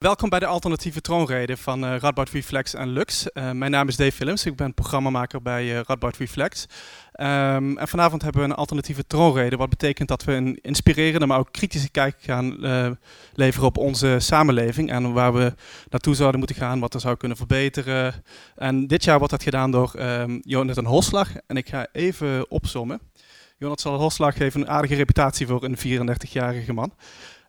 Welkom bij de alternatieve troonrede van uh, Radboud Reflex en Lux. Uh, mijn naam is Dave Willems, ik ben programmamaker bij uh, Radboud Reflex. Um, en vanavond hebben we een alternatieve troonrede, wat betekent dat we een inspirerende, maar ook kritische kijk gaan leveren op onze samenleving en waar we naartoe zouden moeten gaan, wat er zou kunnen verbeteren. En dit jaar wordt dat gedaan door um, Jonathan Hoslag en ik ga even opzommen. Jonathan Hoslag heeft een aardige reputatie voor een 34-jarige man.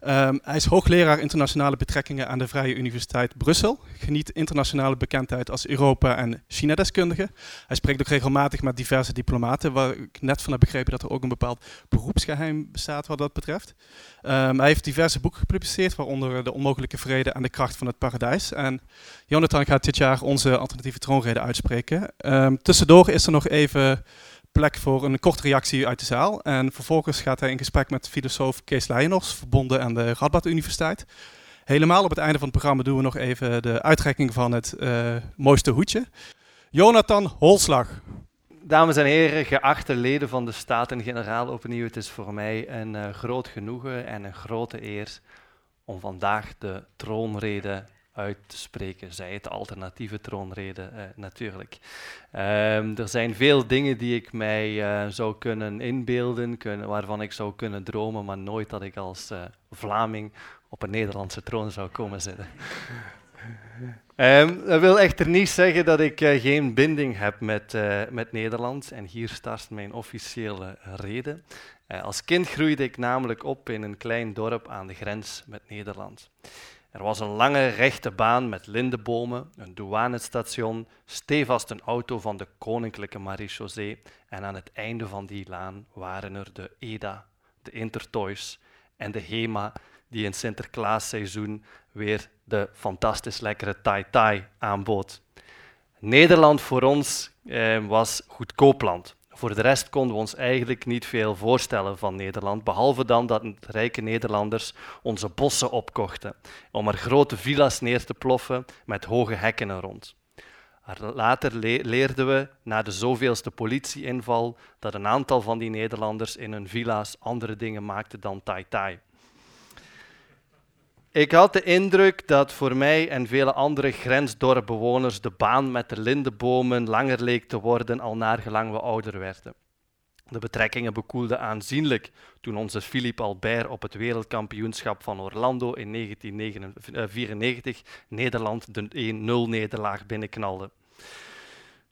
Um, hij is hoogleraar internationale betrekkingen aan de Vrije Universiteit Brussel. Geniet internationale bekendheid als Europa- en China-deskundige. Hij spreekt ook regelmatig met diverse diplomaten, waar ik net van heb begrepen dat er ook een bepaald beroepsgeheim bestaat wat dat betreft. Um, hij heeft diverse boeken gepubliceerd, waaronder De Onmogelijke Vrede en De Kracht van het Paradijs. En Jonathan gaat dit jaar onze alternatieve troonrede uitspreken. Um, tussendoor is er nog even plek voor een korte reactie uit de zaal. En vervolgens gaat hij in gesprek met filosoof Kees Leijners, verbonden aan de Radboud Universiteit. Helemaal op het einde van het programma doen we nog even de uitreiking van het uh, mooiste hoedje. Jonathan Holslag. Dames en heren, geachte leden van de Staten-Generaal, opnieuw, het is voor mij een uh, groot genoegen en een grote eer om vandaag de troonrede uit te spreken, zij het alternatieve troonrede uh, natuurlijk. Um, er zijn veel dingen die ik mij uh, zou kunnen inbeelden, kunnen, waarvan ik zou kunnen dromen, maar nooit dat ik als uh, Vlaming op een Nederlandse troon zou komen zitten. um, dat wil echter niet zeggen dat ik geen binding heb met, met Nederland. En hier start mijn officiële rede. als kind groeide ik namelijk op in een klein dorp aan de grens met Nederland. Er was een lange rechte baan met lindebomen, een douanestation, stevast een auto van de koninklijke marechaussee en aan het einde van die laan waren er de EDA, de Intertoys en de HEMA die in Sinterklaasseizoen weer de fantastisch lekkere Tai Tai aanbood. Nederland voor ons eh, was goedkoop land. Voor de rest konden we ons eigenlijk niet veel voorstellen van Nederland, behalve dan dat rijke Nederlanders onze bossen opkochten om er grote villa's neer te ploffen met hoge hekken er rond. Later leerden we, na de zoveelste politieinval, dat een aantal van die Nederlanders in hun villa's andere dingen maakten dan tai tai. Ik had de indruk dat voor mij en vele andere grensdorpbewoners de baan met de lindenbomen langer leek te worden al naar gelang we ouder werden. De betrekkingen bekoelden aanzienlijk toen onze Philippe Albert op het wereldkampioenschap van Orlando in 1994 Nederland de 1-0-nederlaag binnenknalde.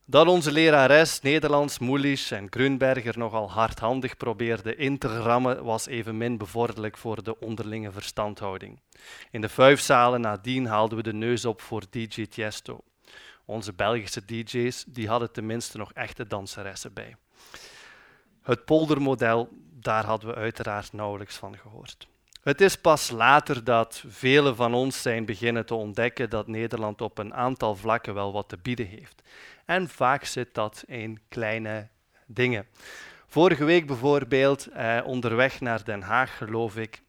Dat onze lerares Nederlands, Moelisch en Grunberger nogal hardhandig probeerden in te rammen, was evenmin bevorderlijk voor de onderlinge verstandhouding. In de vijf zalen nadien haalden we de neus op voor DJ Tiesto. Onze Belgische DJ's die hadden tenminste nog echte danseressen bij. Het poldermodel, daar hadden we uiteraard nauwelijks van gehoord. Het is pas later dat velen van ons zijn beginnen te ontdekken dat Nederland op een aantal vlakken wel wat te bieden heeft. En vaak zit dat in kleine dingen. Vorige week bijvoorbeeld, eh, onderweg naar Den Haag, geloof ik,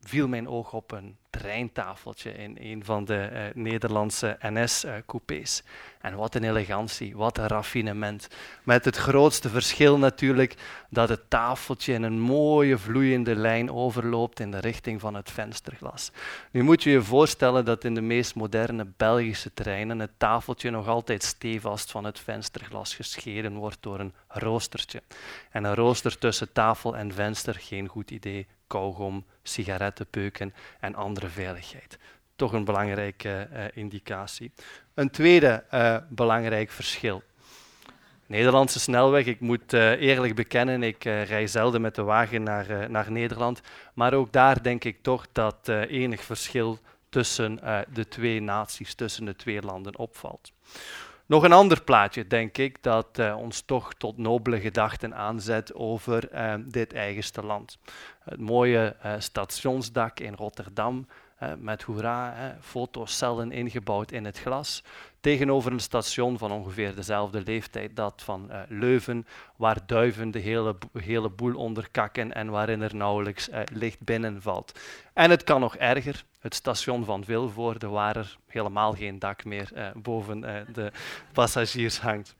viel mijn oog op een treintafeltje in een van de uh, Nederlandse NS-coupés. en wat een elegantie, wat een raffinement. Met het grootste verschil natuurlijk dat het tafeltje in een mooie vloeiende lijn overloopt in de richting van het vensterglas. Nu moet je je voorstellen dat in de meest moderne Belgische treinen het tafeltje nog altijd stevast van het vensterglas gescheiden wordt door een roostertje. En een rooster tussen tafel en venster, geen goed idee, kauwgom, sigarettenpeuken en andere veiligheid. Toch een belangrijke uh, indicatie. Een tweede uh, belangrijk verschil. Nederlandse snelweg, ik moet uh, eerlijk bekennen, ik rij zelden met de wagen naar, naar Nederland, maar ook daar denk ik toch dat enig verschil tussen de twee naties, tussen de twee landen opvalt. Nog een ander plaatje, denk ik, dat uh, ons toch tot nobele gedachten aanzet over uh, dit eigenste land. Het mooie uh, stationsdak in Rotterdam, met hoera, fotocellen ingebouwd in het glas, tegenover een station van ongeveer dezelfde leeftijd, dat van Leuven, waar duiven de hele, hele boel onderkakken en waarin er nauwelijks licht binnenvalt. En het kan nog erger, het station van Vilvoorde, waar er helemaal geen dak meer eh, boven eh, de passagiers hangt.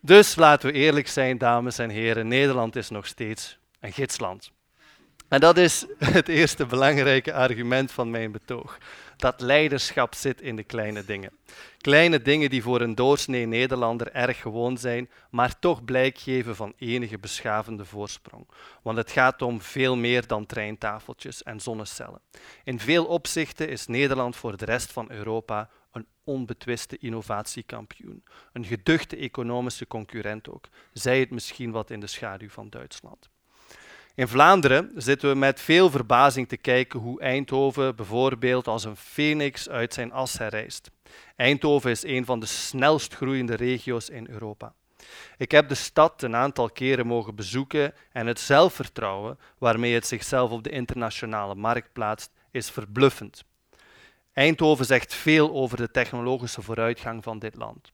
Dus laten we eerlijk zijn, dames en heren, Nederland is nog steeds een gidsland. En dat is het eerste belangrijke argument van mijn betoog. dat leiderschap zit in de kleine dingen. Kleine dingen die voor een doorsnee Nederlander erg gewoon zijn, maar toch blijk geven van enige beschavende voorsprong. Want het gaat om veel meer dan treintafeltjes en zonnecellen. In veel opzichten is Nederland voor de rest van Europa een onbetwiste innovatiekampioen. Een geduchte economische concurrent ook, zij het misschien wat in de schaduw van Duitsland. In Vlaanderen zitten we met veel verbazing te kijken hoe Eindhoven bijvoorbeeld als een phoenix uit zijn as herrijst. Eindhoven is een van de snelst groeiende regio's in Europa. Ik heb de stad een aantal keren mogen bezoeken en het zelfvertrouwen waarmee het zichzelf op de internationale markt plaatst, is verbluffend. Eindhoven zegt veel over de technologische vooruitgang van dit land.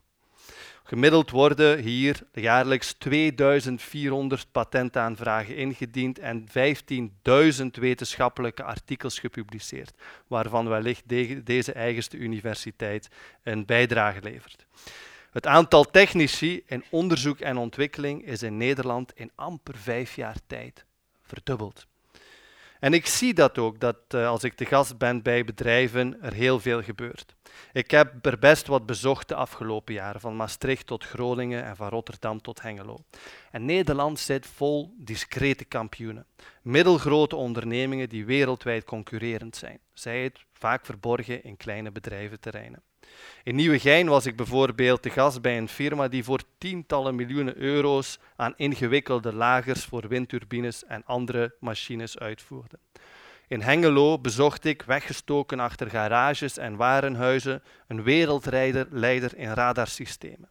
Gemiddeld worden hier jaarlijks 2400 patentaanvragen ingediend en 15.000 wetenschappelijke artikels gepubliceerd, waarvan wellicht deze eigenste universiteit een bijdrage levert. Het aantal technici in onderzoek en ontwikkeling is in Nederland in amper vijf jaar tijd verdubbeld. En ik zie dat ook, dat uh, als ik te gast ben bij bedrijven, er heel veel gebeurt. Ik heb er best wat bezocht de afgelopen jaren, van Maastricht tot Groningen en van Rotterdam tot Hengelo. En Nederland zit vol discrete kampioenen. Middelgrote ondernemingen die wereldwijd concurrerend zijn. Zij het vaak verborgen in kleine bedrijventerreinen. In Nieuwegein was ik bijvoorbeeld te gast bij een firma die voor tientallen miljoenen euro's aan ingewikkelde lagers voor windturbines en andere machines uitvoerde. In Hengelo bezocht ik, weggestoken achter garages en warenhuizen, een wereldleider in radarsystemen.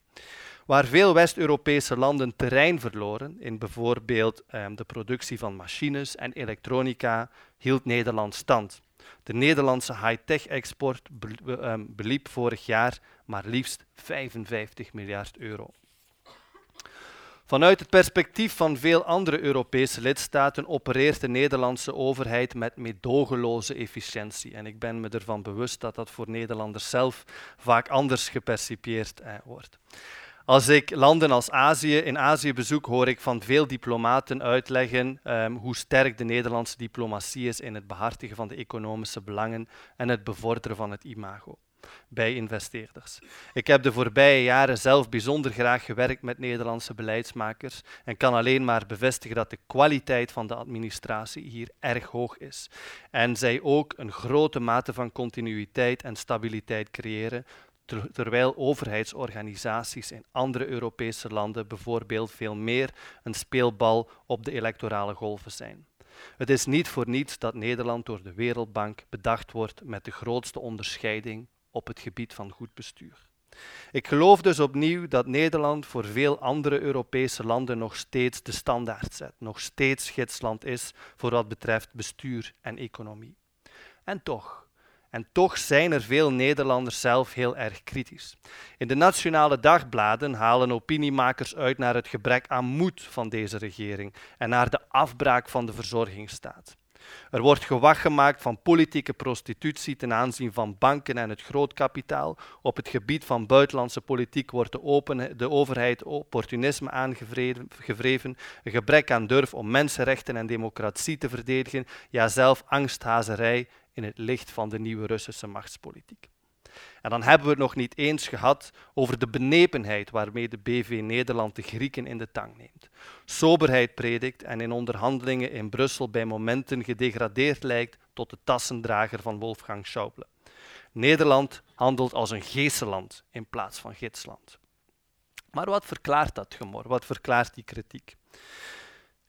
Waar veel West-Europese landen terrein verloren, in bijvoorbeeld eh, de productie van machines en elektronica, hield Nederland stand. De Nederlandse high-tech-export ehm, beliep vorig jaar maar liefst 55 miljard euro. Vanuit het perspectief van veel andere Europese lidstaten opereert de Nederlandse overheid met meedogenloze efficiëntie. En ik ben me ervan bewust dat dat voor Nederlanders zelf vaak anders gepercipieerd eh, wordt. Als ik landen als Azië in Azië bezoek, hoor ik van veel diplomaten uitleggen um, hoe sterk de Nederlandse diplomatie is in het behartigen van de economische belangen en het bevorderen van het imago bij investeerders. Ik heb de voorbije jaren zelf bijzonder graag gewerkt met Nederlandse beleidsmakers en kan alleen maar bevestigen dat de kwaliteit van de administratie hier erg hoog is. En zij ook een grote mate van continuïteit en stabiliteit creëren, terwijl overheidsorganisaties in andere Europese landen bijvoorbeeld veel meer een speelbal op de electorale golven zijn. Het is niet voor niets dat Nederland door de Wereldbank bedacht wordt met de grootste onderscheiding op het gebied van goed bestuur. Ik geloof dus opnieuw dat Nederland voor veel andere Europese landen nog steeds de standaard zet, nog steeds gidsland is voor wat betreft bestuur en economie. En toch, en toch zijn er veel Nederlanders zelf heel erg kritisch. In de nationale dagbladen halen opiniemakers uit naar het gebrek aan moed van deze regering en naar de afbraak van de verzorgingsstaat. Er wordt gewacht gemaakt van politieke prostitutie ten aanzien van banken en het grootkapitaal. Op het gebied van buitenlandse politiek wordt de, overheid opportunisme aangevreven, een gebrek aan durf om mensenrechten en democratie te verdedigen, ja zelf angsthazerij in het licht van de nieuwe Russische machtspolitiek. En dan hebben we het nog niet eens gehad over de benepenheid waarmee de BV Nederland de Grieken in de tang neemt. Soberheid predikt en in onderhandelingen in Brussel bij momenten gedegradeerd lijkt tot de tassendrager van Wolfgang Schauble. Nederland handelt als een geeseland in plaats van gidsland. Maar wat verklaart dat gemor? Wat verklaart die kritiek?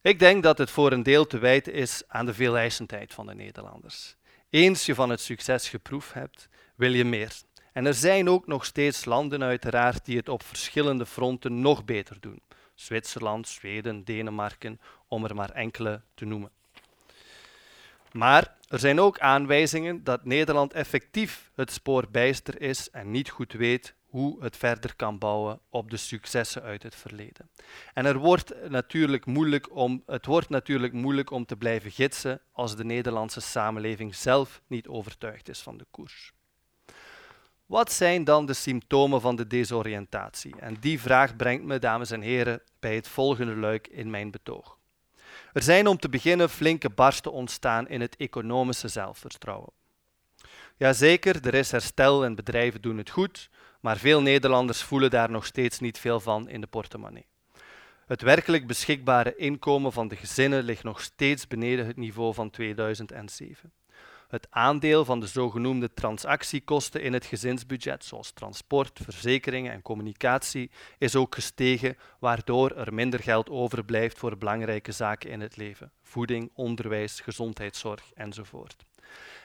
Ik denk dat het voor een deel te wijten is aan de veeleisendheid van de Nederlanders. Eens je van het succes geproefd hebt, wil je meer. En er zijn ook nog steeds landen uiteraard die het op verschillende fronten nog beter doen. Zwitserland, Zweden, Denemarken, om er maar enkele te noemen. Maar er zijn ook aanwijzingen dat Nederland effectief het spoor bijster is en niet goed weet hoe het verder kan bouwen op de successen uit het verleden. En er wordt natuurlijk moeilijk om, het wordt natuurlijk moeilijk om te blijven gidsen als de Nederlandse samenleving zelf niet overtuigd is van de koers. Wat zijn dan de symptomen van de desoriëntatie? En die vraag brengt me, dames en heren, bij het volgende luik in mijn betoog. Er zijn om te beginnen flinke barsten ontstaan in het economische zelfvertrouwen. Jazeker, er is herstel en bedrijven doen het goed, maar veel Nederlanders voelen daar nog steeds niet veel van in de portemonnee. Het werkelijk beschikbare inkomen van de gezinnen ligt nog steeds beneden het niveau van 2007. Het aandeel van de zogenoemde transactiekosten in het gezinsbudget, zoals transport, verzekeringen en communicatie, is ook gestegen, waardoor er minder geld overblijft voor belangrijke zaken in het leven: voeding, onderwijs, gezondheidszorg enzovoort.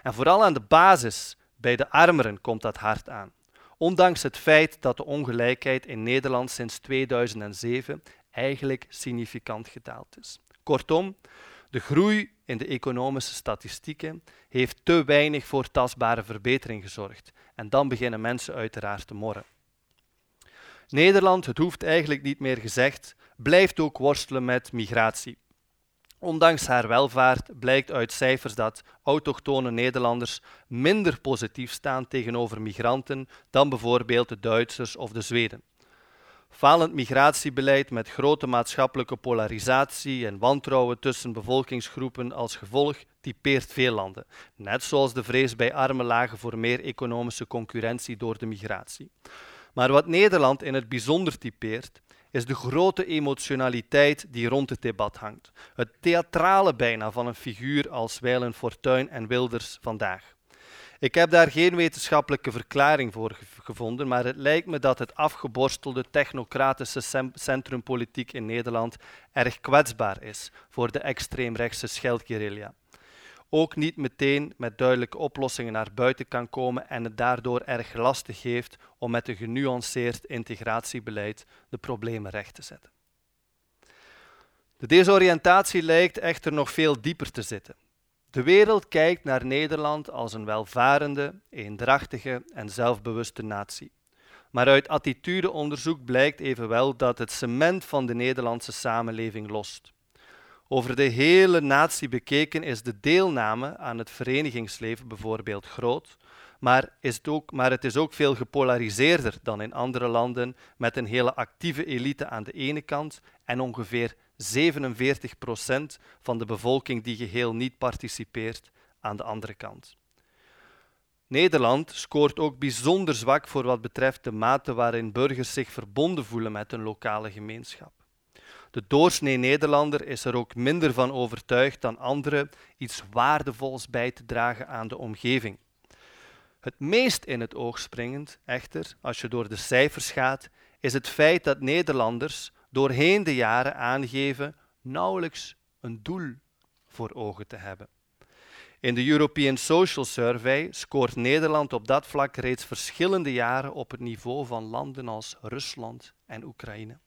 En vooral aan de basis, bij de armeren, komt dat hard aan. Ondanks het feit dat de ongelijkheid in Nederland sinds 2007 eigenlijk significant gedaald is. Kortom, de groei in de economische statistieken heeft te weinig voor tastbare verbetering gezorgd. En dan beginnen mensen uiteraard te morren. Nederland, het hoeft eigenlijk niet meer gezegd, blijft ook worstelen met migratie. Ondanks haar welvaart blijkt uit cijfers dat autochtone Nederlanders minder positief staan tegenover migranten dan bijvoorbeeld de Duitsers of de Zweden. Falend migratiebeleid met grote maatschappelijke polarisatie en wantrouwen tussen bevolkingsgroepen als gevolg typeert veel landen, net zoals de vrees bij arme lagen voor meer economische concurrentie door de migratie. Maar wat Nederland in het bijzonder typeert, is de grote emotionaliteit die rond het debat hangt. Het theatrale bijna van een figuur als Wijlen Fortuyn en Wilders vandaag. Ik heb daar geen wetenschappelijke verklaring voor gevonden, maar het lijkt me dat het afgeborstelde technocratische centrumpolitiek in Nederland erg kwetsbaar is voor de extreemrechtse scheldguerrilla. Ook niet meteen met duidelijke oplossingen naar buiten kan komen en het daardoor erg lastig heeft om met een genuanceerd integratiebeleid de problemen recht te zetten. De desoriëntatie lijkt echter nog veel dieper te zitten. De wereld kijkt naar Nederland als een welvarende, eendrachtige en zelfbewuste natie. Maar uit attitudeonderzoek blijkt evenwel dat het cement van de Nederlandse samenleving lost. Over de hele natie bekeken is de deelname aan het verenigingsleven bijvoorbeeld groot, maar, is het, ook, maar het is ook veel gepolariseerder dan in andere landen, met een hele actieve elite aan de ene kant en ongeveer 47 procent van de bevolking die geheel niet participeert aan de andere kant. Nederland scoort ook bijzonder zwak voor wat betreft de mate waarin burgers zich verbonden voelen met een lokale gemeenschap. De doorsnee Nederlander is er ook minder van overtuigd dan anderen iets waardevols bij te dragen aan de omgeving. Het meest in het oog springend, echter, als je door de cijfers gaat, is het feit dat Nederlanders doorheen de jaren aangeven nauwelijks een doel voor ogen te hebben. In de European Social Survey scoort Nederland op dat vlak reeds verschillende jaren op het niveau van landen als Rusland en Oekraïne.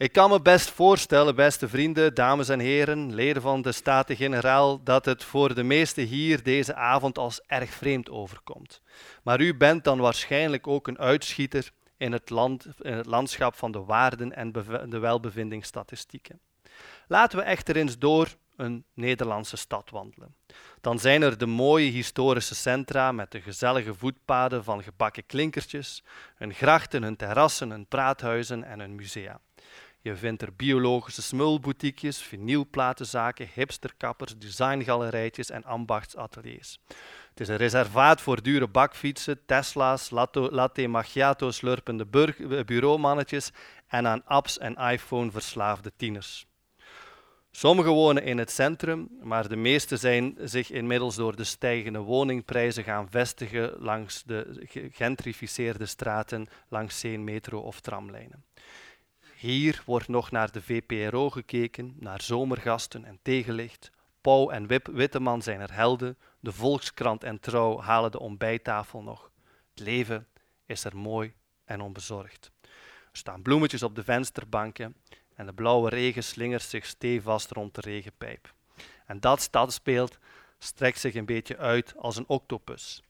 Ik kan me best voorstellen, beste vrienden, dames en heren, leden van de Staten-Generaal, dat het voor de meesten hier deze avond als erg vreemd overkomt. Maar u bent dan waarschijnlijk ook een uitschieter in het, land, landschap van de waarden en de welbevindingsstatistieken. Laten we echter eens door een Nederlandse stad wandelen. Dan zijn er de mooie historische centra met de gezellige voetpaden van gebakken klinkertjes, hun grachten, hun terrassen, hun praathuizen en hun musea. Je vindt er biologische smulboutiekjes, vinylplatenzaken, hipsterkappers, designgalerijtjes en ambachtsateliers. Het is een reservaat voor dure bakfietsen, Tesla's, latte macchiato slurpende eh, bureaumannetjes en aan apps en iPhone verslaafde tieners. Sommigen wonen in het centrum, maar de meeste zijn zich inmiddels door de stijgende woningprijzen gaan vestigen langs de gegentrificeerde straten langs zee, metro of tramlijnen. Hier wordt nog naar de VPRO gekeken, naar zomergasten en tegenlicht. Pauw en Wip Witteman zijn er helden, de Volkskrant en Trouw halen de ontbijttafel nog. Het leven is er mooi en onbezorgd. Er staan bloemetjes op de vensterbanken en de blauwe regen slingert zich stevast rond de regenpijp. En dat stadsbeeld strekt zich een beetje uit als een octopus.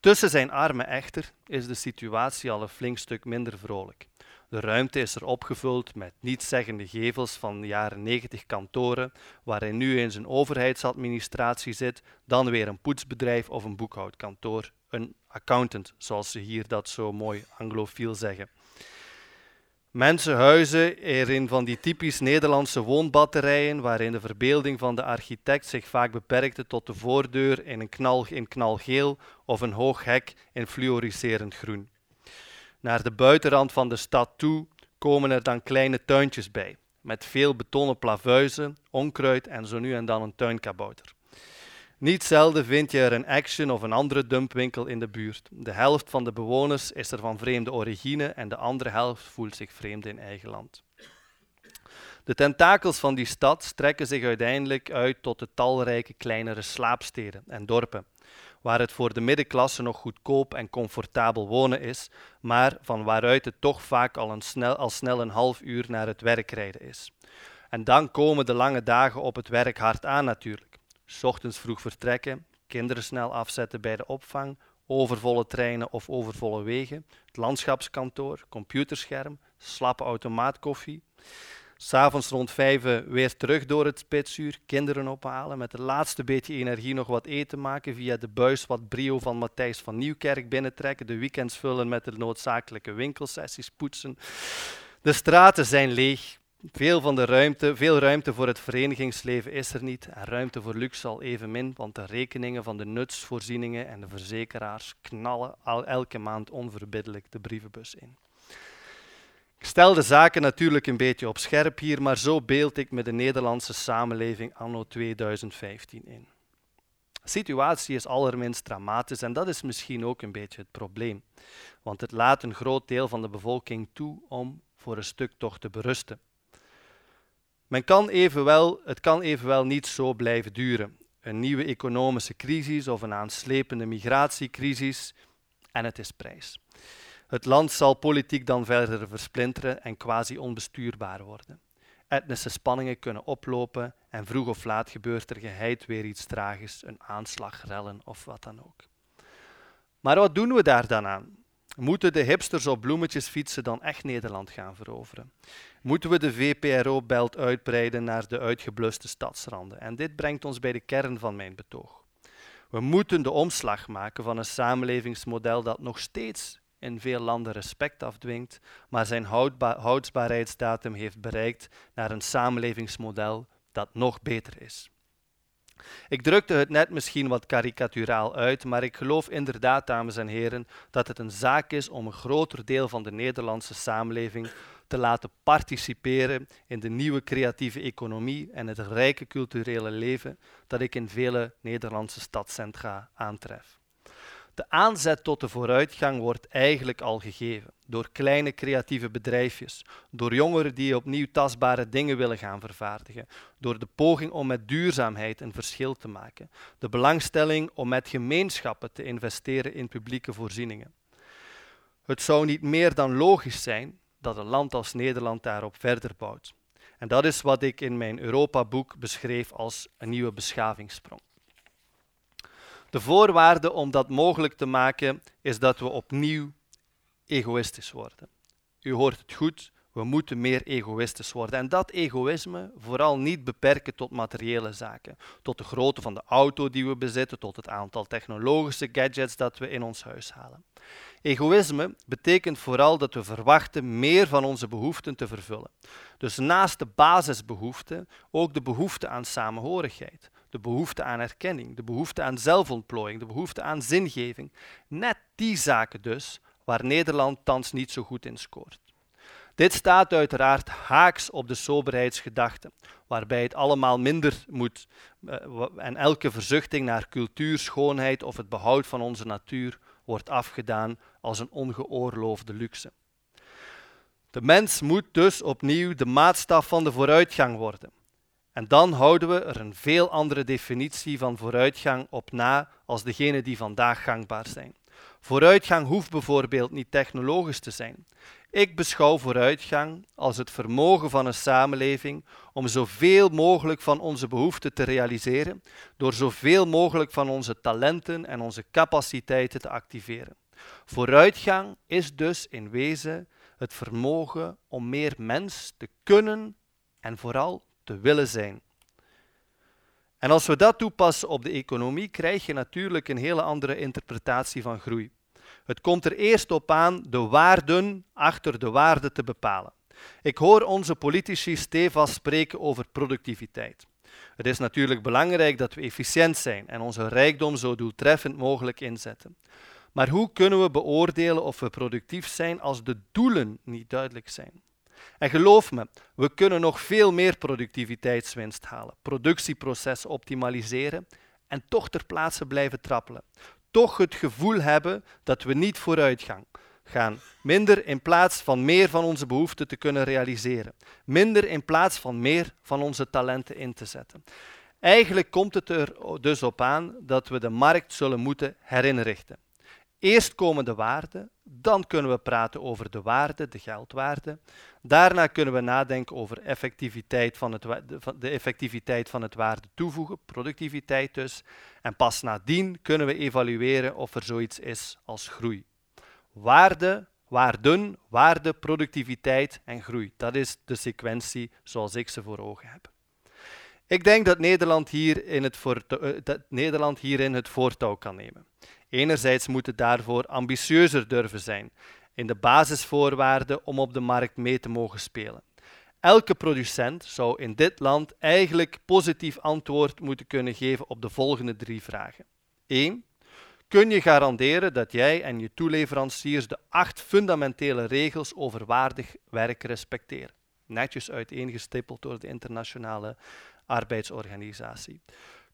Tussen zijn armen echter is de situatie al een flink stuk minder vrolijk. De ruimte is er opgevuld met nietszeggende gevels van de jaren 90 kantoren, waarin nu eens een overheidsadministratie zit, dan weer een poetsbedrijf of een boekhoudkantoor, een accountant, zoals ze hier dat zo mooi anglofiel zeggen. Mensen huizen er in van die typisch Nederlandse woonbatterijen, waarin de verbeelding van de architect zich vaak beperkte tot de voordeur in, een in knalgeel of een hoog hek in fluoriserend groen. Naar de buitenrand van de stad toe komen er dan kleine tuintjes bij, met veel betonnen plavuizen, onkruid en zo nu en dan een tuinkabouter. Niet zelden vind je er een Action of een andere dumpwinkel in de buurt. De helft van de bewoners is er van vreemde origine en de andere helft voelt zich vreemd in eigen land. De tentakels van die stad strekken zich uiteindelijk uit tot de talrijke kleinere slaapsteden en dorpen, waar het voor de middenklasse nog goedkoop en comfortabel wonen is, maar van waaruit het toch vaak al, een snel, al snel een half uur naar het werk rijden is. En dan komen de lange dagen op het werk hard aan natuurlijk. Ochtends vroeg vertrekken, kinderen snel afzetten bij de opvang, overvolle treinen of overvolle wegen, het landschapskantoor, computerscherm, slappe automaatkoffie. S'avonds rond vijf weer terug door het spitsuur, kinderen ophalen, met het laatste beetje energie nog wat eten maken, via de buis wat brio van Matthijs van Nieuwkerk binnentrekken, de weekends vullen met de noodzakelijke winkelsessies poetsen. De straten zijn leeg, veel, van de ruimte, veel ruimte voor het verenigingsleven is er niet en ruimte voor luxe al evenmin, want de rekeningen van de nutsvoorzieningen en de verzekeraars knallen al elke maand onverbiddelijk de brievenbus in. Ik stel de zaken natuurlijk een beetje op scherp hier, maar zo beeld ik me de Nederlandse samenleving anno 2015 in. De situatie is allerminst dramatisch en dat is misschien ook een beetje het probleem, want het laat een groot deel van de bevolking toe om voor een stuk toch te berusten. Men kan evenwel, het kan evenwel niet zo blijven duren. Een nieuwe economische crisis of een aanslepende migratiecrisis en het is prijs. Het land zal politiek dan verder versplinteren en quasi onbestuurbaar worden. Etnische spanningen kunnen oplopen en vroeg of laat gebeurt er geheid weer iets tragisch, een aanslag, rellen of wat dan ook. Maar wat doen we daar dan aan? Moeten de hipsters op bloemetjes fietsen dan echt Nederland gaan veroveren? Moeten we de VPRO-belt uitbreiden naar de uitgebluste stadsranden? En dit brengt ons bij de kern van mijn betoog. We moeten de omslag maken van een samenlevingsmodel dat nog steeds in veel landen respect afdwingt, maar zijn houdbaarheidsdatum heeft bereikt naar een samenlevingsmodel dat nog beter is. Ik drukte het net misschien wat karikaturaal uit, maar ik geloof inderdaad, dames en heren, dat het een zaak is om een groter deel van de Nederlandse samenleving te laten participeren in de nieuwe creatieve economie en het rijke culturele leven dat ik in vele Nederlandse stadcentra aantref. De aanzet tot de vooruitgang wordt eigenlijk al gegeven door kleine creatieve bedrijfjes, door jongeren die opnieuw tastbare dingen willen gaan vervaardigen, door de poging om met duurzaamheid een verschil te maken, de belangstelling om met gemeenschappen te investeren in publieke voorzieningen. Het zou niet meer dan logisch zijn dat een land als Nederland daarop verder bouwt. En dat is wat ik in mijn Europa-boek beschreef als een nieuwe beschavingssprong. De voorwaarde om dat mogelijk te maken is dat we opnieuw egoïstisch worden. U hoort het goed, we moeten meer egoïstisch worden. En dat egoïsme vooral niet beperken tot materiële zaken, tot de grootte van de auto die we bezitten, tot het aantal technologische gadgets dat we in ons huis halen. Egoïsme betekent vooral dat we verwachten meer van onze behoeften te vervullen. Dus naast de basisbehoeften ook de behoefte aan samenhorigheid, de behoefte aan erkenning, de behoefte aan zelfontplooiing, de behoefte aan zingeving. Net die zaken dus waar Nederland thans niet zo goed in scoort. Dit staat uiteraard haaks op de soberheidsgedachte, waarbij het allemaal minder moet eh, en elke verzuchting naar cultuur, schoonheid of het behoud van onze natuur wordt afgedaan als een ongeoorloofde luxe. De mens moet dus opnieuw de maatstaf van de vooruitgang worden. En dan houden we er een veel andere definitie van vooruitgang op na als degene die vandaag gangbaar zijn. Vooruitgang hoeft bijvoorbeeld niet technologisch te zijn. Ik beschouw vooruitgang als het vermogen van een samenleving om zoveel mogelijk van onze behoeften te realiseren, door zoveel mogelijk van onze talenten en onze capaciteiten te activeren. Vooruitgang is dus in wezen het vermogen om meer mens te kunnen en vooral te willen zijn. En als we dat toepassen op de economie, krijg je natuurlijk een hele andere interpretatie van groei. Het komt er eerst op aan de waarden achter de waarde te bepalen. Ik hoor onze politici stevast spreken over productiviteit. Het is natuurlijk belangrijk dat we efficiënt zijn en onze rijkdom zo doeltreffend mogelijk inzetten. Maar hoe kunnen we beoordelen of we productief zijn als de doelen niet duidelijk zijn? En geloof me, we kunnen nog veel meer productiviteitswinst halen, productieproces optimaliseren en toch ter plaatse blijven trappelen. Toch het gevoel hebben dat we niet vooruit gaan. gaan. Minder in plaats van meer van onze behoeften te kunnen realiseren. Minder in plaats van meer van onze talenten in te zetten. Eigenlijk komt het er dus op aan dat we de markt zullen moeten herinrichten. Eerst komen de waarden, dan kunnen we praten over de waarde, de geldwaarde. Daarna kunnen we nadenken over effectiviteit van het, de effectiviteit van het waarde toevoegen, productiviteit dus. En pas nadien kunnen we evalueren of er zoiets is als groei. Waarde, waarden, waarde, productiviteit en groei. Dat is de sequentie zoals ik ze voor ogen heb. Ik denk dat Nederland, hier in het eh, dat Nederland hierin het voortouw kan nemen. Enerzijds moet het daarvoor ambitieuzer durven zijn in de basisvoorwaarden om op de markt mee te mogen spelen. Elke producent zou in dit land eigenlijk positief antwoord moeten kunnen geven op de volgende drie vragen. 1. Kun je garanderen dat jij en je toeleveranciers de acht fundamentele regels over waardig werk respecteren? Netjes uiteengestippeld door de Internationale Arbeidsorganisatie.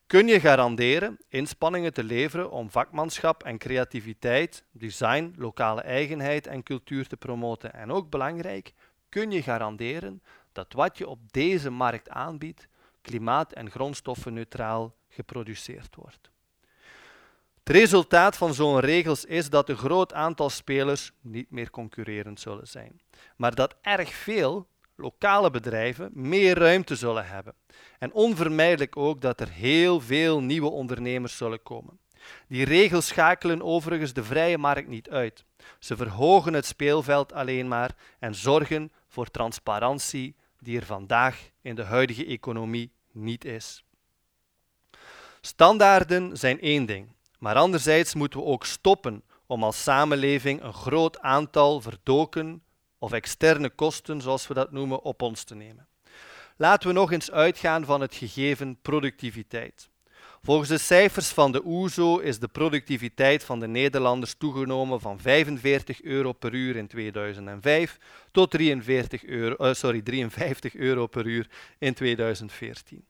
Kun je garanderen inspanningen te leveren om vakmanschap en creativiteit, design, lokale eigenheid en cultuur te promoten? En ook belangrijk, kun je garanderen dat wat je op deze markt aanbiedt klimaat- en grondstoffenneutraal geproduceerd wordt? Het resultaat van zo'n regels is dat een groot aantal spelers niet meer concurrerend zullen zijn, maar dat erg veel lokale bedrijven meer ruimte zullen hebben. En onvermijdelijk ook dat er heel veel nieuwe ondernemers zullen komen. Die regels schakelen overigens de vrije markt niet uit. Ze verhogen het speelveld alleen maar en zorgen voor transparantie die er vandaag in de huidige economie niet is. Standaarden zijn één ding, maar anderzijds moeten we ook stoppen om als samenleving een groot aantal verdoken of externe kosten, zoals we dat noemen, op ons te nemen. Laten we nog eens uitgaan van het gegeven productiviteit. Volgens de cijfers van de OESO is de productiviteit van de Nederlanders toegenomen van 45 euro per uur in 2005 tot 43 euro, uh, sorry, 53 euro per uur in 2014.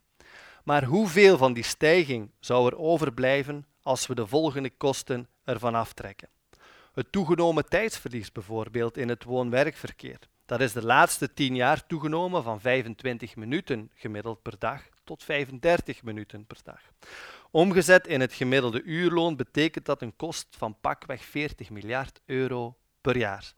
Maar hoeveel van die stijging zou er overblijven als we de volgende kosten ervan aftrekken? Het toegenomen tijdsverlies bijvoorbeeld in het woon-werkverkeer. Dat is de laatste 10 jaar toegenomen van 25 minuten gemiddeld per dag tot 35 minuten per dag. Omgezet in het gemiddelde uurloon betekent dat een kost van pakweg 40 miljard euro per jaar.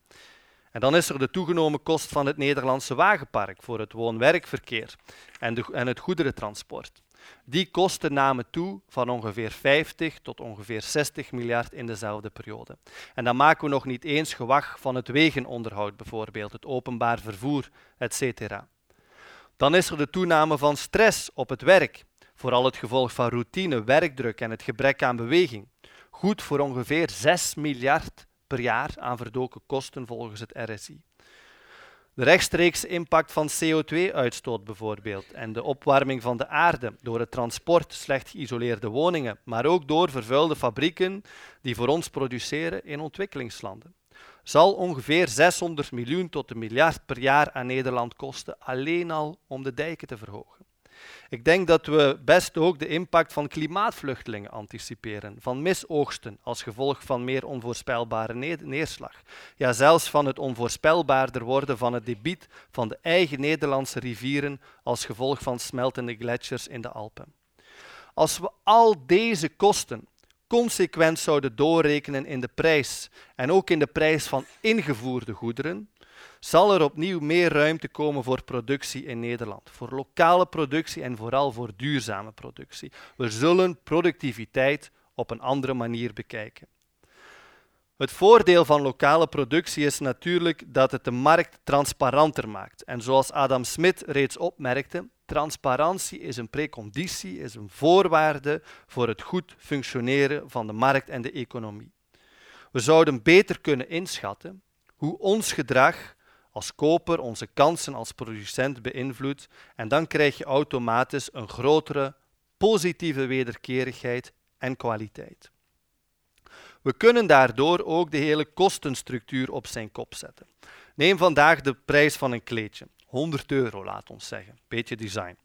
En dan is er de toegenomen kost van het Nederlandse wagenpark voor het woon-werkverkeer en, en het goederentransport. Die kosten namen toe van ongeveer 50 tot ongeveer 60 miljard in dezelfde periode. En dan maken we nog niet eens gewag van het wegenonderhoud bijvoorbeeld, het openbaar vervoer, etc. Dan is er de toename van stress op het werk, vooral het gevolg van routine, werkdruk en het gebrek aan beweging. Goed voor ongeveer 6 miljard per jaar aan verdoken kosten volgens het RSI. De rechtstreekse impact van CO2-uitstoot bijvoorbeeld en de opwarming van de aarde door het transport, slecht geïsoleerde woningen, maar ook door vervuilde fabrieken die voor ons produceren in ontwikkelingslanden. Zal ongeveer 600 miljoen tot een miljard per jaar aan Nederland kosten, alleen al om de dijken te verhogen. Ik denk dat we best ook de impact van klimaatvluchtelingen anticiperen, van misoogsten als gevolg van meer onvoorspelbare neerslag. Ja, zelfs van het onvoorspelbaarder worden van het debiet van de eigen Nederlandse rivieren als gevolg van smeltende gletsjers in de Alpen. Als we al deze kosten consequent zouden doorrekenen in de prijs en ook in de prijs van ingevoerde goederen, zal er opnieuw meer ruimte komen voor productie in Nederland. Voor lokale productie en vooral voor duurzame productie. We zullen productiviteit op een andere manier bekijken. Het voordeel van lokale productie is natuurlijk dat het de markt transparanter maakt. En zoals Adam Smith reeds opmerkte, transparantie is een preconditie, is een voorwaarde voor het goed functioneren van de markt en de economie. We zouden beter kunnen inschatten hoe ons gedrag als koper onze kansen als producent beïnvloedt en dan krijg je automatisch een grotere positieve wederkerigheid en kwaliteit. We kunnen daardoor ook de hele kostenstructuur op zijn kop zetten. Neem vandaag de prijs van een kleedje. 100 euro, laat ons zeggen. Beetje design.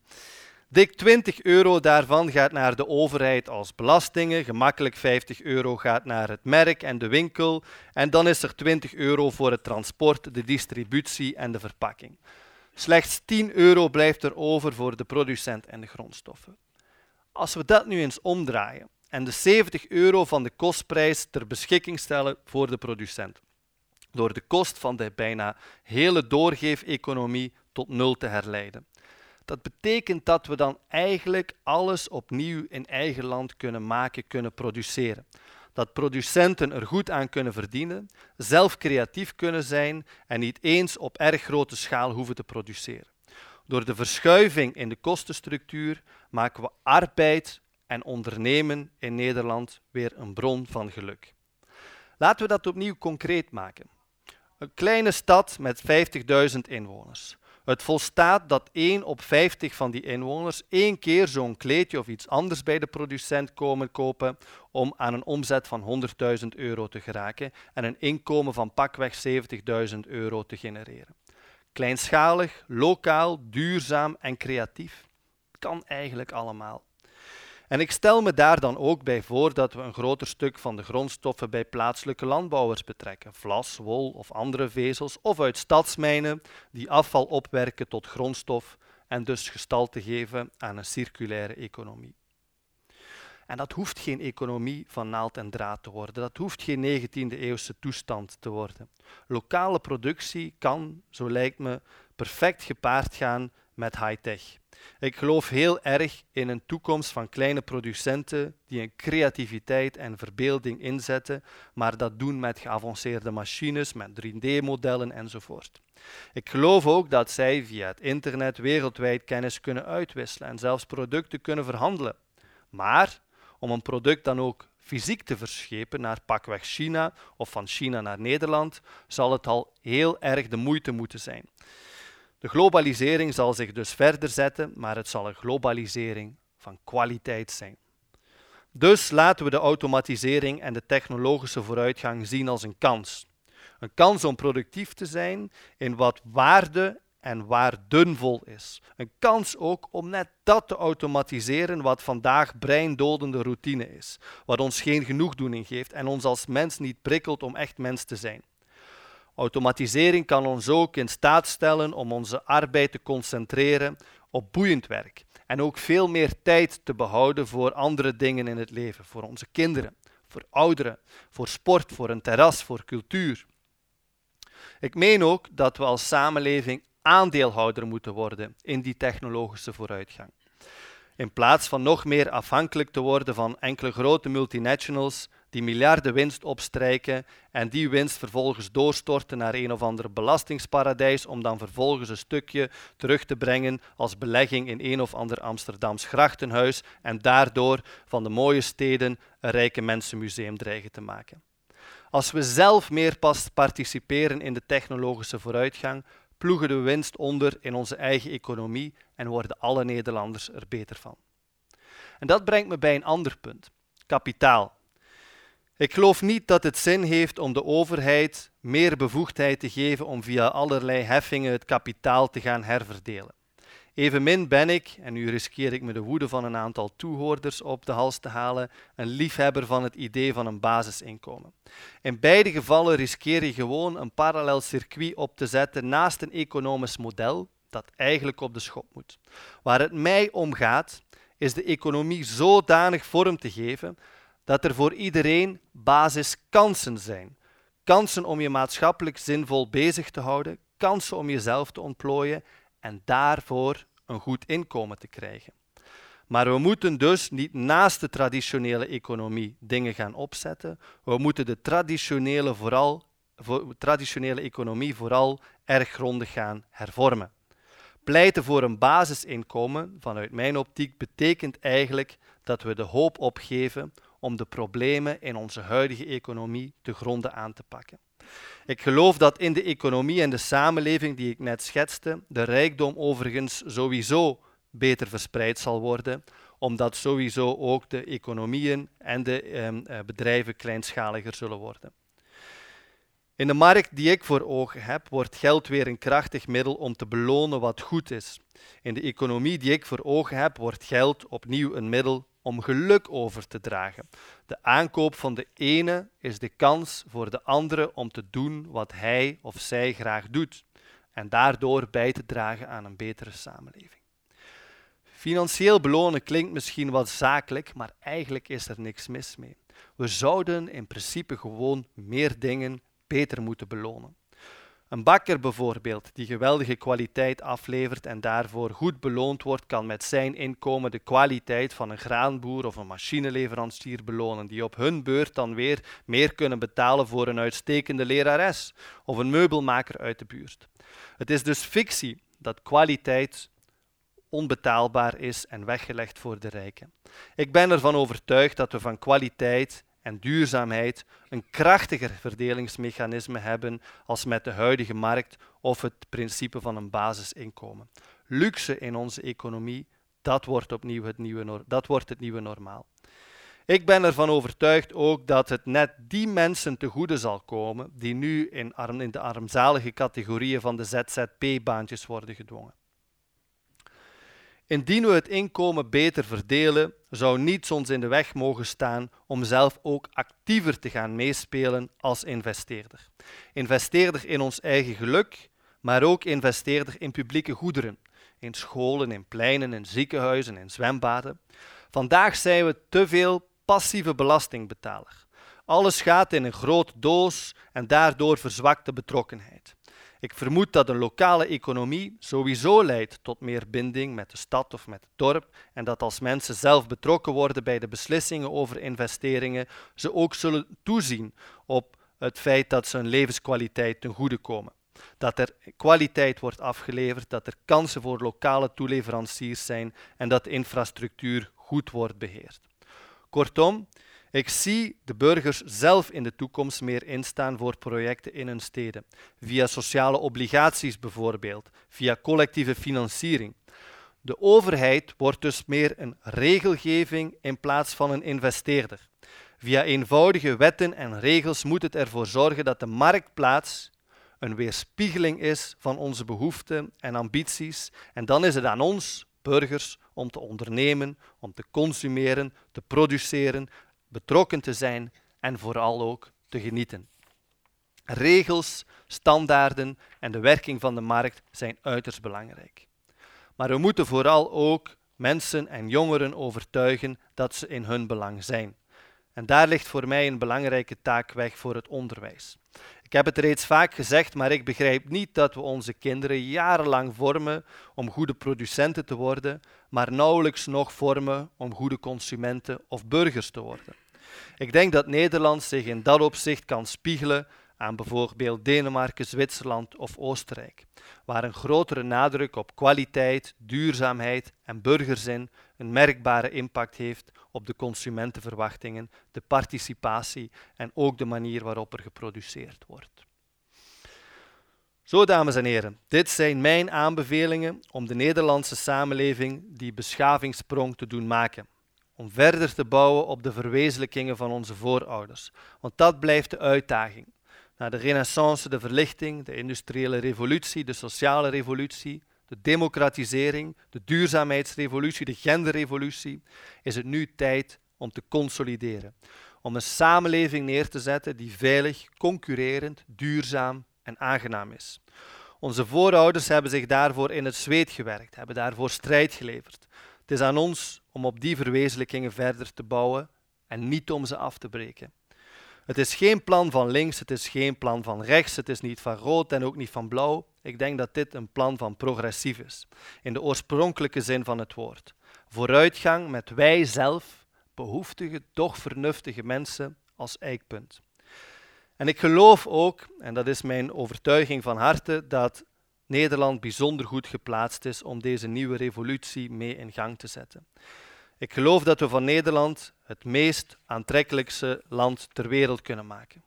Dik 20 euro daarvan gaat naar de overheid als belastingen, gemakkelijk 50 euro gaat naar het merk en de winkel en dan is er 20 euro voor het transport, de distributie en de verpakking. Slechts 10 euro blijft er over voor de producent en de grondstoffen. Als we dat nu eens omdraaien en de 70 euro van de kostprijs ter beschikking stellen voor de producent, door de kost van de bijna hele doorgeef-economie tot nul te herleiden. Dat betekent dat we dan eigenlijk alles opnieuw in eigen land kunnen maken, kunnen produceren. Dat producenten er goed aan kunnen verdienen, zelf creatief kunnen zijn en niet eens op erg grote schaal hoeven te produceren. Door de verschuiving in de kostenstructuur maken we arbeid en ondernemen in Nederland weer een bron van geluk. Laten we dat opnieuw concreet maken. Een kleine stad met 50.000 inwoners. Het volstaat dat 1 op 50 van die inwoners één keer zo'n kleedje of iets anders bij de producent komen kopen om aan een omzet van 100.000 euro te geraken en een inkomen van pakweg 70.000 euro te genereren. Kleinschalig, lokaal, duurzaam en creatief. Kan eigenlijk allemaal. En ik stel me daar dan ook bij voor dat we een groter stuk van de grondstoffen bij plaatselijke landbouwers betrekken, vlas, wol of andere vezels, of uit stadsmijnen die afval opwerken tot grondstof en dus gestalte geven aan een circulaire economie. En dat hoeft geen economie van naald en draad te worden. Dat hoeft geen 19e eeuwse toestand te worden. Lokale productie kan, zo lijkt me, perfect gepaard gaan met high-tech. Ik geloof heel erg in een toekomst van kleine producenten die een creativiteit en verbeelding inzetten, maar dat doen met geavanceerde machines, met 3D-modellen enzovoort. Ik geloof ook dat zij via het internet wereldwijd kennis kunnen uitwisselen en zelfs producten kunnen verhandelen. Maar om een product dan ook fysiek te verschepen naar pakweg China of van China naar Nederland, zal het al heel erg de moeite moeten zijn. De globalisering zal zich dus verder zetten, maar het zal een globalisering van kwaliteit zijn. Dus laten we de automatisering en de technologische vooruitgang zien als een kans. Een kans om productief te zijn in wat waarde en waardunvol is. Een kans ook om net dat te automatiseren wat vandaag breindodende routine is, wat ons geen genoegdoening geeft en ons als mens niet prikkelt om echt mens te zijn. Automatisering kan ons ook in staat stellen om onze arbeid te concentreren op boeiend werk en ook veel meer tijd te behouden voor andere dingen in het leven, voor onze kinderen, voor ouderen, voor sport, voor een terras, voor cultuur. Ik meen ook dat we als samenleving aandeelhouder moeten worden in die technologische vooruitgang. In plaats van nog meer afhankelijk te worden van enkele grote multinationals die miljarden winst opstrijken en die winst vervolgens doorstorten naar een of ander belastingsparadijs om dan vervolgens een stukje terug te brengen als belegging in een of ander Amsterdams grachtenhuis en daardoor van de mooie steden een rijke mensenmuseum dreigen te maken. Als we zelf meer pas participeren in de technologische vooruitgang, ploegen de winst onder in onze eigen economie en worden alle Nederlanders er beter van. En dat brengt me bij een ander punt: kapitaal. Ik geloof niet dat het zin heeft om de overheid meer bevoegdheid te geven om via allerlei heffingen het kapitaal te gaan herverdelen. Evenmin ben ik, en nu riskeer ik me de woede van een aantal toehoorders op de hals te halen, een liefhebber van het idee van een basisinkomen. In beide gevallen riskeer je gewoon een parallel circuit op te zetten naast een economisch model dat eigenlijk op de schop moet. Waar het mij om gaat, is de economie zodanig vorm te geven dat er voor iedereen basiskansen zijn. Kansen om je maatschappelijk zinvol bezig te houden, kansen om jezelf te ontplooien en daarvoor een goed inkomen te krijgen. Maar we moeten dus niet naast de traditionele economie dingen gaan opzetten. We moeten de traditionele, vooral, traditionele economie vooral erg grondig gaan hervormen. Pleiten voor een basisinkomen, vanuit mijn optiek, betekent eigenlijk dat we de hoop opgeven om de problemen in onze huidige economie te gronden aan te pakken. Ik geloof dat in de economie en de samenleving die ik net schetste, de rijkdom overigens sowieso beter verspreid zal worden, omdat sowieso ook de economieën en de ehm, eh, bedrijven kleinschaliger zullen worden. In de markt die ik voor ogen heb, wordt geld weer een krachtig middel om te belonen wat goed is. In de economie die ik voor ogen heb, wordt geld opnieuw een middel om geluk over te dragen. De aankoop van de ene is de kans voor de andere om te doen wat hij of zij graag doet en daardoor bij te dragen aan een betere samenleving. Financieel belonen klinkt misschien wat zakelijk, maar eigenlijk is er niks mis mee. We zouden in principe gewoon meer dingen beter moeten belonen. Een bakker bijvoorbeeld, die geweldige kwaliteit aflevert en daarvoor goed beloond wordt, kan met zijn inkomen de kwaliteit van een graanboer of een machineleverancier belonen, die op hun beurt dan weer meer kunnen betalen voor een uitstekende lerares of een meubelmaker uit de buurt. Het is dus fictie dat kwaliteit onbetaalbaar is en weggelegd voor de rijken. Ik ben ervan overtuigd dat we van kwaliteit en duurzaamheid een krachtiger verdelingsmechanisme hebben als met de huidige markt of het principe van een basisinkomen. Luxe in onze economie, dat wordt opnieuw het nieuwe, dat wordt het nieuwe normaal. Ik ben ervan overtuigd ook dat het net die mensen te goede zal komen die nu in, arm, in de armzalige categorieën van de ZZP-baantjes worden gedwongen. Indien we het inkomen beter verdelen, zou niets ons in de weg mogen staan om zelf ook actiever te gaan meespelen als investeerder. Investeerder in ons eigen geluk, maar ook investeerder in publieke goederen, in scholen, in pleinen, in ziekenhuizen, in zwembaden. Vandaag zijn we te veel passieve belastingbetaler. Alles gaat in een grote doos en daardoor verzwakt de betrokkenheid. Ik vermoed dat een lokale economie sowieso leidt tot meer binding met de stad of met het dorp en dat als mensen zelf betrokken worden bij de beslissingen over investeringen, ze ook zullen toezien op het feit dat ze hun levenskwaliteit ten goede komen. Dat er kwaliteit wordt afgeleverd, dat er kansen voor lokale toeleveranciers zijn en dat de infrastructuur goed wordt beheerd. Kortom, ik zie de burgers zelf in de toekomst meer instaan voor projecten in hun steden, via sociale obligaties bijvoorbeeld, via collectieve financiering. De overheid wordt dus meer een regelgeving in plaats van een investeerder. Via eenvoudige wetten en regels moet het ervoor zorgen dat de marktplaats een weerspiegeling is van onze behoeften en ambities. En dan is het aan ons, burgers, om te ondernemen, om te consumeren, te produceren, betrokken te zijn en vooral ook te genieten. Regels, standaarden en de werking van de markt zijn uiterst belangrijk. Maar we moeten vooral ook mensen en jongeren overtuigen dat ze in hun belang zijn. En daar ligt voor mij een belangrijke taak weg voor het onderwijs. Ik heb het reeds vaak gezegd, maar ik begrijp niet dat we onze kinderen jarenlang vormen om goede producenten te worden, maar nauwelijks nog vormen om goede consumenten of burgers te worden. Ik denk dat Nederland zich in dat opzicht kan spiegelen aan bijvoorbeeld Denemarken, Zwitserland of Oostenrijk, waar een grotere nadruk op kwaliteit, duurzaamheid en burgerzin een merkbare impact heeft op de consumentenverwachtingen, de participatie en ook de manier waarop er geproduceerd wordt. Zo, dames en heren, dit zijn mijn aanbevelingen om de Nederlandse samenleving die beschavingssprong te doen maken om verder te bouwen op de verwezenlijkingen van onze voorouders. Want dat blijft de uitdaging. Na de renaissance, de verlichting, de industriële revolutie, de sociale revolutie, de democratisering, de duurzaamheidsrevolutie, de genderrevolutie, is het nu tijd om te consolideren. Om een samenleving neer te zetten die veilig, concurrerend, duurzaam en aangenaam is. Onze voorouders hebben zich daarvoor in het zweet gewerkt, hebben daarvoor strijd geleverd. Het is aan ons om op die verwezenlijkingen verder te bouwen en niet om ze af te breken. Het is geen plan van links, het is geen plan van rechts, het is niet van rood en ook niet van blauw. Ik denk dat dit een plan van progressief is, in de oorspronkelijke zin van het woord. Vooruitgang met wij zelf, behoeftige, toch vernuftige mensen als eikpunt. En ik geloof ook, en dat is mijn overtuiging van harte, dat Nederland bijzonder goed geplaatst is om deze nieuwe revolutie mee in gang te zetten. Ik geloof dat we van Nederland het meest aantrekkelijkste land ter wereld kunnen maken.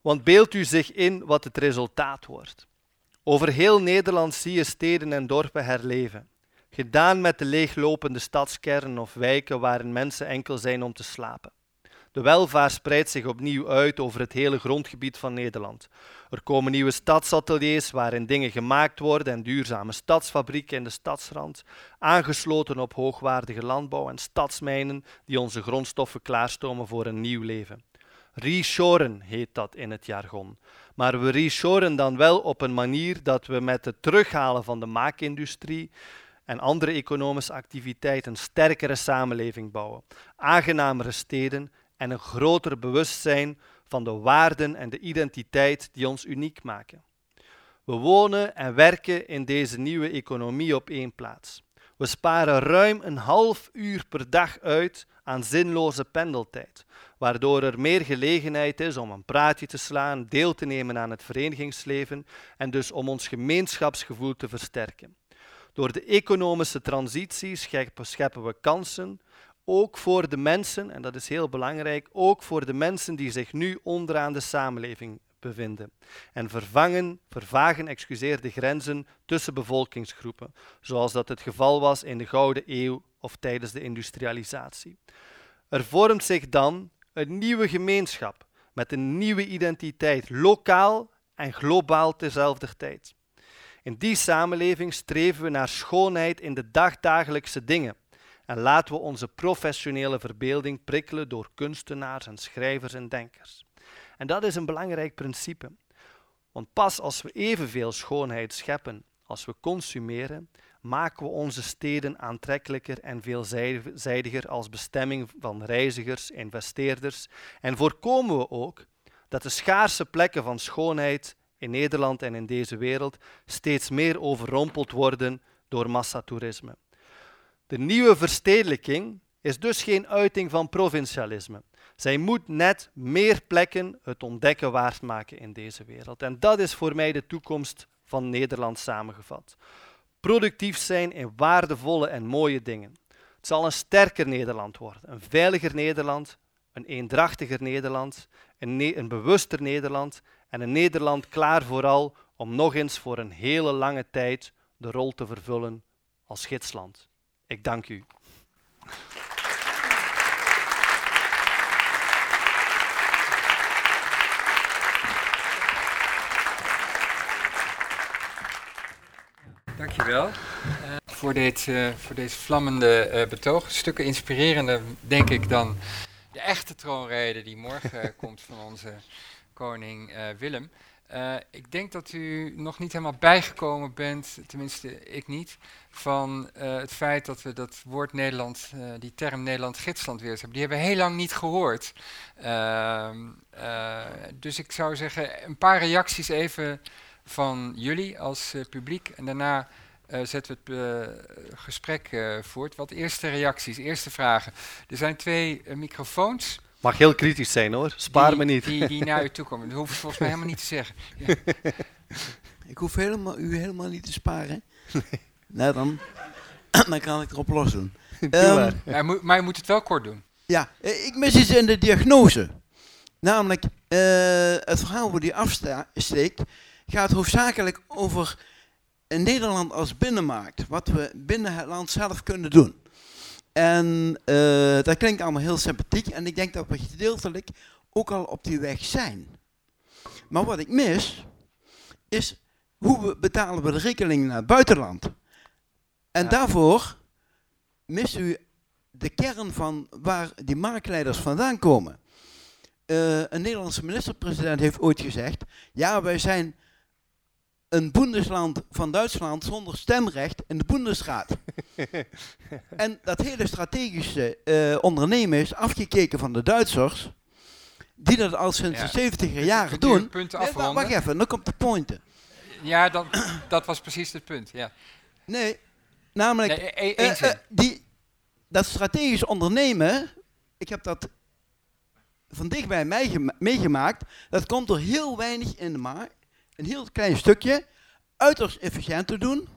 Want beeld u zich in wat het resultaat wordt. Over heel Nederland zie je steden en dorpen herleven. Gedaan met de leeglopende stadskernen of wijken waarin mensen enkel zijn om te slapen. De welvaart spreidt zich opnieuw uit over het hele grondgebied van Nederland. Er komen nieuwe stadsateliers waarin dingen gemaakt worden en duurzame stadsfabrieken in de stadsrand, aangesloten op hoogwaardige landbouw en stadsmijnen die onze grondstoffen klaarstomen voor een nieuw leven. Reshoren heet dat in het jargon. Maar we reshoren dan wel op een manier dat we met het terughalen van de maakindustrie en andere economische activiteiten een sterkere samenleving bouwen, aangenamere steden en een groter bewustzijn van de waarden en de identiteit die ons uniek maken. We wonen en werken in deze nieuwe economie op één plaats. We sparen ruim een half uur per dag uit aan zinloze pendeltijd, waardoor er meer gelegenheid is om een praatje te slaan, deel te nemen aan het verenigingsleven en dus om ons gemeenschapsgevoel te versterken. Door de economische transitie scheppen we kansen, ook voor de mensen, en dat is heel belangrijk, ook voor de mensen die zich nu onderaan de samenleving bevinden. En vervangen, vervagen excuseer, de grenzen tussen bevolkingsgroepen, zoals dat het geval was in de Gouden Eeuw of tijdens de industrialisatie. Er vormt zich dan een nieuwe gemeenschap met een nieuwe identiteit, lokaal en globaal tezelfde tijd. In die samenleving streven we naar schoonheid in de dagdagelijkse dingen en laten we onze professionele verbeelding prikkelen door kunstenaars en schrijvers en denkers. En dat is een belangrijk principe. Want pas als we evenveel schoonheid scheppen als we consumeren, maken we onze steden aantrekkelijker en veelzijdiger als bestemming van reizigers, investeerders en voorkomen we ook dat de schaarse plekken van schoonheid in Nederland en in deze wereld steeds meer overrompeld worden door massatoerisme. De nieuwe verstedelijking is dus geen uiting van provincialisme. Zij moet net meer plekken het ontdekken waard maken in deze wereld. En dat is voor mij de toekomst van Nederland samengevat. Productief zijn in waardevolle en mooie dingen. Het zal een sterker Nederland worden, een veiliger Nederland, een eendrachtiger Nederland, een, een bewuster Nederland en een Nederland klaar vooral om nog eens voor een hele lange tijd de rol te vervullen als gidsland. Ik dank u. Dankjewel uh, voor, dit, uh, voor deze vlammende uh, betoog. Stukken inspirerender, denk ik, dan de echte troonrede die morgen komt van onze koning Willem. Uh, ik denk dat u nog niet helemaal bijgekomen bent, tenminste ik niet, van uh, het feit dat we dat woord Nederland, uh, die term Nederland gidsland weer hebben. Die hebben we heel lang niet gehoord. Ehm, dus ik zou zeggen, een paar reacties even van jullie als publiek en daarna zetten we het gesprek voort. Wat eerste reacties, eerste vragen. Er zijn twee microfoons. Mag heel kritisch zijn hoor, spaar me niet. Die, die naar u toe komen, dat hoef je volgens mij helemaal niet te zeggen. Ja. Ik hoef helemaal, u helemaal niet te sparen. Nee. Nou dan, dan kan ik erop los doen. Um, ja, maar je moet het wel kort doen. Ja, eh, ik mis iets in de diagnose. Namelijk, uh, het verhaal hoe die afsteekt gaat hoofdzakelijk over Nederland als binnenmarkt. Wat we binnen het land zelf kunnen doen. En uh, dat klinkt allemaal heel sympathiek en ik denk dat we gedeeltelijk ook al op die weg zijn. Maar wat ik mis, is hoe betalen we de rekening naar het buitenland? En daarvoor mist u de kern van waar die marktleiders vandaan komen. Uh, een Nederlandse minister-president heeft ooit gezegd: ja, wij zijn een Bundesland van Duitsland zonder stemrecht in de Bundesraad. en dat hele strategische uh, ondernemen is afgekeken van de Duitsers, die dat al sinds de 70 jaren doen. Nee, wacht even, dan komt de pointe. Ja, dan, dat was precies het punt. Ja. Nee, namelijk nee, e- uh, uh, die, dat strategisch ondernemen, ik heb dat van dichtbij meegemaakt, dat komt er heel weinig in de markt een heel klein stukje uiterst efficiënt te doen.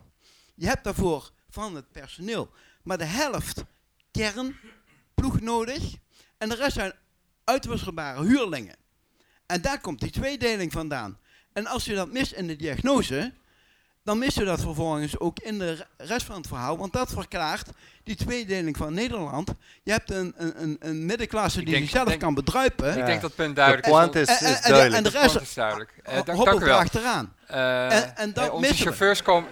Je hebt daarvoor van het personeel maar de helft kernploeg nodig en de rest zijn uitwisselbare huurlingen. En daar komt die tweedeling vandaan. En als je dat mist in de diagnose, dan mis je dat vervolgens ook in de rest van het verhaal. Want dat verklaart die tweedeling van Nederland. Je hebt een, een, een, een middenklasse die zichzelf denk- kan bedruipen. Ik denk dat het punt De duidelijk is. pointe is, En- is en- de- duidelijk. en de Het rest is duidelijk. Eh, dank, u wel. erachteraan. Eh, En- en dat eh, onze, missen we. chauffeurs komen,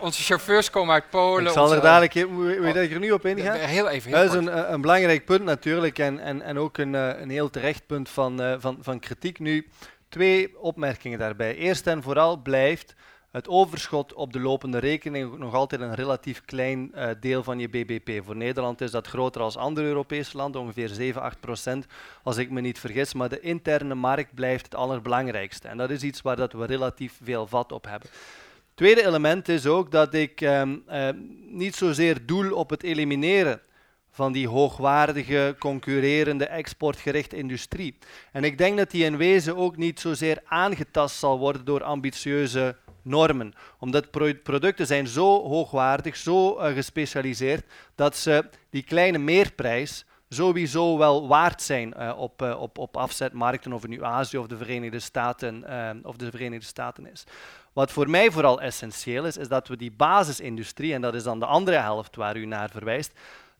onze chauffeurs komen uit Polen. Ik zal onze- er dadelijk, je dat ik er nu op ingaan? Heel even, heel Dat is een, eh, een belangrijk punt natuurlijk en, en, en ook een, eh, een heel terecht punt van, eh, van, van kritiek. Nu, twee opmerkingen daarbij. Eerst en vooral blijft het overschot op de lopende rekening nog altijd een relatief klein eh, deel van je BBP. Voor Nederland is dat groter als andere Europese landen, ongeveer 7, 8 procent, als ik me niet vergis. Maar de interne markt blijft het allerbelangrijkste. En dat is iets waar dat we relatief veel vat op hebben. Tweede element is ook dat ik ehm, ehm, niet zozeer doel op het elimineren van die hoogwaardige, concurrerende, exportgerichte industrie. En ik denk dat die in wezen ook niet zozeer aangetast zal worden door ambitieuze normen. Omdat pro- producten zijn zo hoogwaardig, zo eh, gespecialiseerd, dat ze die kleine meerprijs sowieso wel waard zijn eh, op, eh, op, op afzetmarkten, of het nu Azië of de Verenigde Staten, of de Verenigde Staten is. Wat voor mij vooral essentieel is, is dat we die basisindustrie, en dat is dan de andere helft waar u naar verwijst,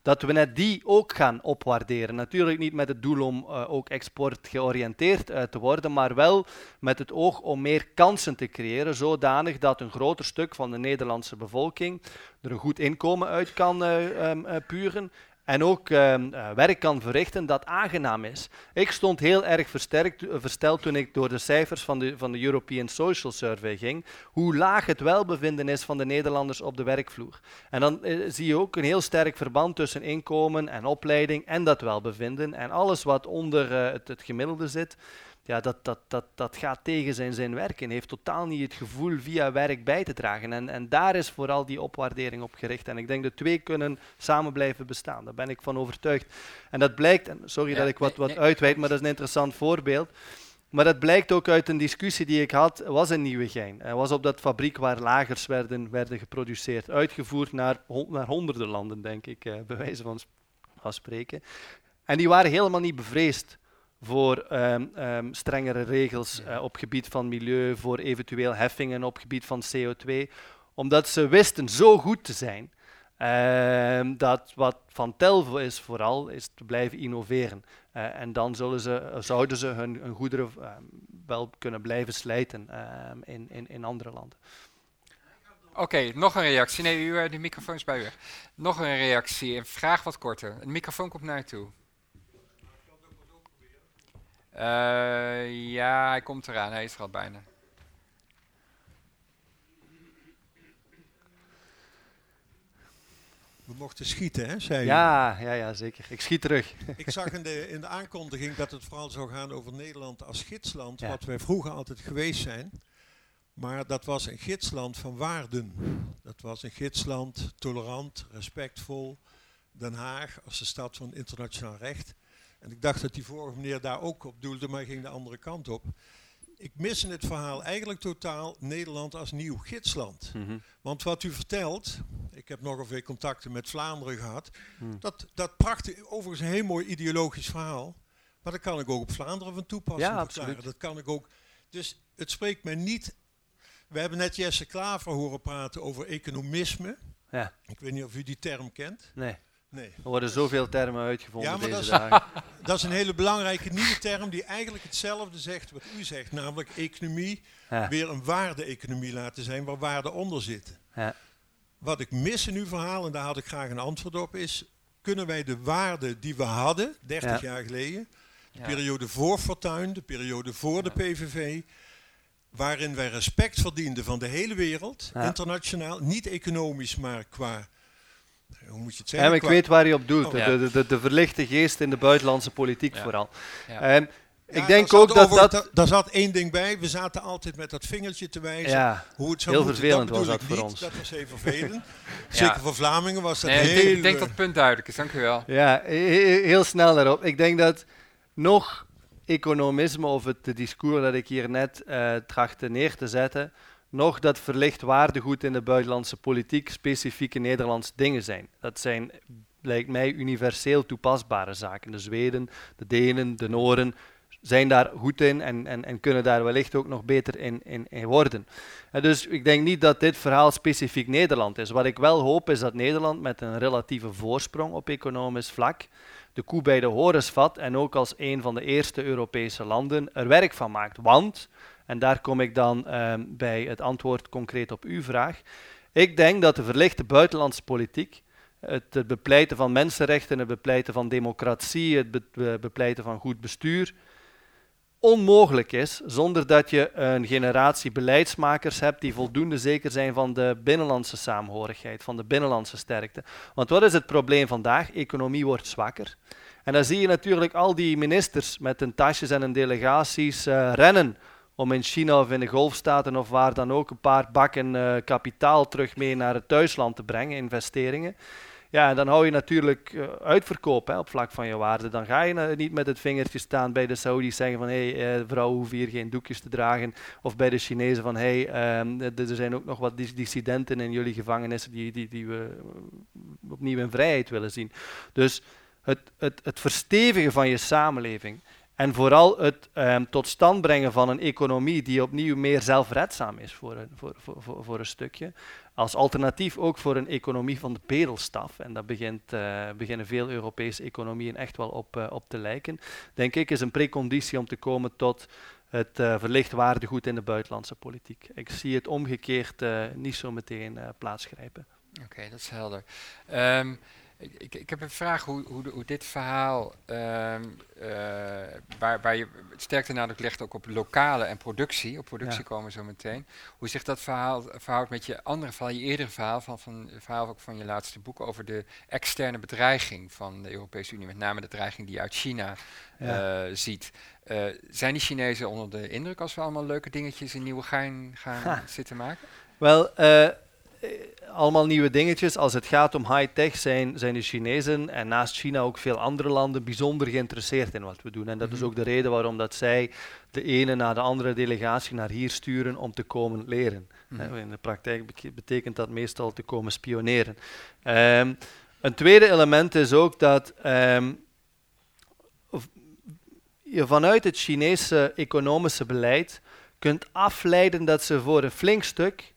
dat we net die ook gaan opwaarderen. Natuurlijk niet met het doel om eh, ook export georiënteerd eh, te worden, maar wel met het oog om meer kansen te creëren, zodanig dat een groter stuk van de Nederlandse bevolking er een goed inkomen uit kan eh, puren. En ook eh, werk kan verrichten dat aangenaam is. Ik stond heel erg versterkt, eh, versteld toen ik door de cijfers van de, van de European Social Survey ging, hoe laag het welbevinden is van de Nederlanders op de werkvloer. En dan eh, zie je ook een heel sterk verband tussen inkomen en opleiding en dat welbevinden. En alles wat onder het gemiddelde zit, ja, dat, dat, dat, dat gaat tegen zijn zin werken. Heeft totaal niet het gevoel via werk bij te dragen. En, en daar is vooral die opwaardering op gericht. En ik denk dat twee kunnen samen blijven bestaan. Daar ben ik van overtuigd. En dat blijkt, en sorry Ja, dat ik wat, wat nee. uitweid, maar dat is een interessant voorbeeld. Maar dat blijkt ook uit een discussie die ik had, was in Nieuwegein. Het was op dat fabriek waar lagers werden, werden geproduceerd. Uitgevoerd naar, naar honderden landen, denk ik, eh, bij wijze van spreken. En die waren helemaal niet bevreesd voor ehm, ehm, strengere regels eh, op gebied van milieu, voor eventueel heffingen op gebied van CO2, omdat ze wisten zo goed te zijn ehm, dat wat van tel is vooral is te blijven innoveren. Eh, en dan zullen ze, eh, zouden ze hun, hun goederen wel kunnen blijven slijten in, in, in andere landen. Oké, nog een reactie. Nee, u, de microfoon is bij u. Nog een reactie. Een vraag wat korter. De microfoon komt naar u toe. Eh, ja, hij komt eraan. Hij is er al bijna. We mochten schieten, hè, zei. Ja, ja, ja, zeker. Ik schiet terug. Ik zag in de, in de aankondiging dat het vooral zou gaan over Nederland als gidsland, Ja. wat wij vroeger altijd geweest zijn. Maar dat was een gidsland van waarden. Dat was een gidsland, tolerant, respectvol. Den Haag als de stad van internationaal recht. En ik dacht dat die vorige meneer daar ook op doelde, maar hij ging de andere kant op. Ik mis in het verhaal eigenlijk totaal Nederland als nieuw gidsland. Want wat u vertelt, ik heb nogal veel contacten met Vlaanderen gehad, Hmm. dat, dat prachtig, overigens een heel mooi ideologisch verhaal, maar dat kan ik ook op Vlaanderen van toepassen. Ja, absoluut. Dat kan ik ook. Dus het spreekt mij niet. We hebben net Jesse Klaver horen praten over economisme. Ja, Ik weet niet of u die term kent. nee. Nee. Er worden zoveel termen uitgevonden Ja, maar deze dat is- dagen. Dat is een hele belangrijke nieuwe term die eigenlijk hetzelfde zegt wat u zegt, namelijk economie Ja. weer een waarde-economie laten zijn waar waarden onder zitten. Ja. Wat ik mis in uw verhaal, en daar had ik graag een antwoord op, is kunnen wij de waarden die we hadden 30 Ja. jaar geleden, de periode voor Fortuyn, de periode voor de PVV, waarin wij respect verdienden van de hele wereld, Ja. internationaal, niet economisch, maar qua, hoe moet je het zeggen? maar ik Qua- weet waar je op doelt. Oh. De, Ja. de, de, de verlichte geest in de buitenlandse politiek Ja. vooral. Ja. Ehm, Ja, ik denk daar ook zat dat over- dat... da- Daar zat één ding bij, we zaten altijd met dat vingertje te wijzen. Ja, Hoe het zou Heel moeten, vervelend bedoel was dat voor niet. ons. Dat was heel vervelend. Zeker voor Vlamingen was dat Nee, ik, heel... denk, ik denk eh, dat het punt duidelijk is. Dank u wel. ja he- he- heel snel daarop. Ik denk dat nog economisme of het de discours dat ik hier net eh trachtte neer te zetten, nog dat verlicht waardegoed in de buitenlandse politiek specifieke Nederlandse dingen zijn. Dat zijn lijkt mij universeel toepasbare zaken. De Zweden, de Denen, de Noren zijn daar goed in en, en, en kunnen daar wellicht ook nog beter in, in, worden. En dus ik denk niet dat dit verhaal specifiek Nederland is. Wat ik wel hoop is dat Nederland met een relatieve voorsprong op economisch vlak de koe bij de horens vat en ook als een van de eerste Europese landen er werk van maakt. Want, en daar kom ik dan ehm, bij het antwoord concreet op uw vraag, ik denk dat de verlichte buitenlandse politiek, het, bepleiten van mensenrechten, het bepleiten van democratie, het bepleiten van goed bestuur, onmogelijk is zonder dat je een generatie beleidsmakers hebt die voldoende zeker zijn van de binnenlandse saamhorigheid, van de binnenlandse sterkte. Want wat is het probleem vandaag? Economie wordt zwakker. En dan zie je natuurlijk al die ministers met hun tasjes en hun delegaties uh, rennen om in China of in de Golfstaten of waar dan ook een paar bakken uh, kapitaal terug mee naar het thuisland te brengen, investeringen. Ja, en dan hou je natuurlijk uh, uitverkoop hè, op vlak van je waarde. Dan ga je niet met het vingertje staan bij de Saudis zeggen van hé, hey, uh, vrouwen hoeven hier geen doekjes te dragen. Of bij de Chinezen van hé, hey, um, er zijn ook nog wat dissidenten in jullie gevangenissen die, die, die we opnieuw in vrijheid willen zien. Dus het, het, het verstevigen van je samenleving en vooral het um, tot stand brengen van een economie die opnieuw meer zelfredzaam is voor een, voor, voor, voor, een stukje. Als alternatief ook voor een economie van de bedelstaf. En daar uh, beginnen veel Europese economieën echt wel op, uh, op te lijken. Denk ik is een preconditie om te komen tot het uh, verlicht waardegoed in de buitenlandse politiek. Ik zie het omgekeerd niet zo meteen plaatsgrijpen. Oké, dat is helder. Um, ik, ik, heb een vraag hoe, hoe, hoe dit verhaal, um, uh, waar, waar je sterkte nadruk legt ook op lokale en productie, op productie ja. komen we zo meteen, hoe zich dat verhaal verhoudt met je andere verhaal, je eerdere verhaal, van, van verhaal ook van je laatste boek over de externe bedreiging van de Europese Unie, met name de dreiging die je uit China ja. uh, ziet. Uh, zijn die Chinezen onder de indruk als we allemaal leuke dingetjes in Nieuwegein gaan ha. zitten maken? Wel, allemaal nieuwe dingetjes. Als het gaat om high-tech zijn, zijn de Chinezen en naast China ook veel andere landen bijzonder geïnteresseerd in wat we doen. En dat is ook de reden waarom dat zij de ene na de andere delegatie naar hier sturen om te komen leren. Mm In de praktijk betekent dat meestal te komen spioneren. Um, een tweede element is ook dat um, je vanuit het Chinese economische beleid kunt afleiden dat ze voor een flink stuk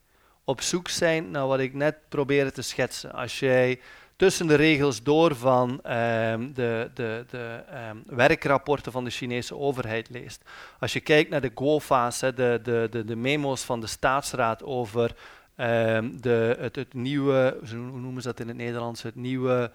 op zoek zijn naar wat ik net probeerde te schetsen. Als jij tussen de regels door van um, de, de, de um, werkrapporten van de Chinese overheid leest. Als je kijkt naar de GOFA's, de, de, de, de memo's van de staatsraad over um, de, het, het nieuwe, hoe noemen ze dat in het Nederlands, het nieuwe...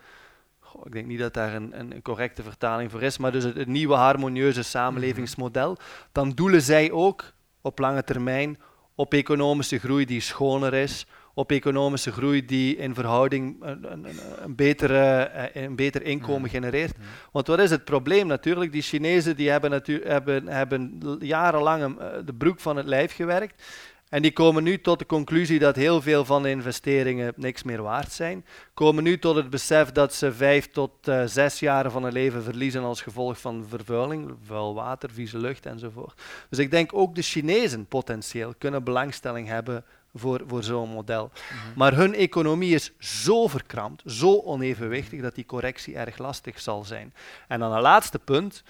ik denk niet dat daar een, een, correcte vertaling voor is, maar dus het, het nieuwe harmonieuze samenlevingsmodel, dan doelen zij ook op lange termijn op economische groei die schoner is, op economische groei die in verhouding een, een, een, betere, eh, een beter inkomen genereert. Want wat is het probleem natuurlijk? Die Chinezen die hebben, hebben, hebben jarenlang eh, de broek van het lijf gewerkt. En die komen nu tot de conclusie dat heel veel van de investeringen niks meer waard zijn. Komen nu tot het besef dat ze vijf tot uh, zes jaren van hun leven verliezen als gevolg van vervuiling, vuil water, vieze lucht enzovoort. Dus ik denk ook de Chinezen potentieel kunnen belangstelling hebben voor, voor zo'n model. Mm -hmm. Maar hun economie is zo verkrampt, zo onevenwichtig, dat die correctie erg lastig zal zijn. En dan een laatste punt.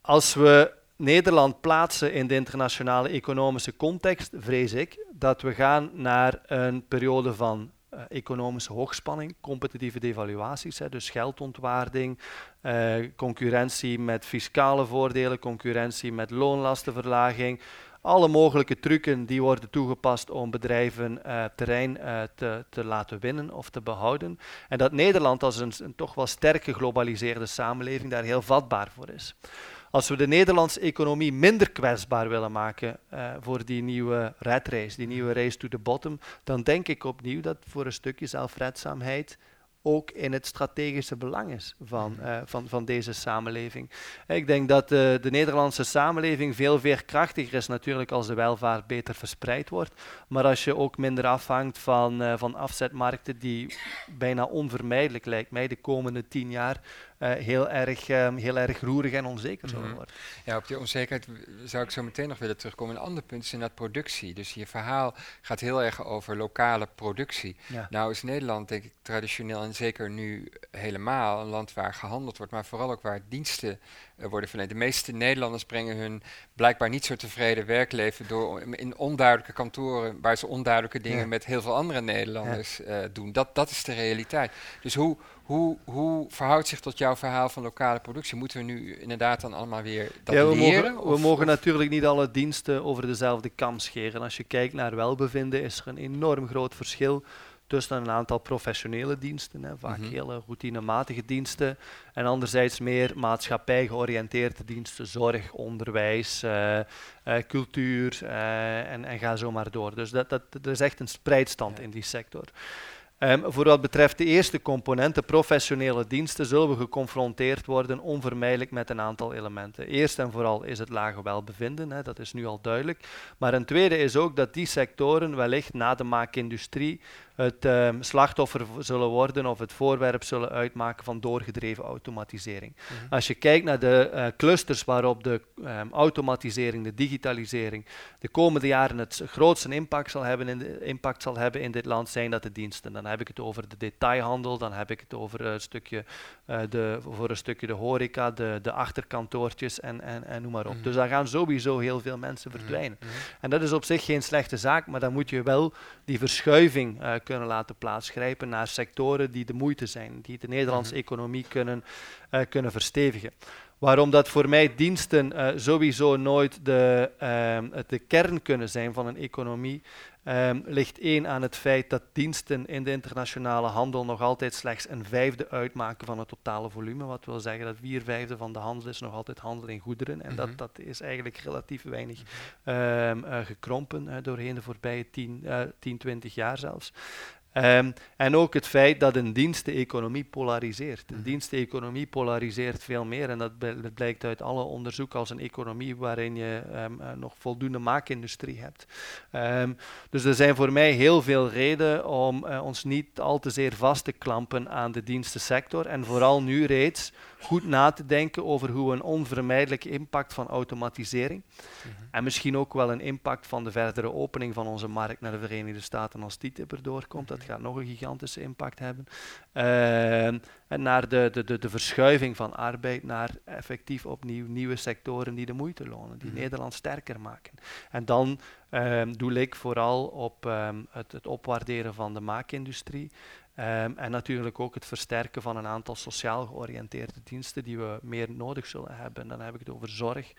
Als we Nederland plaatsen in de internationale economische context, vrees ik dat we gaan naar een periode van uh, economische hoogspanning, competitieve devaluaties, hè, dus geldontwaarding, uh, concurrentie met fiscale voordelen, concurrentie met loonlastenverlaging. Alle mogelijke trucken die worden toegepast om bedrijven uh, terrein te, te, laten winnen of te behouden. En dat Nederland als een, een toch wel sterk geglobaliseerde samenleving daar heel vatbaar voor is. Als we de Nederlandse economie minder kwetsbaar willen maken uh, voor die nieuwe redrace, die nieuwe race to the bottom, dan denk ik opnieuw dat voor een stukje zelfredzaamheid ook in het strategische belang is van, uh, van, van deze samenleving. Ik denk dat uh, de Nederlandse samenleving veel veerkrachtiger is natuurlijk als de welvaart beter verspreid wordt, maar als je ook minder afhangt van, uh, van afzetmarkten die bijna onvermijdelijk lijkt mij de komende tien jaar eh, heel, erg, ehm, heel erg roerig en onzeker Mhm. worden. Ja, op die onzekerheid zou ik zo meteen nog willen terugkomen. Een ander punt is inderdaad productie. Dus je verhaal gaat heel erg over lokale productie. Ja. Nou is Nederland denk ik traditioneel en zeker nu helemaal een land waar gehandeld wordt, maar vooral ook waar diensten eh, worden verleend. De meeste Nederlanders brengen hun blijkbaar niet zo tevreden werkleven door in onduidelijke kantoren waar ze onduidelijke dingen Ja. met heel veel andere Nederlanders eh, doen. Dat, dat is de realiteit. Dus hoe, hoe, hoe verhoudt zich tot jouw verhaal van lokale productie? Moeten we nu inderdaad dan allemaal weer dat ja, we leren? mogen, we mogen natuurlijk niet alle diensten over dezelfde kam scheren. Als je kijkt naar welbevinden, is er een enorm groot verschil tussen een aantal professionele diensten, hè, vaak Mhm. hele routinematige diensten, en anderzijds meer maatschappij georiënteerde diensten, zorg, onderwijs, eh, eh, cultuur eh, en, en ga zo maar door. Dus dat, dat, er is echt een spreidstand Ja. in die sector. Ehm, voor wat betreft de eerste component, de professionele diensten, zullen we geconfronteerd worden onvermijdelijk met een aantal elementen. Eerst en vooral is het lage welbevinden, hè, dat is nu al duidelijk. Maar een tweede is ook dat die sectoren wellicht na de maakindustrie het ehm, slachtoffer zullen worden of het voorwerp zullen uitmaken van doorgedreven automatisering. Mhm. Als je kijkt naar de eh, clusters waarop de ehm, automatisering, de digitalisering de komende jaren het grootste impact zal, hebben in de, impact zal hebben in dit land, zijn dat de diensten. Dan heb ik het over de detailhandel, dan heb ik het over een stukje, eh, de, voor een stukje de horeca, de, de achterkantoortjes en, en, en noem maar op. Mhm. Dus daar gaan sowieso heel veel mensen Mhm. verdwijnen. En dat is op zich geen slechte zaak, maar dan moet je wel die verschuiving eh, kunnen laten plaatsgrijpen naar sectoren die de moeite zijn, die de Nederlandse Mhm. economie kunnen, eh, kunnen verstevigen. Waarom dat voor mij diensten eh, sowieso nooit de, het de kern kunnen zijn van een economie, ehm, ligt één aan het feit dat diensten in de internationale handel nog altijd slechts een vijfde uitmaken van het totale volume. Wat wil zeggen dat vier vijfde van de handel is nog altijd handel in goederen. En Mhm. dat, dat is eigenlijk relatief weinig ehm, eh, gekrompen doorheen de voorbije 10, eh 10 20 jaar zelfs. Ehm, en ook het feit dat een diensteconomie polariseert. Een Mhm. diensteconomie polariseert veel meer en dat, bl- dat blijkt uit alle onderzoek als een economie waarin je ehm, eh, nog voldoende maakindustrie hebt. Ehm, dus er zijn voor mij heel veel redenen om eh, ons niet al te zeer vast te klampen aan de dienstensector en vooral nu reeds goed na te denken over hoe een onvermijdelijke impact van automatisering Mhm. en misschien ook wel een impact van de verdere opening van onze markt naar de Verenigde Staten als TTIP erdoor komt. Dat gaat nog een gigantische impact hebben. Ehm, en naar de, de, de, de verschuiving van arbeid naar effectief opnieuw nieuwe sectoren die de moeite lonen, die Mhm. Nederland sterker maken. En dan ehm, doe ik vooral op ehm, het, het opwaarderen van de maakindustrie. Ehm, en natuurlijk ook het versterken van een aantal sociaal georiënteerde diensten die we meer nodig zullen hebben. Dan heb ik het over zorg.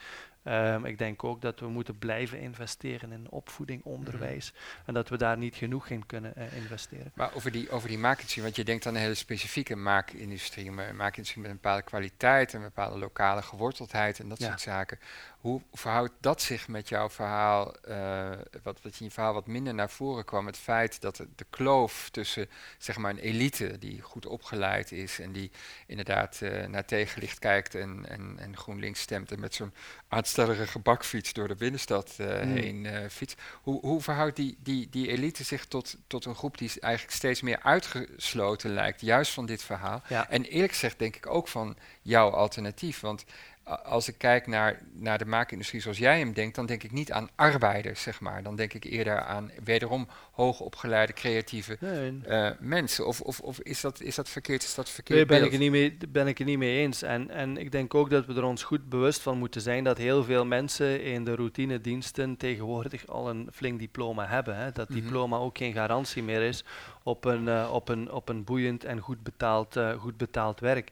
Ehm, ik denk ook dat we moeten blijven investeren in opvoeding, onderwijs. En dat we daar niet genoeg in kunnen eh, investeren. Maar over die, over die maakindustrie, want je denkt aan een hele specifieke maakindustrie, maar een maakindustrie met een bepaalde kwaliteit, een bepaalde lokale geworteldheid en dat Ja. soort zaken. Hoe verhoudt dat zich met jouw verhaal, eh, wat, wat in je verhaal wat minder naar voren kwam, het feit dat de, de kloof tussen zeg maar een elite die goed opgeleid is en die inderdaad eh, naar tegenlicht kijkt en, en, en GroenLinks stemt en met zo'n aanstellerige bakfiets door de binnenstad eh, Hmm. heen eh, fietst. Hoe, hoe verhoudt die, die, die elite zich tot, tot een groep die eigenlijk steeds meer uitgesloten lijkt, juist van dit verhaal? Ja. En eerlijk gezegd denk ik ook van jouw alternatief. Want als ik kijk naar, naar de maakindustrie zoals jij hem denkt, dan denk ik niet aan arbeiders, zeg maar. Dan denk ik eerder aan wederom hoogopgeleide, creatieve Nee, eh, mensen. Of, of, of is, dat, is dat verkeerd? Is dat Nee, verkeerd? ben ik, het niet mee, ben ik het niet mee eens. En, en ik denk ook dat we er ons goed bewust van moeten zijn dat heel veel mensen in de routinediensten tegenwoordig al een flink diploma hebben. Hè. Dat Mhm. diploma ook geen garantie meer is op een, eh, op een, op een boeiend en goed betaald, eh, goed betaald werk.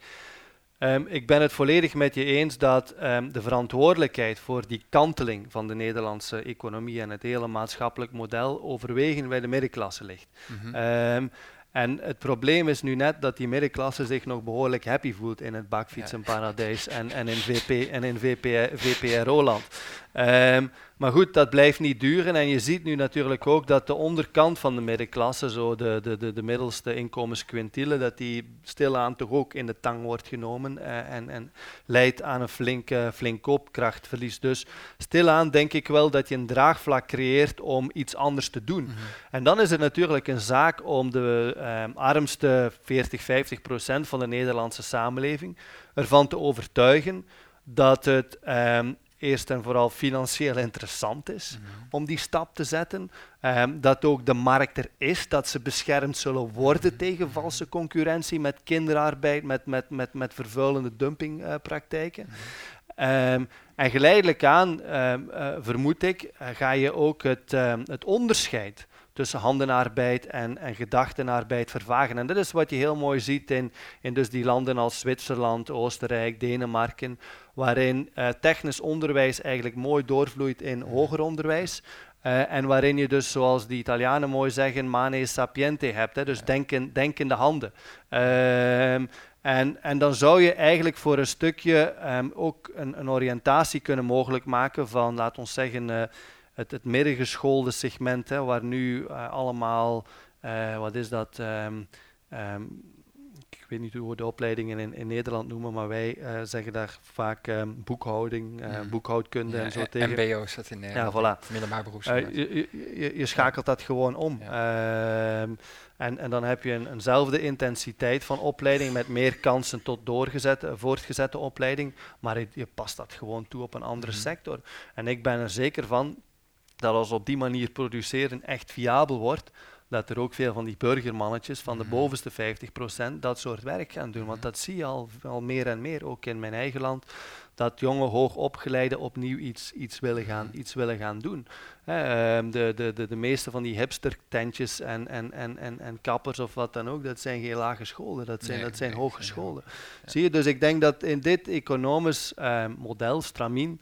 Ehm, ik ben het volledig met je eens dat ehm, de verantwoordelijkheid voor die kanteling van de Nederlandse economie en het hele maatschappelijk model overwegend bij de middenklasse ligt. Mhm. Ehm, en het probleem is nu net dat die middenklasse zich nog behoorlijk happy voelt in het bakfietsenparadijs en, en in, VP, en in VP, VPRO-land. Maar goed, dat blijft niet duren. En je ziet nu natuurlijk ook dat de onderkant van de middenklasse, zo de, de, de, de middelste inkomensquintiele, dat die stilaan toch ook in de tang wordt genomen eh, en, en leidt aan een flink, eh, flink koopkrachtverlies. Dus stilaan denk ik wel dat je een draagvlak creëert om iets anders te doen. Mhm. En dan is het natuurlijk een zaak om de, ehm, armste 40, 50 procent van de Nederlandse samenleving ervan te overtuigen dat het ehm, eerst en vooral financieel interessant is Mhm. om die stap te zetten. Ehm, dat ook de markt er is, dat ze beschermd zullen worden Mhm. tegen valse concurrentie met kinderarbeid, met, met, met, met vervuilende dumpingpraktijken. Mhm. Ehm, en geleidelijk aan, ehm, eh, vermoed ik, eh, ga je ook het, het onderscheid tussen handenarbeid en, en gedachtenarbeid vervagen. En dat is wat je heel mooi ziet in, in dus die landen als Zwitserland, Oostenrijk, Denemarken, waarin eh, technisch onderwijs eigenlijk mooi doorvloeit in hoger onderwijs. Eh, en waarin je dus, zoals de Italianen mooi zeggen, mane sapiente hebt, hè, dus denken, denkende handen. Ehm, en, en dan zou je eigenlijk voor een stukje ehm, ook een, een oriëntatie kunnen mogelijk maken van, laat ons zeggen, eh, het, het middengeschoolde segment, hè, waar nu allemaal, wat is dat, ehm, ik weet niet hoe we de opleidingen in, in Nederland noemen, maar wij eh, zeggen daar vaak ehm, boekhouding, eh, Mhm. boekhoudkunde Ja, en zo en- tegen. MBO is dat in Nederland. voilà. hè? Middelbaar Eh, beroepsonderwijs. je, je, je- je schakelt dat gewoon om. Ehm, en, en dan heb je een, eenzelfde intensiteit van opleiding met meer kansen tot doorgezette, voortgezette opleiding, maar je, je past dat gewoon toe op een andere Mhm. sector. En ik ben er zeker van dat als op die manier produceren echt viabel wordt, dat er ook veel van die burgermannetjes van de Mhm. bovenste 50% dat soort werk gaan doen. Want Mhm. dat zie je al, al meer en meer, ook in mijn eigen land, dat jonge hoogopgeleiden opnieuw iets, iets, willen, gaan, Mhm. iets willen gaan doen. Ehm, de, de, de, de meeste van die hipstertentjes en, en, en, en, en kappers of wat dan ook, dat zijn geen lage scholen, dat zijn, Nee, dat zijn nee, hogescholen. Ja. Zie je, dus ik denk dat in dit economisch ehm, model, Stramien,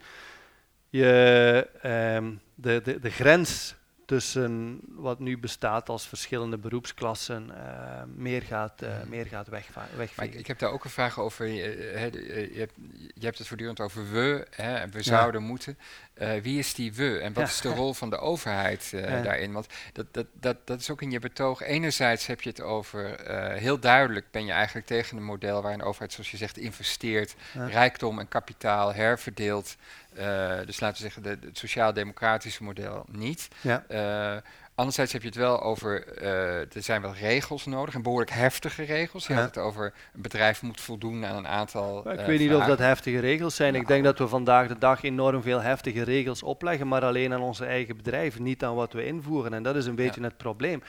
je ehm, de, de, de grens tussen wat nu bestaat als verschillende beroepsklassen eh, meer gaat, Mhm. meer gaat ik, wegvegen. ik heb daar ook een vraag over. Je, eh, je, hebt, je hebt het voortdurend over we, hè, we zouden moeten. Wie is die we en wat Ja. is de rol van de overheid Ja. daarin? Want dat, dat, dat, dat is ook in je betoog. Enerzijds heb je het over, heel duidelijk ben je eigenlijk tegen een model waar een overheid, zoals je zegt, investeert, rijkdom en kapitaal herverdeelt. Eh, dus laten we zeggen, de, het sociaal-democratische model niet. Ja. Eh, anderzijds heb je het wel over, eh, er zijn wel regels nodig, en behoorlijk heftige regels. Je Ja. had het over, een bedrijf moet voldoen aan een aantal Maar ik weet niet of dat heftige regels zijn. Ik denk dat we vandaag de dag enorm veel heftige regels opleggen, maar alleen aan onze eigen bedrijven, niet aan wat we invoeren. En dat is een beetje het probleem.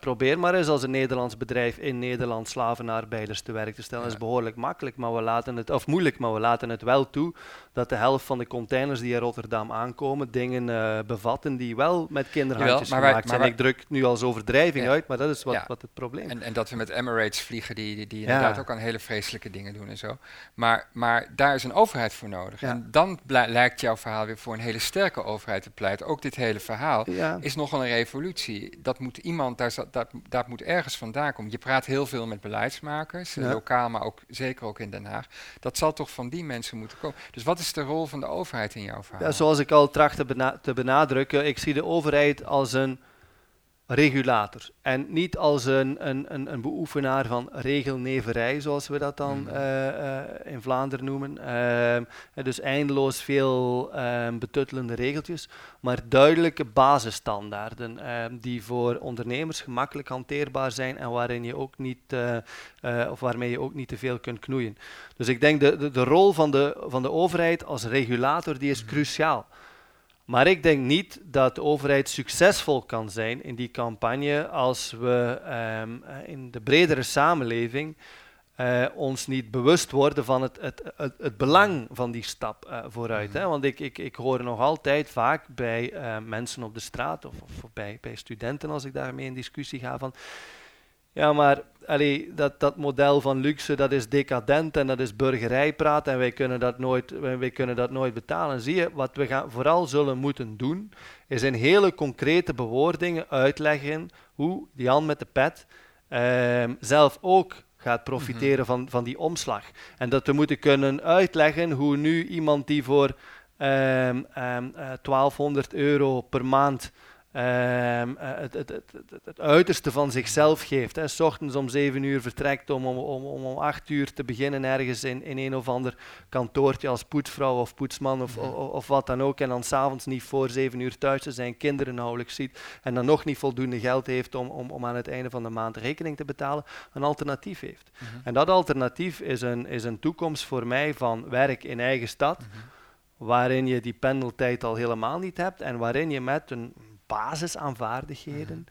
Probeer maar eens als een Nederlands bedrijf in Nederland slavenarbeiders te werk te stellen. Dat is behoorlijk makkelijk, maar we laten het, of moeilijk, maar we laten het wel toe dat de helft van de containers die in Rotterdam aankomen, dingen eh, bevatten die wel met kinderhandjes maar wij- gemaakt maar zijn. wij- Ik druk nu als overdrijving Ja. uit, maar dat is wat, Ja. wat het probleem is. En, en dat we met Emirates vliegen, die, die, inderdaad ook aan hele vreselijke dingen doen en zo. Maar, maar daar is een overheid voor nodig. En dan lijkt jouw verhaal weer voor een hele sterke overheid te pleiten. Ook dit hele verhaal is nogal een revolutie. Dat moet iemand, daar, dat, dat moet ergens vandaan komen. Je praat heel veel met beleidsmakers, lokaal, maar ook zeker ook in Den Haag. Dat zal toch van die mensen moeten komen. Dus wat is de rol van de overheid in jouw verhaal? Ja, zoals ik al tracht te benadrukken, ik zie de overheid als een regulator en niet als een, een, een, een beoefenaar van regelneverij, zoals we dat dan Mhm. eh, eh, in Vlaanderen noemen. Ehm, dus eindeloos veel ehm, betuttelende regeltjes, maar duidelijke basisstandaarden ehm, die voor ondernemers gemakkelijk hanteerbaar zijn en waarin je ook niet, eh, of waarmee je ook niet te veel kunt knoeien. Dus ik denk de, de, de rol van de, van de overheid als regulator die is Mhm. cruciaal. Maar ik denk niet dat de overheid succesvol kan zijn in die campagne als we ehm, eh, in de bredere samenleving eh, ons niet bewust worden van het, het, het, het belang van die stap eh, vooruit. Hè? Mhm. Want ik, ik, ik hoor nog altijd vaak bij mensen op de straat of, of bij, bij studenten als ik daarmee in discussie ga van ja, maar allee, dat, dat model van luxe, dat is decadent en dat is burgerijpraat en wij kunnen dat nooit, wij, kunnen dat nooit betalen. Zie je, wat we gaan, vooral zullen moeten doen, is in hele concrete bewoordingen uitleggen hoe Jan met de pet ehm, zelf ook gaat profiteren van, van die omslag. En dat we moeten kunnen uitleggen hoe nu iemand die voor ehm, ehm, eh, 1200 euro per maand eh, het, het, het, het, het uiterste van zichzelf geeft. Hè. S ochtends om zeven uur vertrekt om om, om, om om acht uur te beginnen ergens in, in een of ander kantoortje als poetsvrouw of poetsman of, Mhm. of, of wat dan ook. En dan s'avonds niet voor zeven uur thuis te zijn, kinderen nauwelijks ziet en dan nog niet voldoende geld heeft om, om, om aan het einde van de maand rekening te betalen, een alternatief heeft. Mhm. En dat alternatief is een, is een toekomst voor mij van werk in eigen stad, Mhm. waarin je die pendeltijd al helemaal niet hebt en waarin je met een basis aan vaardigheden,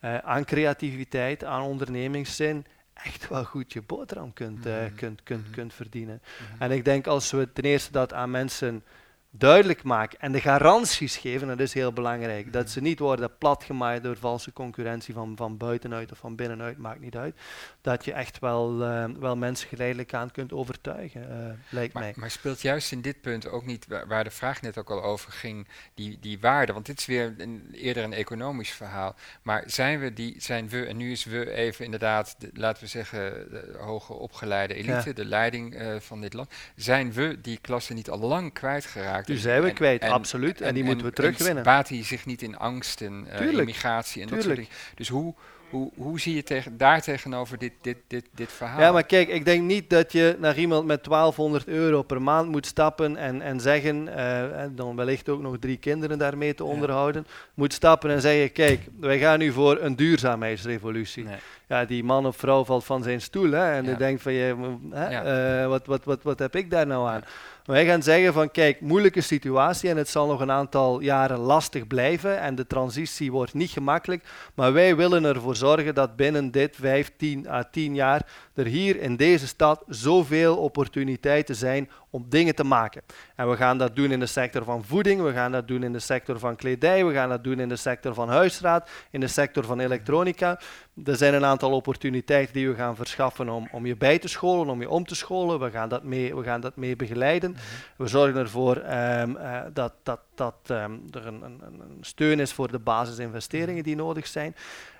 eh, aan creativiteit, aan ondernemingszin, echt wel goed je boterham kunt, eh, Mhm. kunt, kunt, Mhm. kunt verdienen. Mhm. En ik denk als we ten eerste dat aan mensen duidelijk maken en de garanties geven, dat is heel belangrijk. Dat ze niet worden platgemaaid door valse concurrentie van, van buitenuit of van binnenuit, maakt niet uit. Dat je echt wel, eh, wel mensen geleidelijk aan kunt overtuigen, eh, lijkt Maar, mij. maar speelt juist in dit punt ook niet, wa- waar de vraag net ook al over ging, die, die waarde? Want dit is weer een, eerder een economisch verhaal. Maar zijn we, die, zijn we, en nu is we even inderdaad, de, laten we zeggen, de hoger opgeleide elite, Ja. de leiding eh, van dit land, zijn we die klasse niet al lang kwijtgeraakt? En- zijn we en- kwijt, en- absoluut. En, die moeten we terugwinnen. baat hij zich niet in angsten, eh Tuurlijk, immigratie en dat soort tuurlijk. dingen. Dus hoe, hoe, hoe zie je tegen, daar tegenover dit, dit, dit, dit verhaal? Ja, maar kijk, ik denk niet dat je naar iemand met 1200 euro per maand moet stappen en, en zeggen, eh, en dan wellicht ook nog drie kinderen daarmee te Ja. onderhouden, moet stappen en zeggen, kijk, wij gaan nu voor een duurzaamheidsrevolutie. Nee. Ja, die man of vrouw valt van zijn stoel hè, en Ja. die denkt van, je, m- hè, Ja. eh, wat, wat, wat, wat heb ik daar nou aan? Wij gaan zeggen van, kijk, moeilijke situatie en het zal nog een aantal jaren lastig blijven en de transitie wordt niet gemakkelijk, maar wij willen ervoor zorgen dat binnen dit 15 à 10 jaar er hier in deze stad zoveel opportuniteiten zijn om dingen te maken. En we gaan dat doen in de sector van voeding, we gaan dat doen in de sector van kledij, we gaan dat doen in de sector van huisraad, in de sector van elektronica. Er zijn een aantal opportuniteiten die we gaan verschaffen om, om je bij te scholen, om je om te scholen. We gaan dat mee, we gaan dat mee begeleiden. We zorgen ervoor ehm, eh, dat, dat, dat ehm, er een, een, een een steun is voor de basisinvesteringen die nodig zijn.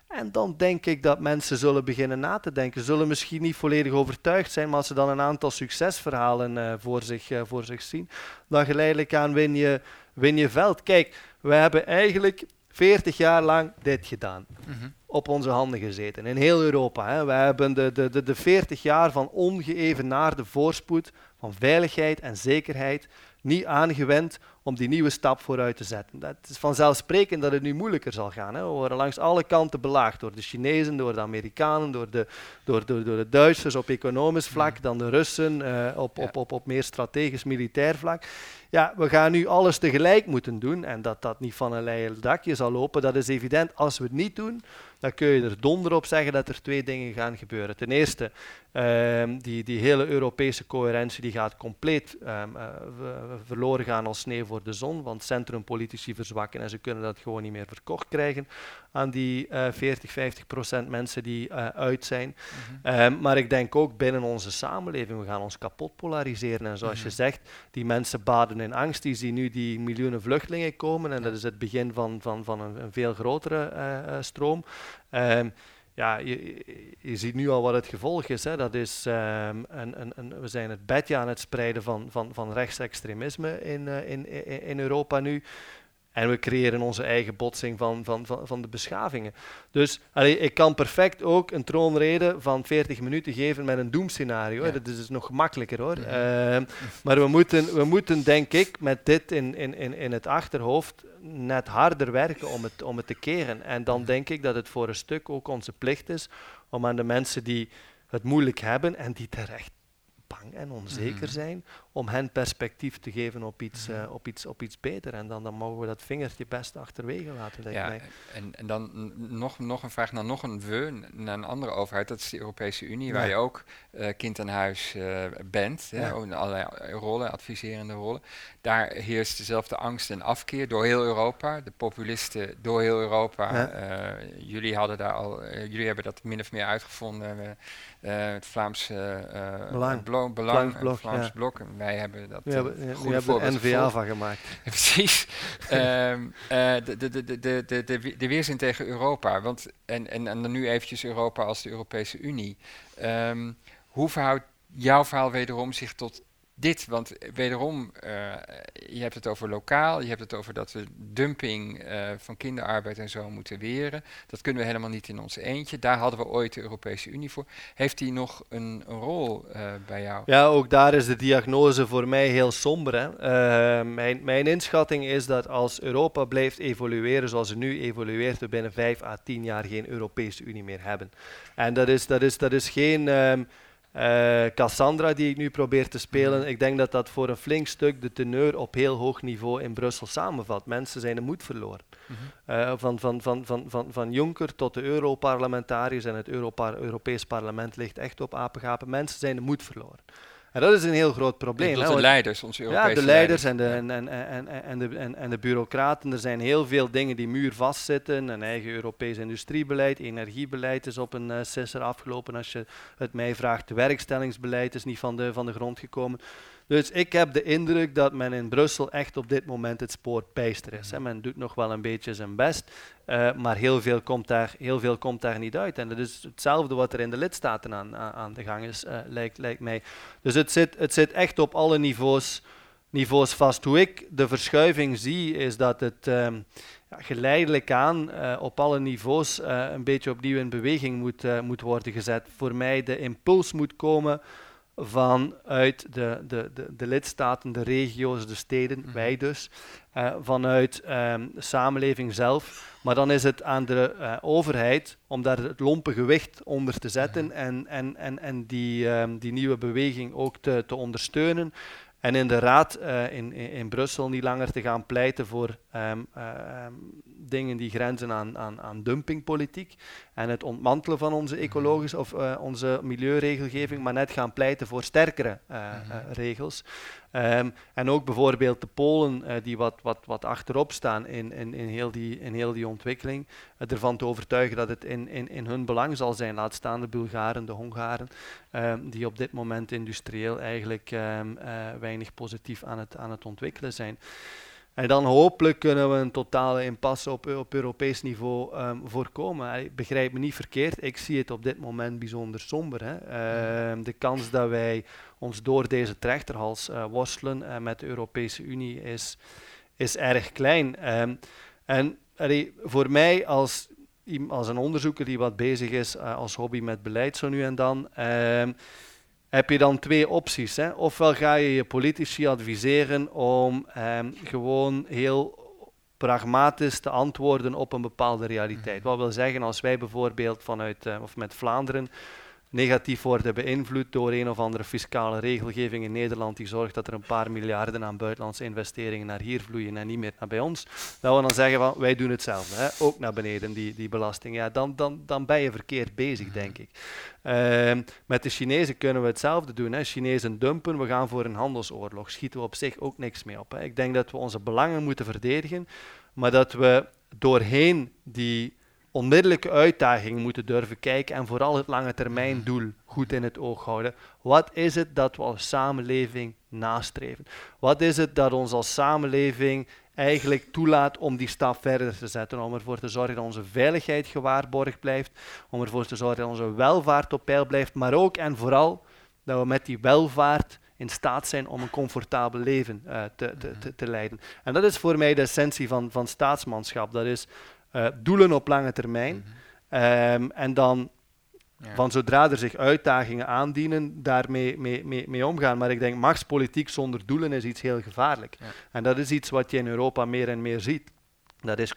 En dan denk ik dat mensen zullen beginnen na te denken. Zullen misschien niet volledig overtuigd zijn, maar als ze dan een aantal succesverhalen eh, voor, zich, eh, voor zich zien, dan geleidelijk aan win je, win je veld. Kijk, we hebben eigenlijk 40 jaar lang dit gedaan Mhm. op onze handen gezeten. In heel Europa. Hè. We hebben de, de, de, de 40 jaar van ongeëvenaarde voorspoed, van veiligheid en zekerheid niet aangewend om die nieuwe stap vooruit te zetten. Het is vanzelfsprekend dat het nu moeilijker zal gaan. Hè. We worden langs alle kanten belaagd door de Chinezen, door de Amerikanen, door de, door, door, door de Duitsers op economisch vlak, dan de Russen eh, op, op, op, op meer strategisch militair vlak. Ja, we gaan nu alles tegelijk moeten doen en dat dat niet van een leien dakje zal lopen, dat is evident. Als we het niet doen, dan kun je er donder op zeggen dat er twee dingen gaan gebeuren. Ten eerste, ehm, die, die hele Europese coherentie die gaat compleet ehm, eh, verloren gaan als sneeuw voor de zon, want centrumpolitici verzwakken en ze kunnen dat gewoon niet meer verkocht krijgen aan die eh 40, 50 procent mensen die eh, uit zijn. Mhm. Ehm, maar ik denk ook binnen onze samenleving, we gaan ons kapot polariseren. En zoals je Mhm. zegt, die mensen baden in angst, die zien nu die miljoenen vluchtelingen komen. En dat is het begin van, van, van een, een veel grotere eh, stroom. Ja, je, je- ziet nu al wat het gevolg is. Hè. Dat is ehm, een, een, een, we zijn het bedje aan het spreiden van, van, van rechtsextremisme in, eh, in, in Europa nu. En we creëren onze eigen botsing van, van, van, van de beschavingen. Dus allee, ik kan perfect ook een troonrede van 40 minuten geven met een doemscenario. Ja. Dat is dus nog gemakkelijker hoor. Ehm, maar we moeten, we moeten, denk ik, met dit in, in, in, in het achterhoofd net harder werken om het, om het te keren. En dan denk ik dat het voor een stuk ook onze plicht is om aan de mensen die het moeilijk hebben en die terecht bang en onzeker Mhm. zijn, om hen perspectief te geven op iets, Mhm. eh, op iets, op iets beter. En dan, dan mogen we dat vingertje best achterwege laten, denk ik. Ja, mij. en, en dan nog, nog een vraag naar nog een we, naar een andere overheid. Dat is de Europese Unie, waar je ook eh, kind aan huis eh, bent. hè, Ja. in allerlei rollen, adviserende rollen. Daar heerst dezelfde angst en afkeer door heel Europa. De populisten door heel Europa. Jullie, hadden daar al, jullie hebben dat min of meer uitgevonden. het Vlaams eh, Belang. Belang Vlaams het Blok, Vlaams blok wij hebben dat. goed we hebben eh, NVA van gemaakt. Precies. Ehm, eh, de, de, de, de, de, de weerzin tegen Europa. Want, en, en, en dan nu eventjes Europa als de Europese Unie. Ehm, hoe verhoudt jouw verhaal wederom zich tot dit, want wederom, uh, je hebt het over lokaal, je hebt het over dat we dumping uh, van kinderarbeid en zo moeten weren. Dat kunnen we helemaal niet in ons eentje. Daar hadden we ooit de Europese Unie voor. Heeft die nog een, rol uh, bij jou? Ja, ook daar is de diagnose voor mij heel somber. Hè? mijn, mijn inschatting is dat als Europa blijft evolueren zoals het nu evolueert, we binnen 5 à 10 jaar geen Europese Unie meer hebben. En dat is, dat is, dat is geen... Um, uh, Cassandra die ik nu probeer te spelen, ik denk dat dat voor een flink stuk de teneur op heel hoog niveau in Brussel samenvat. Mensen zijn de moed verloren. Uh, van, van, van, van, van, van Juncker tot de Europarlementariërs en het Europa Europees Parlement ligt echt op apengapen. Mensen zijn de moed verloren. En dat is een heel groot probleem. Hè, de leiders, onze Europese Ja, de leiders, En, de, en, en, en, en, de, en, en de bureaucraten. Er zijn heel veel dingen die muur vastzitten. Een eigen Europees industriebeleid, energiebeleid is op een uh, sisser afgelopen. Als je het mij vraagt, werkstellingsbeleid is niet van de, van de grond gekomen. Dus ik heb de indruk dat men in Brussel echt op dit moment het spoor pijster is. Hè. Men doet nog wel een beetje zijn best, uh, maar heel veel, komt daar, heel veel komt daar niet uit. En dat is hetzelfde wat er in de lidstaten aan, aan de gang is, uh, lijkt, lijkt mij. Dus het zit, het zit echt op alle niveaus, niveaus vast. Hoe ik de verschuiving zie, is dat het um, ja, geleidelijk aan uh, op alle niveaus een beetje opnieuw in beweging moet, moet worden gezet. Voor mij de impuls moet komen vanuit de, de, de, de lidstaten, de regio's, de steden, mhm. wij dus, uh, vanuit um, de samenleving zelf. Maar dan is het aan de uh, overheid om daar het lompe gewicht onder te zetten mhm. en, en, en, en die, um, die nieuwe beweging ook te, te ondersteunen. En in de raad uh, in, in, in, Brussel niet langer te gaan pleiten voor um, dingen die grenzen aan, aan, aan dumpingpolitiek en het ontmantelen van onze ecologische of uh, onze milieuregelgeving, maar net gaan pleiten voor sterkere uh, uh, regels. Um, en ook bijvoorbeeld de Polen, die wat, wat, wat achterop staan in, in, in, heel die, in heel die ontwikkeling, ervan te overtuigen dat het in, in, in hun belang zal zijn, laat staan de Bulgaren, de Hongaren, um, die op dit moment industrieel eigenlijk um, weinig positief aan het, aan het ontwikkelen zijn. En dan hopelijk kunnen we een totale impasse op, op Europees niveau um, voorkomen. Ik begrijp me niet verkeerd, ik zie het op dit moment bijzonder somber. Hè. Uh, de kans dat wij ons door deze trechterhals uh, worstelen uh, met de Europese Unie is, is erg klein. Um, en voor mij als, als een onderzoeker die wat bezig is eh, als hobby met beleid zo nu en dan heb je dan twee opties. Hè? Ofwel ga je je politici adviseren om ehm, gewoon heel pragmatisch te antwoorden op een bepaalde realiteit. Mhm. Wat wil zeggen, als wij bijvoorbeeld vanuit, uh, of met Vlaanderen negatief worden beïnvloed door een of andere fiscale regelgeving in Nederland die zorgt dat er een paar miljarden aan buitenlandse investeringen naar hier vloeien en niet meer naar bij ons, dat we dan zeggen van wij doen hetzelfde, hè? ook naar beneden die, die belasting. Ja, dan, dan, dan ben je verkeerd bezig, denk ik. Uh, met de Chinezen kunnen we hetzelfde doen. Hè. Chinezen dumpen, we gaan voor een handelsoorlog. Schieten we op zich ook niks mee op. Hè. Ik denk dat we onze belangen moeten verdedigen, maar dat we doorheen die onmiddellijke uitdagingen moeten durven kijken en vooral het lange termijn mhm. doel goed in het oog houden. Wat is het dat we als samenleving nastreven? Wat is het dat ons als samenleving eigenlijk toelaat om die stap verder te zetten, om ervoor te zorgen dat onze veiligheid gewaarborgd blijft, om ervoor te zorgen dat onze welvaart op peil blijft, maar ook en vooral dat we met die welvaart in staat zijn om een comfortabel leven uh, te, te, te, te, leiden. En dat is voor mij de essentie van, van staatsmanschap. Dat is uh, doelen op lange termijn. Mm -hmm. um, en dan ja. van zodra er zich uitdagingen aandienen, daarmee mee, mee, mee, omgaan. Maar ik denk, machtspolitiek zonder doelen is iets heel gevaarlijk. Ja. En dat is iets wat je in Europa meer en meer ziet. Dat is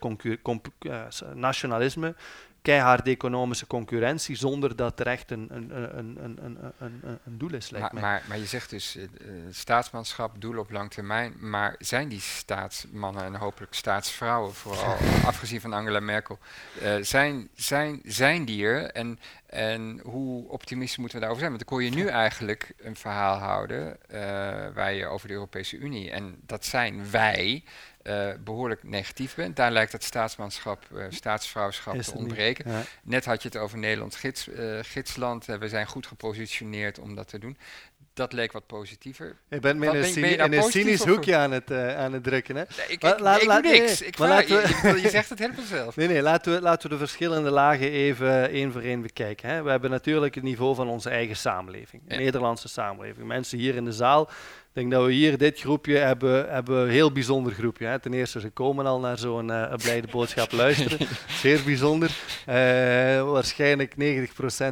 uh, nationalisme, keiharde economische concurrentie zonder dat er echt een, een, een, een, een, een, een doel is. Maar, maar, maar, je zegt dus uh, staatsmanschap, doel op lang termijn. Maar zijn die staatsmannen en hopelijk staatsvrouwen, vooral afgezien van Angela Merkel, uh, zijn, zijn, zijn die er? En, en hoe optimistisch moeten we daarover zijn? Want dan kon je nu eigenlijk een verhaal houden uh, waar je over de Europese Unie, en dat zijn wij, uh, behoorlijk negatief bent. Daar lijkt het staatsmanschap, uh, staatsvrouwschap te ontbreken. Net had je het over Nederland gids, uh, gidsland. we zijn goed gepositioneerd om dat te doen dat leek wat positiever. Je bent me in een, cynisch hoekje aan het, aan het drukken. Hè? Nee, ik, doe niks. Nee, ik vraag, je, je, zegt het helemaal zelf. Nee, nee, laten we, laten we de verschillende lagen even één voor één bekijken. Hè. We hebben natuurlijk het niveau van onze eigen samenleving. Ja. Nederlandse samenleving. Mensen hier in de zaal Ik denk dat we hier dit groepje hebben, hebben een heel bijzonder groepje. Hè. Ten eerste, ze komen al naar zo'n uh, blijde boodschap luisteren. Zeer bijzonder. Uh, waarschijnlijk 90%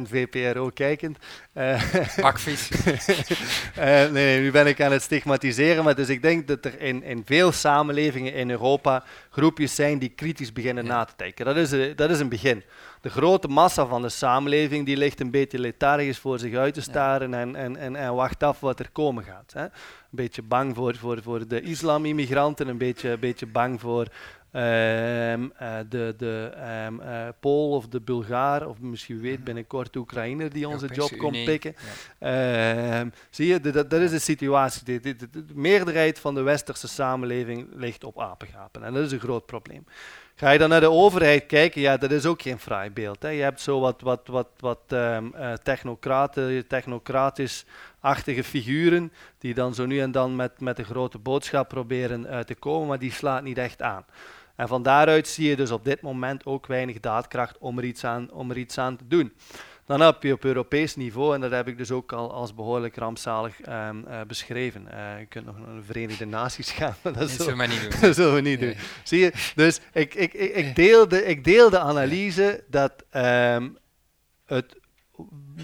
VPRO kijkend. Uh, Akvies. nee, nee, nu ben ik aan het stigmatiseren. Maar dus ik denk dat er in, in veel samenlevingen in Europa groepjes zijn die kritisch beginnen na te denken. Dat is, dat is een begin de grote massa van de samenleving die ligt een beetje lethargisch voor zich uit te staren en, en, en, en wacht af wat er komen gaat. Hè. Een beetje bang voor, voor, voor de islamimmigranten, een beetje, een beetje bang voor ehm, eh, de, de um, uh, Pool of de Bulgaar, of misschien weet mhm. binnenkort de Oekraïner die onze job komt pikken. Ehm, zie je, dat, dat is de situatie. De, de, de, meerderheid van de westerse samenleving ligt op apengapen en dat is een groot probleem. Ga je dan naar de overheid kijken, ja, dat is ook geen fraai beeld. Hè. Je hebt zo wat, wat, wat, wat um, uh, technocraten, technocratisch-achtige figuren, die dan zo nu en dan met, met een grote boodschap proberen uh, te komen, maar die slaat niet echt aan. En van daaruit zie je dus op dit moment ook weinig daadkracht om iets aan, om er iets aan te doen. Dan heb je op Europees niveau, en dat heb ik dus ook al als behoorlijk rampzalig um, uh, beschreven. Uh, je kunt nog naar de Verenigde Naties gaan, maar dat, zullen we niet doen. dat zullen we niet doen. Zie je? Dus ik, ik, ik, ik, deel, de, ik deel de analyse dat um, het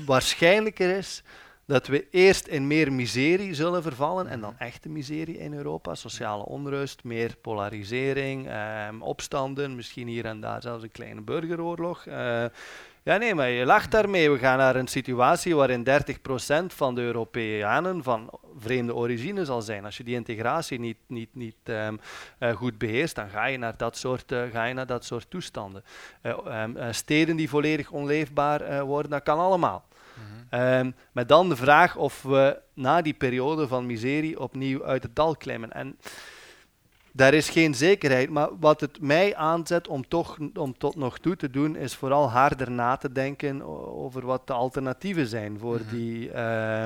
waarschijnlijker is dat we eerst in meer miserie zullen vervallen en dan echte miserie in Europa. Sociale onrust, meer polarisering, um, opstanden, misschien hier en daar zelfs een kleine burgeroorlog. Uh, ja, nee, maar je lacht daarmee. We gaan naar een situatie waarin 30% van de Europeanen van vreemde origine zal zijn. Als je die integratie niet, niet, niet um, uh, goed beheerst, dan ga je naar dat soort, uh, ga je naar dat soort toestanden. Uh, um, steden die volledig onleefbaar worden, dat kan allemaal. Mm -hmm. um, met dan de vraag of we na die periode van miserie opnieuw uit het dal klimmen. En daar is geen zekerheid. Maar wat het mij aanzet om toch om tot nog toe te doen, is vooral harder na te denken over wat de alternatieven zijn voor mhm. die, uh,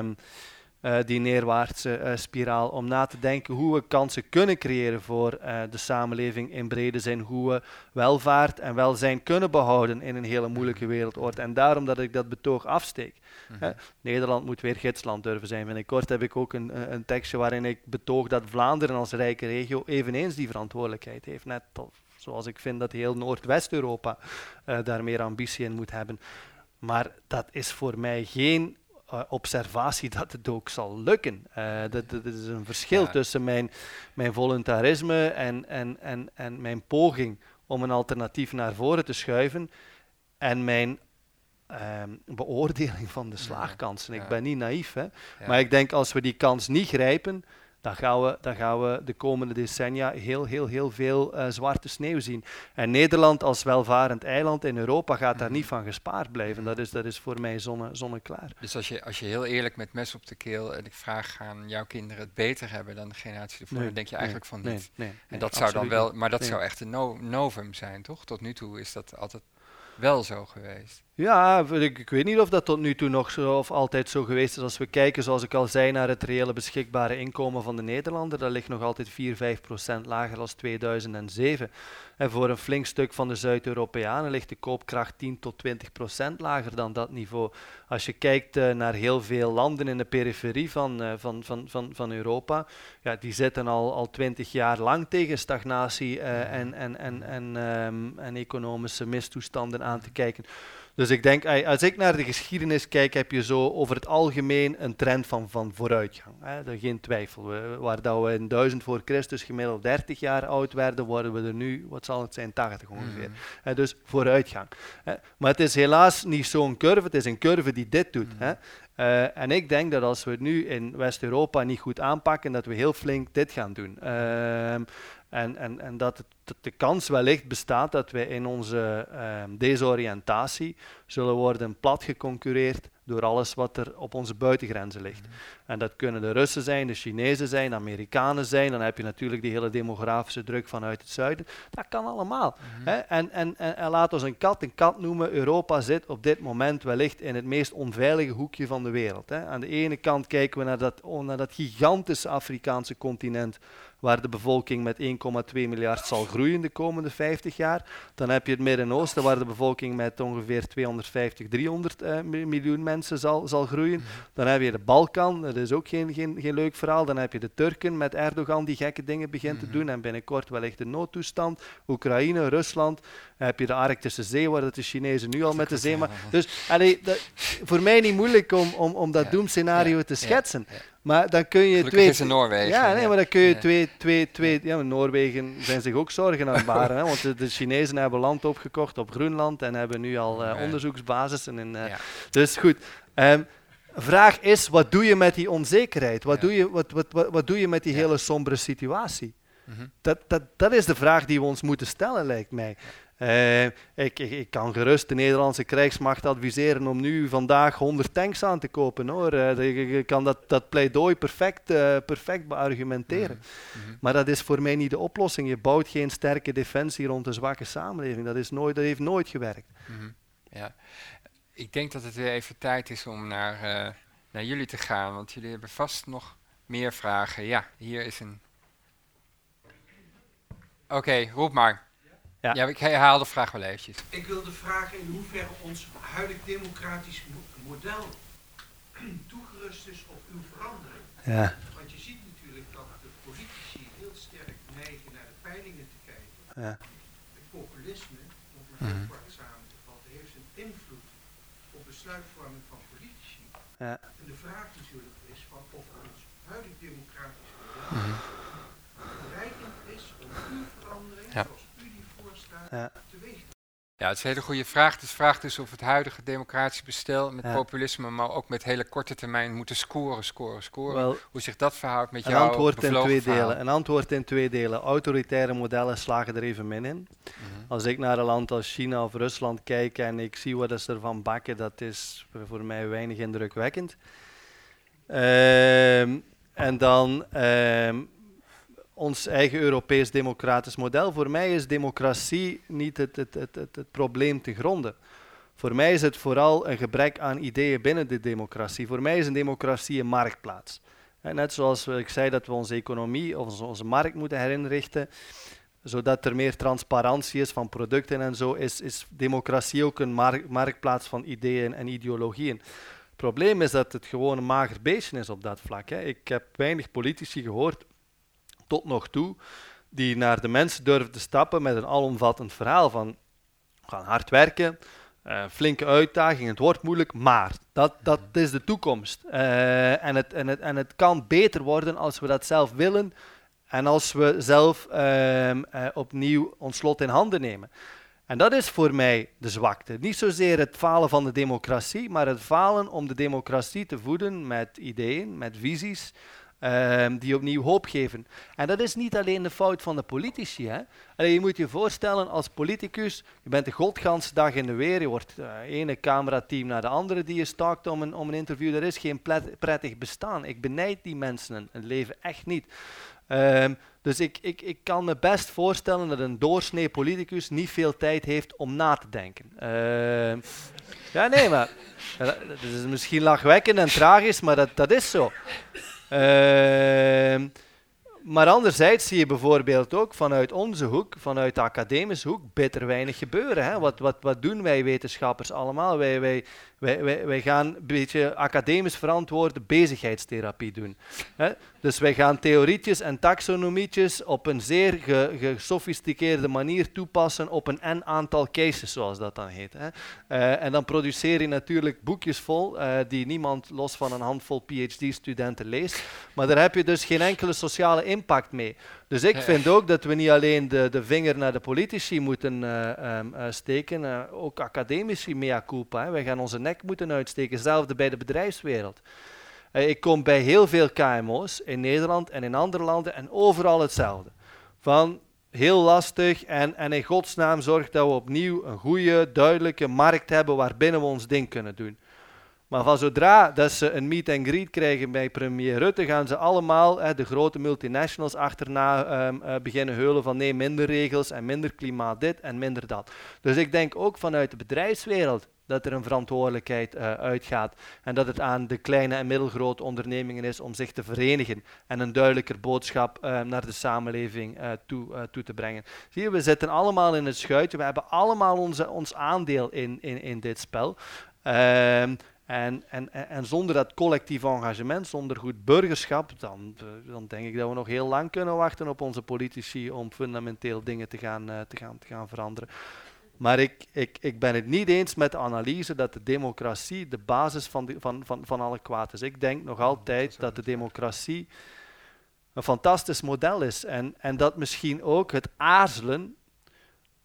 uh, die neerwaartse uh, spiraal. Om na te denken hoe we kansen kunnen creëren voor uh, de samenleving in brede zin. Hoe we welvaart en welzijn kunnen behouden in een hele moeilijke wereldorde. En daarom dat ik dat betoog afsteek. Mhm. Nederland moet weer gidsland durven zijn. Binnenkort heb ik ook een, een tekstje waarin ik betoog dat Vlaanderen als rijke regio eveneens die verantwoordelijkheid heeft. Net zoals ik vind dat heel Noordwest-Europa daar meer ambitie in moet hebben. Maar dat is voor mij geen uh, observatie dat het ook zal lukken. Uh, dat, dat, is een verschil ja. tussen mijn, mijn voluntarisme en, en, en, en mijn poging om een alternatief naar voren te schuiven en mijn um, beoordeling van de slaagkansen. Ik ben niet naïef, hè? maar ik denk als we die kans niet grijpen, dan gaan we, dan gaan we de komende decennia heel, heel, heel veel uh, zwarte sneeuw zien. En Nederland als welvarend eiland in Europa gaat daar niet van gespaard blijven. Dat is, dat is voor mij zonne, zonneklaar. Dus als je, als je heel eerlijk met mes op de keel en ik vraag, gaan jouw kinderen het beter hebben dan de generatie ervoor? Nee, dan denk je eigenlijk van niet. Nee, nee, en dat zou dan wel, maar dat zou echt een no novum zijn, toch? Tot nu toe is dat altijd wel zo geweest. Ja, ik, ik, weet niet of dat tot nu toe nog zo of altijd zo geweest is. Als we kijken, zoals ik al zei, naar het reële beschikbare inkomen van de Nederlander, dat ligt nog altijd 4, 5 procent lager dan 2007. En voor een flink stuk van de Zuid-Europeanen ligt de koopkracht 10 tot 20 procent lager dan dat niveau. Als je kijkt uh, naar heel veel landen in de periferie van, uh, van, van, van, van Europa, ja, die zitten al, al 20 jaar lang tegen stagnatie uh, en, en, en, en, um, en economische mistoestanden aan te kijken. Dus ik denk, als ik naar de geschiedenis kijk, heb je zo over het algemeen een trend van, van vooruitgang. Hè. Geen twijfel. We, waar dat we in 1000 voor Christus gemiddeld 30 jaar oud werden, worden we er nu, wat zal het zijn, 80 ongeveer. Mm. Dus vooruitgang. Maar het is helaas niet zo'n curve, het is een curve die dit doet. Mm. Uh, en ik denk dat als we het nu in West-Europa niet goed aanpakken, dat we heel flink dit gaan doen. Uh, en, en, en dat het, de kans wellicht bestaat dat wij in onze uh, desoriëntatie zullen worden plat geconcureerd door alles wat er op onze buitengrenzen ligt. Mhm. En dat kunnen de Russen zijn, de Chinezen zijn, de Amerikanen zijn. Dan heb je natuurlijk die hele demografische druk vanuit het zuiden. Dat kan allemaal. Mhm. hè? En, en, en, en, laat ons een kat een kat noemen. Europa zit op dit moment wellicht in het meest onveilige hoekje van de wereld. Hè? Aan de ene kant kijken we naar dat, naar dat gigantische Afrikaanse continent waar de bevolking met 1,2 miljard zal groeien de komende 50 jaar. Dan heb je het Midden-Oosten, waar de bevolking met ongeveer 250, 300 uh, miljoen mensen zal, zal groeien. Dan heb je de Balkan, dat is ook geen, geen, geen leuk verhaal. Dan heb je de Turken met Erdogan die gekke dingen begint te mhm. doen en binnenkort wellicht de noodtoestand. Oekraïne, Rusland. Dan heb je de Arctische Zee, waar de Chinezen nu al met de zee... Maar, dus allee, dat, voor mij niet moeilijk om, om, om dat doemscenario te schetsen. Maar dan kun je twee. Is Noorwegen. Ja, nee, maar dan kun je twee, twee, twee. Ja, Noorwegen zijn zich ook zorgen aan het baren. hè, want de, de, Chinezen hebben land opgekocht op Groenland en hebben nu al uh, onderzoeksbasissen. In, uh, Dus goed. Um, vraag is: wat doe je met die onzekerheid? Wat, doe, je, wat, wat, wat, wat doe je met die hele sombere situatie? Mm -hmm. dat, dat, dat is de vraag die we ons moeten stellen, lijkt mij. Uh, ik, ik, kan gerust de Nederlandse krijgsmacht adviseren om nu vandaag 100 tanks aan te kopen. Hoor. Uh, ik, kan dat, dat pleidooi perfect, uh, perfect beargumenteren. Mm -hmm. Maar dat is voor mij niet de oplossing. Je bouwt geen sterke defensie rond een zwakke samenleving. Dat, is nooit, dat heeft nooit gewerkt. Mm -hmm. Ja. Ik denk dat het weer even tijd is om naar, naar jullie te gaan. Want jullie hebben vast nog meer vragen. Ja, hier is een... Oké, okay, roep maar. Ja. ja, ik herhaal de vraag wel eventjes. Ik wilde vragen in hoeverre ons huidig democratisch model toegerust is op uw verandering. Ja. Want je ziet natuurlijk dat de politici heel sterk neigen naar de peilingen te kijken. Ja. Het populisme, om het heel kort samen te vatten, heeft een invloed op besluitvorming van politici. Ja. En de vraag natuurlijk is van of ons huidig democratisch model mm bereikend is om uw verandering, ja. Ja. Ja, het is een hele goede vraag. Dus vraag dus of het huidige democratische bestel met populisme, maar ook met hele korte termijn moeten scoren, scoren, scoren. Hoe zich dat verhoudt met jouw antwoord in twee delen. Een antwoord in twee delen. Autoritaire modellen slagen er even min in. Mhm. Als ik naar een land als China of Rusland kijk en ik zie wat ze ervan bakken, dat is voor mij weinig indrukwekkend. Ehm, en dan ehm, ons eigen Europees democratisch model. Voor mij is democratie niet het, het, het, het, probleem te gronden. Voor mij is het vooral een gebrek aan ideeën binnen de democratie. Voor mij is een democratie een marktplaats. En net zoals ik zei dat we onze economie, onze, onze markt moeten herinrichten, zodat er meer transparantie is van producten en zo, is, is democratie ook een marktplaats van ideeën en ideologieën. Het probleem is dat het gewoon een mager beestje is op dat vlak. Hè. Ik heb weinig politici gehoord tot nog toe, die naar de mensen durven te stappen met een alomvattend verhaal van we gaan hard werken, uh, flinke uitdaging, het wordt moeilijk, maar dat, dat is de toekomst. Uh, en, het, en, het, en het kan beter worden als we dat zelf willen en als we zelf uh, opnieuw ons slot in handen nemen. En dat is voor mij de zwakte. Niet zozeer het falen van de democratie, maar het falen om de democratie te voeden met ideeën, met visies, Um, die opnieuw hoop geven. En dat is niet alleen de fout van de politici. Hè. Je moet je voorstellen als politicus, je bent de godganse dag in de weer, je wordt uh, ene camerateam naar de andere die je stalkt om een, om een interview. Er is geen prettig bestaan. Ik benijd die mensen het leven echt niet. Um, dus ik, ik, ik kan me best voorstellen dat een doorsnee politicus niet veel tijd heeft om na te denken. Uh, ja, nee, maar dat is misschien lachwekkend en tragisch, maar dat, dat is zo. Uh, maar anderzijds zie je bijvoorbeeld ook vanuit onze hoek, vanuit de academische hoek, bitter weinig gebeuren. Hè? Wat, wat, wat doen wij wetenschappers allemaal? Wij, wij, wij, wij, wij gaan een beetje academisch verantwoorde bezigheidstherapie doen. Hè? Dus wij gaan theorietjes en taxonomietjes op een zeer gesofisticeerde manier toepassen op een n aantal cases, zoals dat dan heet. Hè? Uh, en dan produceer je natuurlijk boekjes vol uh, die niemand los van een handvol PhD-studenten leest. Maar daar heb je dus geen enkele sociale impact mee. Dus ik vind ook dat we niet alleen de, de vinger naar de politici moeten uh, um, steken, ook academici mea culpa. Hè. Wij gaan onze nek moeten uitsteken, hetzelfde bij de bedrijfswereld. ik kom bij heel veel KMO's in Nederland en in andere landen en overal hetzelfde. Van heel lastig en, en in godsnaam zorg dat we opnieuw een goede, duidelijke markt hebben waarbinnen we ons ding kunnen doen. Maar van zodra dat ze een meet and greet krijgen bij premier Rutte, gaan ze allemaal hè, de grote multinationals achterna ehm, eh, beginnen heulen van nee, minder regels en minder klimaat dit en minder dat. Dus ik denk ook vanuit de bedrijfswereld dat er een verantwoordelijkheid uh, uitgaat en dat het aan de kleine en middelgrote ondernemingen is om zich te verenigen en een duidelijker boodschap uh, naar de samenleving uh, toe, toe, te brengen. Zie je, we zitten allemaal in het schuitje, we hebben allemaal onze, ons aandeel in, in, in dit spel. Ehm, en, en, en, zonder dat collectief engagement, zonder goed burgerschap, dan, dan denk ik dat we nog heel lang kunnen wachten op onze politici om fundamenteel dingen te gaan, te gaan, te gaan veranderen. Maar ik, ik, ik ben het niet eens met de analyse dat de democratie de basis van, de, van, van, van alle kwaad is. Ik denk nog altijd dat de democratie een fantastisch model is. En, en dat misschien ook het aarzelen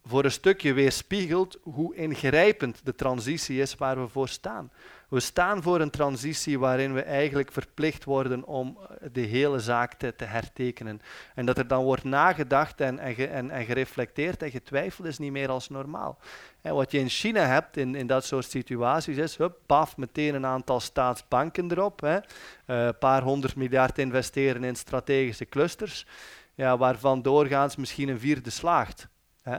voor een stukje weerspiegelt hoe ingrijpend de transitie is waar we voor staan. We staan voor een transitie waarin we eigenlijk verplicht worden om eh, de hele zaak te, te hertekenen. En dat er dan wordt nagedacht en, en, en, gereflecteerd en getwijfeld is niet meer als normaal. En wat je in China hebt in, in dat soort situaties is, hup, paf, meteen een aantal staatsbanken erop, een uh, paar honderd miljard investeren in strategische clusters, ja, waarvan doorgaans misschien een vierde slaagt. Hè.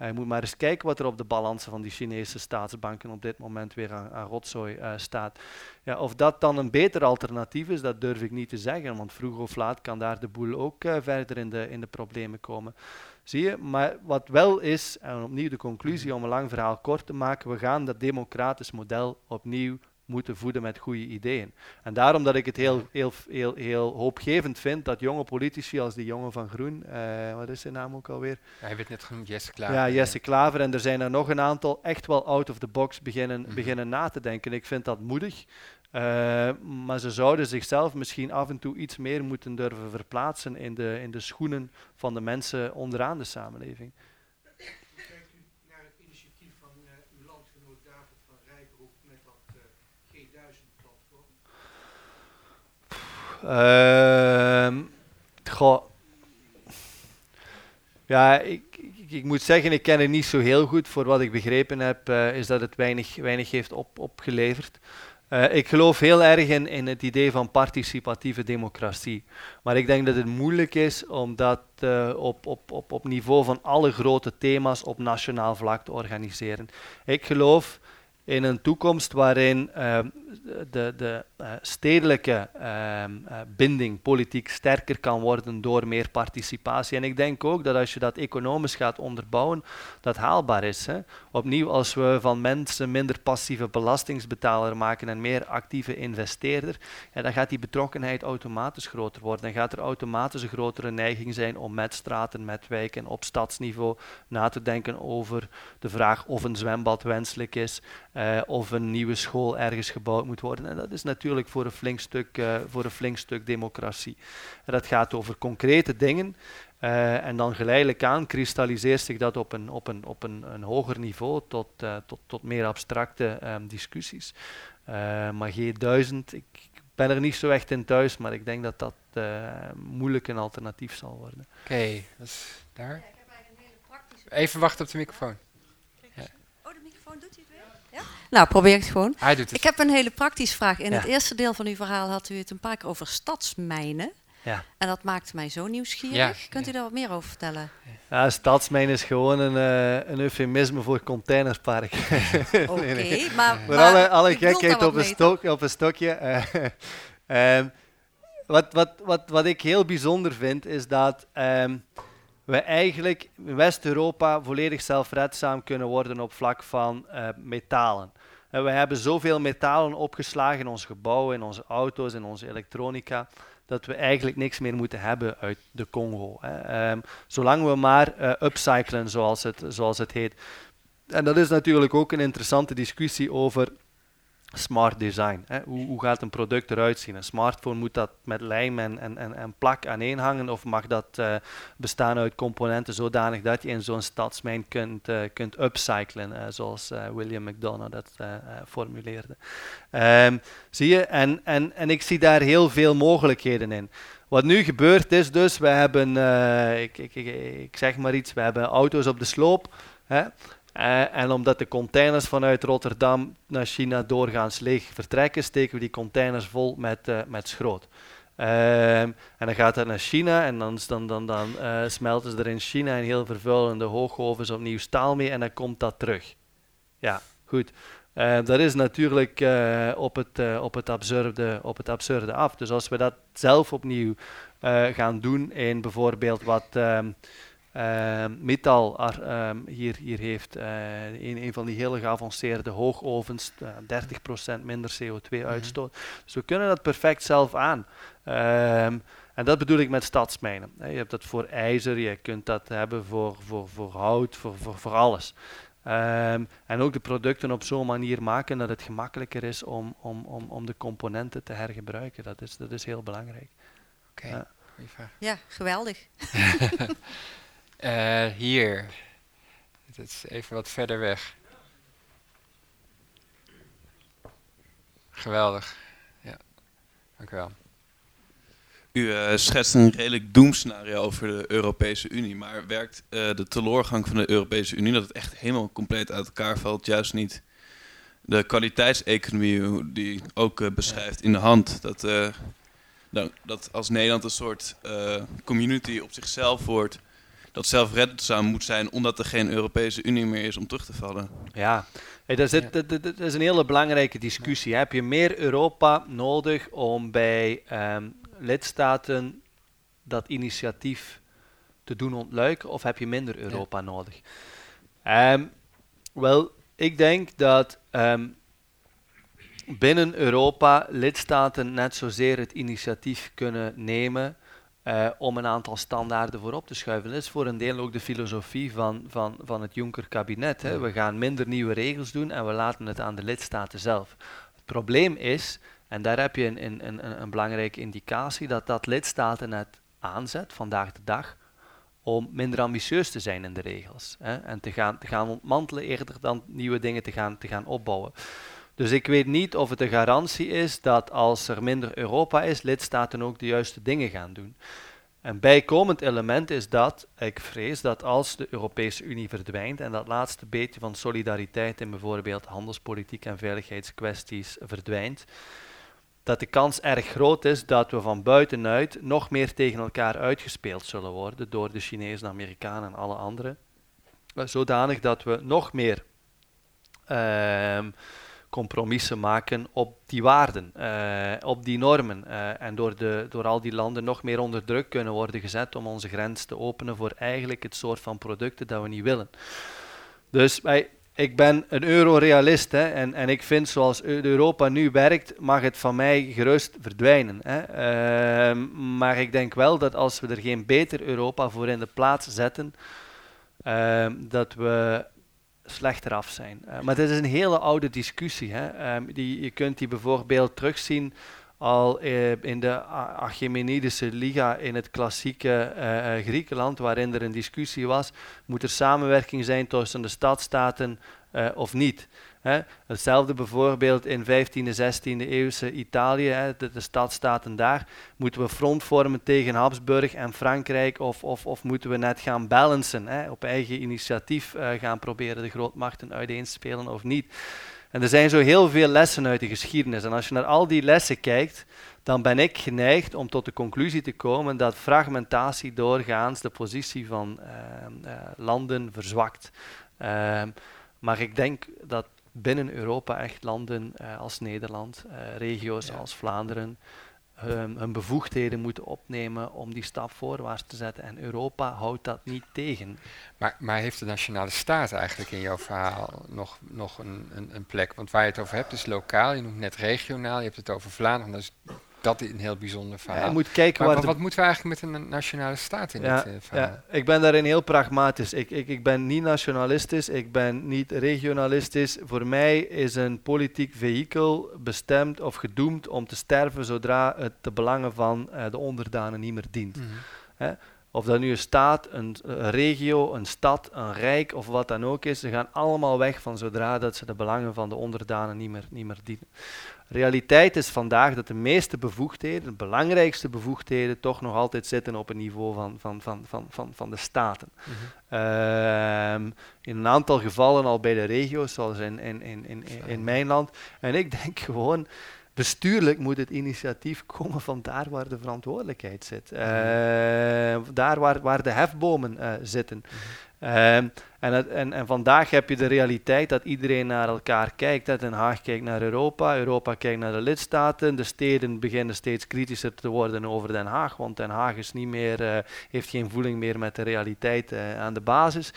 Eh, je moet maar eens kijken wat er op de balansen van die Chinese staatsbanken op dit moment weer aan, rotzooi uh, staat. Ja, of dat dan een beter alternatief is, dat durf ik niet te zeggen, want vroeg of laat kan daar de boel ook uh, verder in de, in de problemen komen. Zie je? Maar wat wel is, en opnieuw de conclusie om een lang verhaal kort te maken, we gaan dat democratisch model opnieuw moeten voeden met goede ideeën. En daarom dat ik het heel, heel, heel, heel hoopgevend vind dat jonge politici als die jongen van Groen, uh, wat is zijn naam ook alweer? Hij werd net genoemd, Jesse Klaver. Ja, Jesse Klaver. En er zijn er nog een aantal echt wel out of the box beginnen, mm beginnen na te denken. Ik vind dat moedig. Uh, maar ze zouden zichzelf misschien af en toe iets meer moeten durven verplaatsen in de, in de schoenen van de mensen onderaan de samenleving. Goh. Ja, ik, ik, moet zeggen, ik ken het niet zo heel goed. Voor wat ik begrepen heb, uh, is dat het weinig, weinig heeft op, opgeleverd. Uh, ik geloof heel erg in, in het idee van participatieve democratie. Maar ik denk dat het moeilijk is om dat uh, op, op, op, op niveau van alle grote thema's op nationaal vlak te organiseren. Ik geloof in een toekomst waarin uh, de, de uh, stedelijke uh, binding politiek sterker kan worden door meer participatie. En ik denk ook dat als je dat economisch gaat onderbouwen, dat haalbaar is. Hè. Opnieuw, als we van mensen minder passieve belastingsbetaler maken en meer actieve investeerder, dan gaat die betrokkenheid automatisch groter worden. Dan gaat er automatisch een grotere neiging zijn om met straten, met wijken op stadsniveau na te denken over de vraag of een zwembad wenselijk is uh, of een nieuwe school ergens gebouwd moet worden. En dat is natuurlijk voor een flink stuk, uh, voor een flink stuk democratie. En dat gaat over concrete dingen. Uh, en dan geleidelijk aan kristalliseert zich dat op een, op een, op een, een hoger niveau tot, tot, tot meer abstracte um, discussies. maar G1000, ik ben er niet zo echt in thuis, maar ik denk dat dat moeilijk een alternatief zal worden. Oké, daar. Even wachten op de microfoon. Nou, probeer het gewoon. Hij doet het. Ik heb een hele praktische vraag. In het eerste deel van uw verhaal had u het een paar keer over stadsmijnen. Ja. En dat maakte mij zo nieuwsgierig. Kunt u daar wat meer over vertellen? Ja, stadsmijn is gewoon een, uh, een eufemisme voor containerspark. Oké, okay, nee. maar, maar, alle, alle gekheid op een, stok, op een stokje. Uh, wat, wat, wat, wat ik heel bijzonder vind, is dat um, we eigenlijk in West-Europa volledig zelfredzaam kunnen worden op vlak van uh, metalen. En we hebben zoveel metalen opgeslagen in ons gebouw, in onze auto's, in onze elektronica, dat we eigenlijk niks meer moeten hebben uit de Congo. Hè. Um, zolang we maar uh, upcyclen, zoals het, zoals het heet. En dat is natuurlijk ook een interessante discussie over smart design. Hè. Hoe, hoe, gaat een product eruit zien? Een smartphone moet dat met lijm en, en, en, en plak aaneenhangen of mag dat uh, bestaan uit componenten zodanig dat je in zo'n stadsmijn kunt, uh, kunt upcyclen, uh, zoals William McDonough dat formuleerde. Um, zie je? En, en, en ik zie daar heel veel mogelijkheden in. Wat nu gebeurt is dus, we hebben, ik, ik, ik, ik zeg maar iets, we hebben auto's op de sloop. Hè? Eh, en omdat de containers vanuit Rotterdam naar China doorgaans leeg vertrekken, steken we die containers vol met, uh, met schroot. Ehm, en dan gaat dat naar China en dan, dan, dan, dan uh, smelten ze er in China in heel vervuilende hoogovens opnieuw staal mee en dan komt dat terug. Ja, goed. Uh, dat is natuurlijk op, het, op, het absurde, op het absurde af. Dus als we dat zelf opnieuw gaan doen in bijvoorbeeld wat um, Metal um, hier, hier heeft, in een van die hele geavanceerde hoogovens, 30% minder CO2-uitstoot. Mhm. Dus we kunnen dat perfect zelf aan. Um, en dat bedoel ik met stadsmijnen. Je hebt dat voor ijzer, je kunt dat hebben voor, voor, voor hout, voor, voor, voor alles. Um, en ook de producten op zo'n manier maken dat het gemakkelijker is om, om, om, om de componenten te hergebruiken. Dat is, dat is heel belangrijk. Oké, okay. ja. ja. geweldig. uh, hier. Dat is even wat verder weg. Geweldig. Ja, dank u wel. U uh, schetst een redelijk doemscenario over de Europese Unie, maar werkt uh, de teleurgang van de Europese Unie, dat het echt helemaal compleet uit elkaar valt, juist niet de kwaliteitseconomie die ook beschrijft in de hand. Dat, nou, dat als Nederland een soort community op zichzelf wordt, dat zelfredzaam moet zijn omdat er geen Europese Unie meer is om terug te vallen. Ja, hey, dat, is, dat, dat, is een hele belangrijke discussie. Heb je meer Europa nodig om bij um, lidstaten dat initiatief te doen ontluiken of heb je minder Europa nodig? Um, wel, ik denk dat um, binnen Europa lidstaten net zozeer het initiatief kunnen nemen uh, om een aantal standaarden voorop te schuiven. Dat is voor een deel ook de filosofie van, van, van het Juncker-kabinet. We gaan minder nieuwe regels doen en we laten het aan de lidstaten zelf. Het probleem is en daar heb je een, een, een, een belangrijke indicatie dat dat lidstaten het aanzet vandaag de dag om minder ambitieus te zijn in de regels. Hè, en te gaan, te gaan ontmantelen eerder dan nieuwe dingen te gaan, te gaan opbouwen. Dus ik weet niet of het een garantie is dat als er minder Europa is, lidstaten ook de juiste dingen gaan doen. Een bijkomend element is dat ik vrees dat als de Europese Unie verdwijnt en dat laatste beetje van solidariteit in bijvoorbeeld handelspolitiek en veiligheidskwesties verdwijnt, dat de kans erg groot is dat we van buitenuit nog meer tegen elkaar uitgespeeld zullen worden door de Chinezen, Amerikanen en alle anderen. Uh, zodanig dat we nog meer uh, compromissen maken op die waarden, uh, op die normen. Uh, en door, de, door al die landen nog meer onder druk kunnen worden gezet om onze grens te openen voor eigenlijk het soort van producten dat we niet willen. Dus wij, ik ben een eurorealist hè, en, en ik vind zoals Europa nu werkt, mag het van mij gerust verdwijnen. Hè. Uh, maar ik denk wel dat als we er geen beter Europa voor in de plaats zetten, uh, dat we slechter af zijn. Uh, maar dit is een hele oude discussie. Hè. Ehm, die, je kunt die bijvoorbeeld terugzien al eh, in de Achaemenidische Liga in het klassieke uh, Griekenland, waarin er een discussie was, moet er samenwerking zijn tussen de stadstaten of niet. Hetzelfde bijvoorbeeld in 15e, 16e eeuwse Italië, de, de stadstaten daar. Moeten we front vormen tegen Habsburg en Frankrijk of, of, of moeten we net gaan balancen, op eigen initiatief gaan proberen de grootmachten uiteenspelen of niet. En er zijn zo heel veel lessen uit de geschiedenis. En als je naar al die lessen kijkt, dan ben ik geneigd om tot de conclusie te komen dat fragmentatie doorgaans de positie van uh, uh, landen verzwakt. Uh, maar ik denk dat binnen Europa echt landen eh, als Nederland, eh, regio's ja. als Vlaanderen, hun, hun, bevoegdheden moeten opnemen om die stap voorwaarts te zetten. En Europa houdt dat niet tegen. Maar, maar heeft de nationale staat eigenlijk in jouw verhaal nog, nog een, een, een, plek? Want waar je het over hebt is lokaal, je noemt net regionaal, je hebt het over Vlaanderen, dat is dat is een heel bijzonder verhaal. Ja, moet kijken maar wat, wat moeten we eigenlijk met een nationale staat in ja, dit uh, verhaal? Ja, ik ben daarin heel pragmatisch. Ik, ik, ik ben niet nationalistisch, ik ben niet regionalistisch. Voor mij is een politiek vehikel bestemd of gedoemd om te sterven zodra het de belangen van uh, de onderdanen niet meer dient. Mm -hmm. Of dat nu een staat, een, een regio, een stad, een rijk of wat dan ook is, ze gaan allemaal weg van zodra dat ze de belangen van de onderdanen niet meer, niet meer dienen. Realiteit is vandaag dat de meeste bevoegdheden, de belangrijkste bevoegdheden, toch nog altijd zitten op het niveau van, van, van, van, van, van de staten. Ehm, in een aantal gevallen al bij de regio's, zoals in, in, in, in, in mijn land. En ik denk gewoon, bestuurlijk moet het initiatief komen van daar waar de verantwoordelijkheid zit. Ehm, daar waar, waar de hefbomen eh, zitten. Ehm, en, en, en vandaag heb je de realiteit dat iedereen naar elkaar kijkt. Dat Den Haag kijkt naar Europa, Europa kijkt naar de lidstaten. De steden beginnen steeds kritischer te worden over Den Haag, want Den Haag is niet meer, eh, heeft geen voeling meer met de realiteit eh, aan de basis.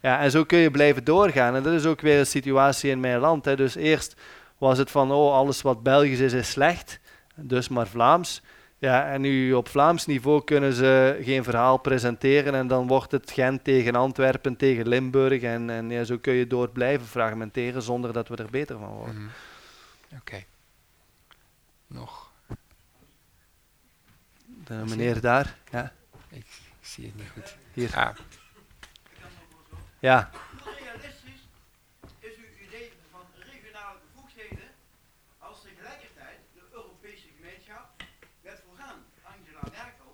Ja, en zo kun je blijven doorgaan. En dat is ook weer een situatie in mijn land. Hè. Dus eerst was het van, oh, alles wat Belgisch is, is slecht. Dus maar Vlaams. Ja, en nu op Vlaams niveau kunnen ze geen verhaal presenteren en dan wordt het Gent tegen Antwerpen, tegen Limburg en, en ja, zo kun je door blijven fragmenteren zonder dat we er beter van worden. Mhm. Oké. Nog? De meneer daar, ja, Ik zie het niet goed. hier. Ah, Ja, Hoe realistisch is uw idee van regionale bevoegdheden als tegelijkertijd de Europese gemeenschap met voorgaan Angela Merkel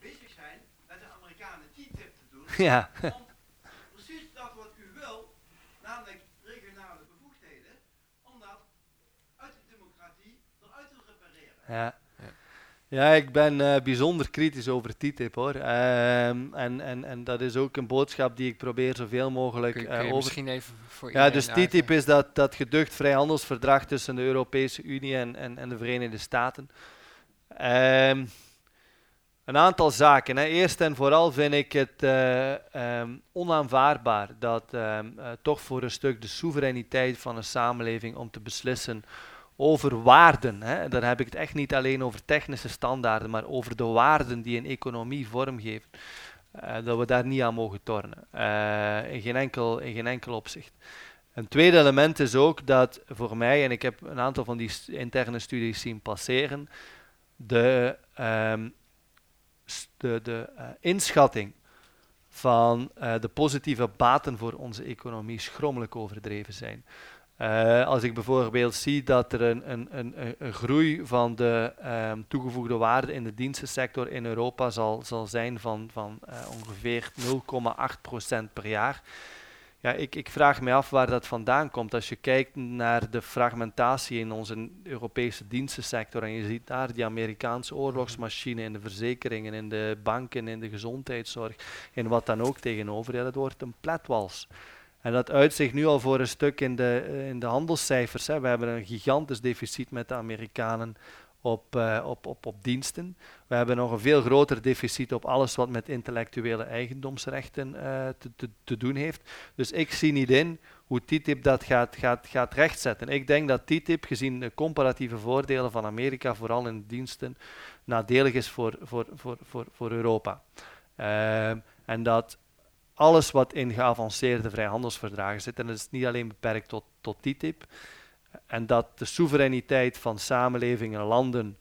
bezig zijn met de Amerikanen TTIP te doen ja, precies dat wat u wil, namelijk regionale bevoegdheden, om dat uit de democratie eruit te repareren. ja. Ja, ik ben eh, bijzonder kritisch over TTIP hoor. Ehm, en, en, en dat is ook een boodschap die ik probeer zoveel mogelijk kun, je- eh, kun je over misschien even voor Ja, dus uitleggen? TTIP is dat, dat geducht vrijhandelsverdrag tussen de Europese Unie en, en, en de Verenigde Staten. Ehm, een aantal zaken. Hè. Eerst en vooral vind ik het eh, ehm, onaanvaardbaar dat ehm, eh, toch voor een stuk de soevereiniteit van een samenleving om te beslissen over waarden. Hè. Dan heb ik het echt niet alleen over technische standaarden, maar over de waarden die een economie vormgeven. eh, dat we daar niet aan mogen tornen. In, geen enkel, in geen enkel opzicht. Een tweede element is ook dat voor mij, en ik heb een aantal van die interne studies zien passeren, de, ehm, de, de eh, inschatting van eh, de positieve baten voor onze economie schrommelijk overdreven zijn. Eh, als ik bijvoorbeeld zie dat er een, een, een, groei van de ehm, toegevoegde waarde in de dienstensector in Europa zal, zal zijn van, van ongeveer 0,8% per jaar. Ja, ik, ik vraag me af waar dat vandaan komt. Als je kijkt naar de fragmentatie in onze Europese dienstensector en je ziet daar die Amerikaanse oorlogsmachine in de verzekeringen, in de banken, in de gezondheidszorg, in wat dan ook tegenover, ja, dat wordt een pletwals. En dat uit zich nu al voor een stuk in de, eh, in de handelscijfers. Hè. We hebben een gigantisch deficit met de Amerikanen op, eh, op, op, op diensten. We hebben nog een veel groter deficit op alles wat met intellectuele eigendomsrechten eh, te, te, te doen heeft. Dus ik zie niet in hoe TTIP dat gaat, gaat, gaat rechtzetten. Ik denk dat TTIP, gezien de comparatieve voordelen van Amerika, vooral in diensten, nadelig is voor, voor, voor, voor, voor Europa. Ehm, en dat alles wat in geavanceerde vrijhandelsverdragen zit, en dat is niet alleen beperkt tot, tot TTIP, en dat de soevereiniteit van samenlevingen en landen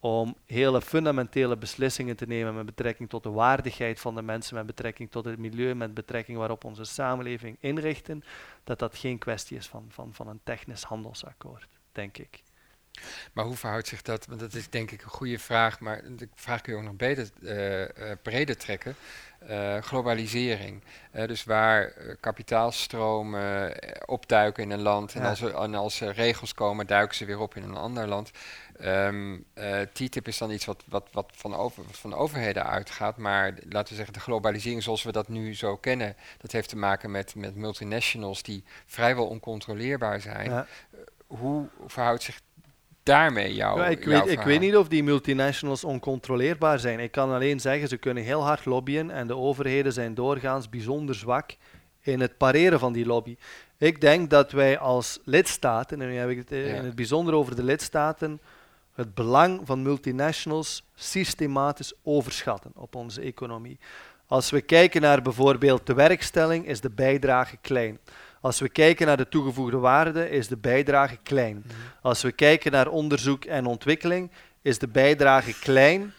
om hele fundamentele beslissingen te nemen met betrekking tot de waardigheid van de mensen, met betrekking tot het milieu, met betrekking waarop onze samenleving inrichten, dat dat geen kwestie is van, van, van een technisch handelsakkoord, denk ik. Maar hoe verhoudt zich dat? Want dat is denk ik een goede vraag, maar de vraag kun je ook nog beter eh, eh, breder trekken. Eh, globalisering. Eh, dus waar eh, kapitaalstromen opduiken in een land en als, er, en als er regels komen, duiken ze weer op in een ander land. Eh, TTIP is dan iets wat, wat, wat, van over, wat van overheden uitgaat, maar laten we zeggen de globalisering zoals we dat nu zo kennen, dat heeft te maken met, met multinationals die vrijwel oncontroleerbaar zijn. Ja. Hoe verhoudt zich daarmee Ja, ik, jouw weet, ik weet niet of die multinationals oncontroleerbaar zijn. Ik kan alleen zeggen, ze kunnen heel hard lobbyen en de overheden zijn doorgaans bijzonder zwak in het pareren van die lobby. Ik denk dat wij als lidstaten, en nu heb ik het eh, Ja. in het bijzonder over de lidstaten, het belang van multinationals systematisch overschatten op onze economie. Als we kijken naar bijvoorbeeld de werkstelling, is de bijdrage klein. Als we kijken naar de toegevoegde waarde, is de bijdrage klein. Als we kijken naar onderzoek en ontwikkeling, is de bijdrage klein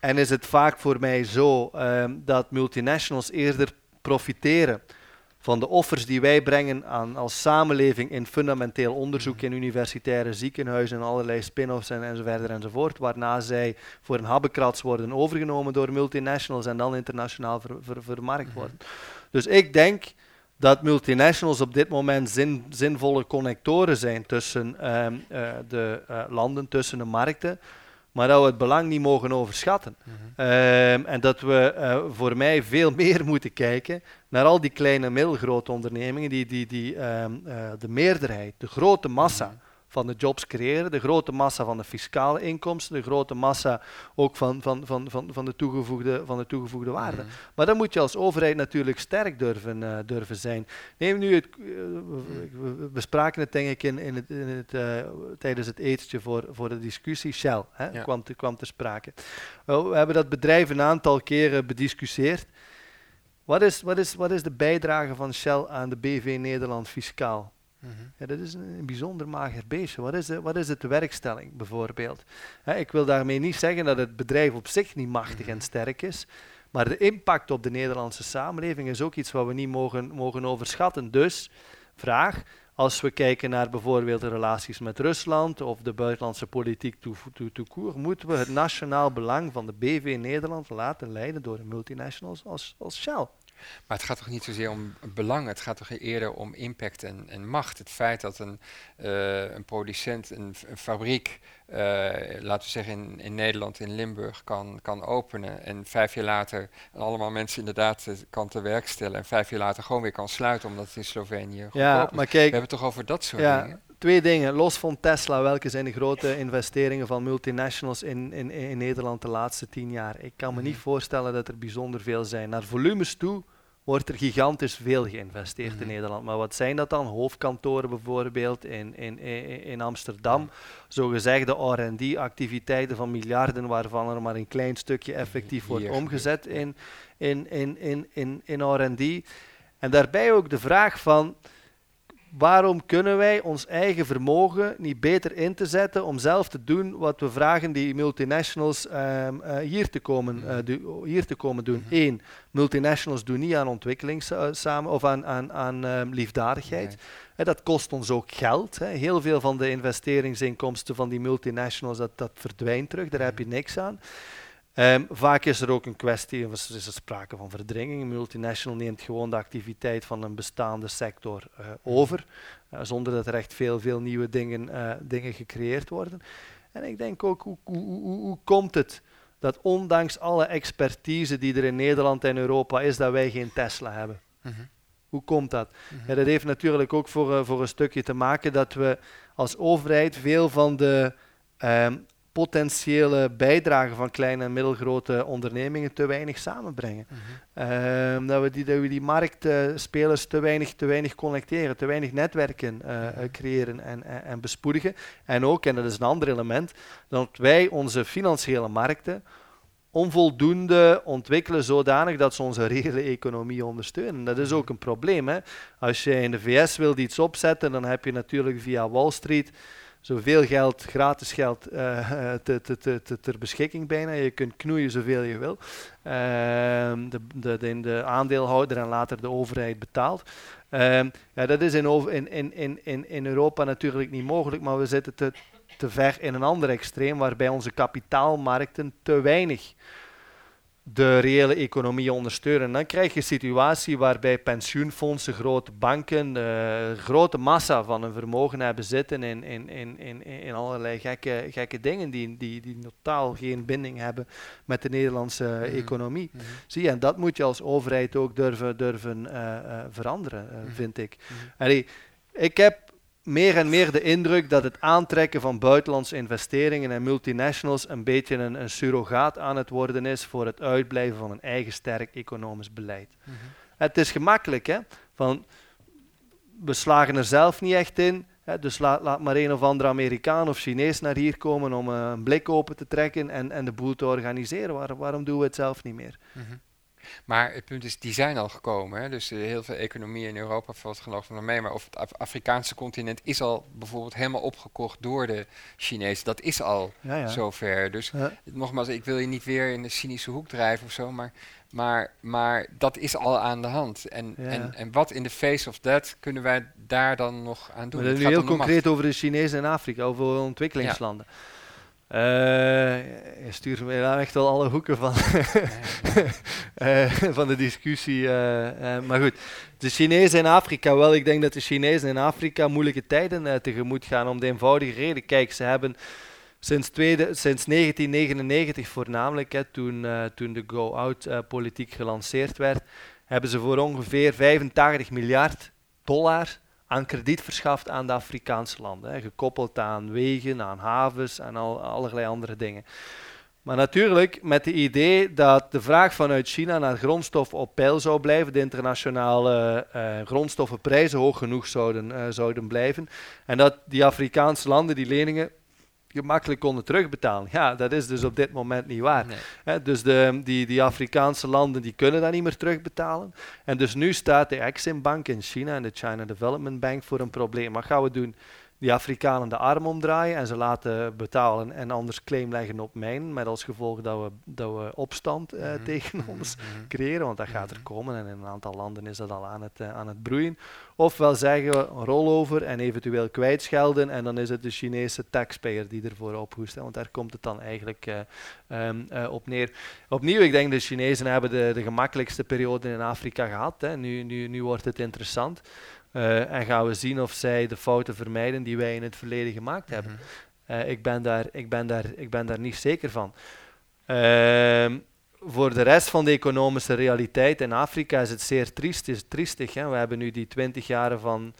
En is het vaak voor mij zo ehm, dat multinationals eerder profiteren van de offers die wij brengen aan, als samenleving in fundamenteel onderzoek in universitaire ziekenhuizen en allerlei spin-offs en, enzovoort enzovoort, waarna zij voor een habbekrats worden overgenomen door multinationals en dan internationaal ver- ver- vermarkt worden. Dus ik denk dat multinationals op dit moment zin, zinvolle connectoren zijn tussen ehm, eh, de eh, landen, tussen de markten, maar dat we het belang niet mogen overschatten. Ehm, en dat we eh, voor mij veel meer moeten kijken naar al die kleine en middelgrote ondernemingen die, die, die ehm, eh, de meerderheid, de grote massa van de jobs creëren, de grote massa van de fiscale inkomsten, de grote massa ook van, van, van, van, van, de, toegevoegde, van de toegevoegde waarde. Maar dan moet je als overheid natuurlijk sterk durven, eh, durven zijn. Neem nu het, eh, we- bespraken het denk ik in, in het, in het, eh, tijdens het etentje voor, voor de discussie, Shell hè, Ja. kwam, te, kwam te sprake. We hebben dat bedrijf een aantal keren bediscussieerd. Wat is, wat, is, wat is de bijdrage van Shell aan de BV Nederland fiscaal? Ja, dat is een, een bijzonder mager beestje. Wat is, de, wat is het de werkstelling bijvoorbeeld? Ik wil daarmee niet zeggen dat het bedrijf op zich niet machtig en sterk is. Maar de impact op de Nederlandse samenleving is ook iets wat we niet mogen, mogen overschatten. Dus, vraag, als we kijken naar bijvoorbeeld de relaties met Rusland of de buitenlandse politiek toe, toe, toe koer, moeten we het nationaal belang van de BV Nederland laten leiden door een multinationals als, als Shell. Maar het gaat toch niet zozeer om belang, het gaat toch eerder om impact en, en macht. Het feit dat een, eh, een producent een, fabriek, eh, laten we zeggen in, in Nederland, in Limburg, kan, kan openen en vijf jaar later en allemaal mensen inderdaad kan te werk stellen en vijf jaar later gewoon weer kan sluiten omdat het in Slovenië Ja, maar We kijk, hebben het toch over dat soort Ja, dingen? twee dingen. Los van Tesla, welke zijn de grote investeringen van multinationals in, in, in Nederland de laatste tien jaar? Ik kan me niet voorstellen dat er bijzonder veel zijn. Naar volumes toe wordt er gigantisch veel geïnvesteerd in Mhm. Nederland. Maar wat zijn dat dan? Hoofdkantoren bijvoorbeeld in, in, in, Amsterdam. Zogezegde R&D-activiteiten van miljarden, waarvan er maar een klein stukje effectief wordt Hier omgezet in, in, in, in, in, in R&D. En daarbij ook de vraag van waarom kunnen wij ons eigen vermogen niet beter in te zetten om zelf te doen wat we vragen die multinationals ehm, eh, hier, te komen, eh, do- hier te komen doen. Eén, multinationals doen niet aan ontwikkeling sa- samen of aan, aan, aan ehm, liefdadigheid. Nee. Dat kost ons ook geld. Hè. Heel veel van de investeringsinkomsten van die multinationals, dat, dat verdwijnt terug. Daar heb je niks aan. Ehm, vaak is er ook een kwestie, of is er sprake van verdringing. Een multinational neemt gewoon de activiteit van een bestaande sector eh, over, eh, zonder dat er echt veel, veel nieuwe dingen, eh, dingen gecreëerd worden. En ik denk ook, hoe, hoe, hoe, hoe komt het dat ondanks alle expertise die er in Nederland en Europa is, dat wij geen Tesla hebben? Mhm. Hoe komt dat? Ja, dat heeft natuurlijk ook voor, voor een stukje te maken dat we als overheid veel van de ehm, potentiële bijdrage van kleine en middelgrote ondernemingen te weinig samenbrengen. Ehm, dat, we die, dat we die marktspelers te weinig, te weinig connecteren, te weinig netwerken eh, eh, creëren en, en, en bespoedigen. En ook, en dat is een ander element, dat wij onze financiële markten onvoldoende ontwikkelen zodanig dat ze onze reële economie ondersteunen. Dat is ook een probleem. Hè? Als je in de VS wilt iets opzetten, dan heb je natuurlijk via Wall Street zoveel geld, gratis geld, eh, te, te, te, te- ter beschikking bijna. Je kunt knoeien zoveel je wil. Ehm, de, de, de, de aandeelhouder en later de overheid betaalt. Ehm, ja, dat is in, in, in, in Europa natuurlijk niet mogelijk, maar we zitten te, te ver in een ander extreem waarbij onze kapitaalmarkten te weinig de reële economie ondersteunen. En dan krijg je een situatie waarbij pensioenfondsen, grote banken, de grote massa van hun vermogen hebben zitten in, in, in, in, in allerlei gekke, gekke dingen die, die, die totaal geen binding hebben met de Nederlandse Mhm. economie. Mhm. Zie je, en dat moet je als overheid ook durven, durven eh, eh, veranderen, Mhm. vind ik. Allee, ik heb meer en meer de indruk dat het aantrekken van buitenlandse investeringen en multinationals een beetje een, een surrogaat aan het worden is voor het uitblijven van een eigen sterk economisch beleid. Mhm. Het is gemakkelijk, hè? Van, we slagen er zelf niet echt in. Hè? Dus laat, laat maar een of andere Amerikaan of Chinees naar hier komen om eh, een blik open te trekken en, en de boel te organiseren. Waar- waarom doen we het zelf niet meer? Mhm. Maar het punt is, die zijn al gekomen. Hè? Dus eh, heel veel economieën in Europa valt geloof ik nog mee. Maar of het Af- Afrikaanse continent is al bijvoorbeeld helemaal opgekocht door de Chinezen. Dat is al Ja, ja. zover. Dus Ja. nogmaals, ik wil je niet weer in de cynische hoek drijven of zo. Maar, maar, maar dat is al aan de hand. En, en, en wat in de face of that kunnen wij daar dan nog aan doen? Maar Het nu gaat heel macht. concreet over de Chinezen in Afrika, over ontwikkelingslanden. Eh, je stuurt me nou echt wel alle hoeken van, eh, van de discussie. eh, maar goed, de Chinezen in Afrika, wel, ik denk dat de Chinezen in Afrika moeilijke tijden tegemoet gaan om de eenvoudige reden. Kijk, ze hebben sinds, tweede, sinds 1999 voornamelijk, hè, toen, toen de go-out-politiek gelanceerd werd, hebben ze voor ongeveer 85 miljard dollar aan krediet verschaft aan de Afrikaanse landen. Hè, gekoppeld aan wegen, aan havens en al, allerlei andere dingen. Maar natuurlijk met het idee dat de vraag vanuit China naar grondstoffen op peil zou blijven, de internationale eh, grondstoffenprijzen hoog genoeg zouden, eh, zouden blijven. En dat die Afrikaanse landen die leningen gemakkelijk konden terugbetalen. Ja, dat is dus op dit moment niet waar. Nee. Dus de, die, die Afrikaanse landen die kunnen dat niet meer terugbetalen. En dus nu staat de Exim Bank in China en de China Development Bank voor een probleem. Wat gaan we doen? Die Afrikanen de arm omdraaien en ze laten betalen en anders claim leggen op mijn, met als gevolg dat we, dat we opstand eh, Mhm, tegen mhm, ons mhm. creëren, want dat gaat er komen en in een aantal landen is dat al aan het, eh, aan het broeien. Ofwel zeggen we een rollover en eventueel kwijtschelden en dan is het de Chinese taxpayer die ervoor ophoest, hè, want daar komt het dan eigenlijk eh, ehm, eh, op neer. Opnieuw, ik denk de Chinezen hebben de, de gemakkelijkste periode in Afrika gehad. Hè. Nu, nu, nu wordt het interessant. Eh, en gaan we zien of zij de fouten vermijden die wij in het verleden gemaakt hebben. Mhm. Eh, ik, ben daar, ik, ben daar, ik ben daar niet zeker van. Ehm, voor de rest van de economische realiteit in Afrika is het zeer triest, is triestig. Hè? We hebben nu die 20 jaren van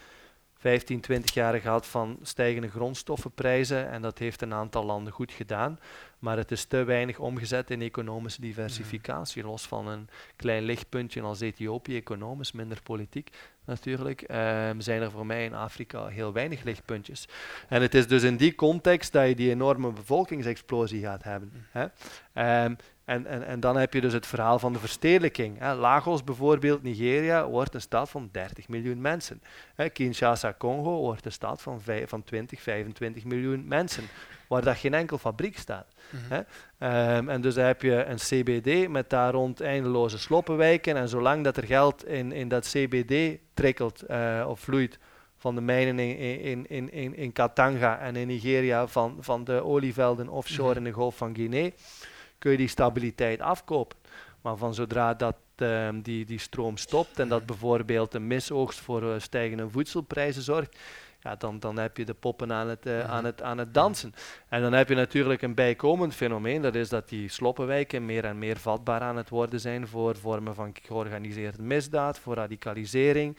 15, 20 jaar gehad van stijgende grondstoffenprijzen en dat heeft een aantal landen goed gedaan. Maar het is te weinig omgezet in economische diversificatie, los van een klein lichtpuntje als Ethiopië, economisch, minder politiek natuurlijk, ehm, zijn er voor mij in Afrika heel weinig lichtpuntjes. En het is dus in die context dat je die enorme bevolkingsexplosie gaat hebben. Hè? Ehm, en, en, en dan heb je dus het verhaal van de verstedelijking. Hè. Lagos bijvoorbeeld, Nigeria, wordt een stad van 30 miljoen mensen. Hè. Kinshasa, Congo, wordt een stad van, van 20, 25 miljoen mensen. Waar dat geen enkel fabriek staat. Mhm. Hè? Ehm, en dus heb je een CBD met daar rond eindeloze sloppenwijken. En zolang dat er geld in, in dat CBD trikkelt eh, of vloeit van de mijnen in, in, in, in, in Katanga en in Nigeria van, van de olievelden offshore Mhm. in de Golf van Guinea, kun je die stabiliteit afkopen. Maar van zodra dat ehm, die, die stroom stopt en dat bijvoorbeeld een misoogst voor eh, stijgende voedselprijzen zorgt, ja, dan, dan heb je de poppen aan het, eh, Mhm. aan, het, aan het dansen. En dan heb je natuurlijk een bijkomend fenomeen, dat is dat die sloppenwijken meer en meer vatbaar aan het worden zijn voor vormen van georganiseerde misdaad, voor radicalisering.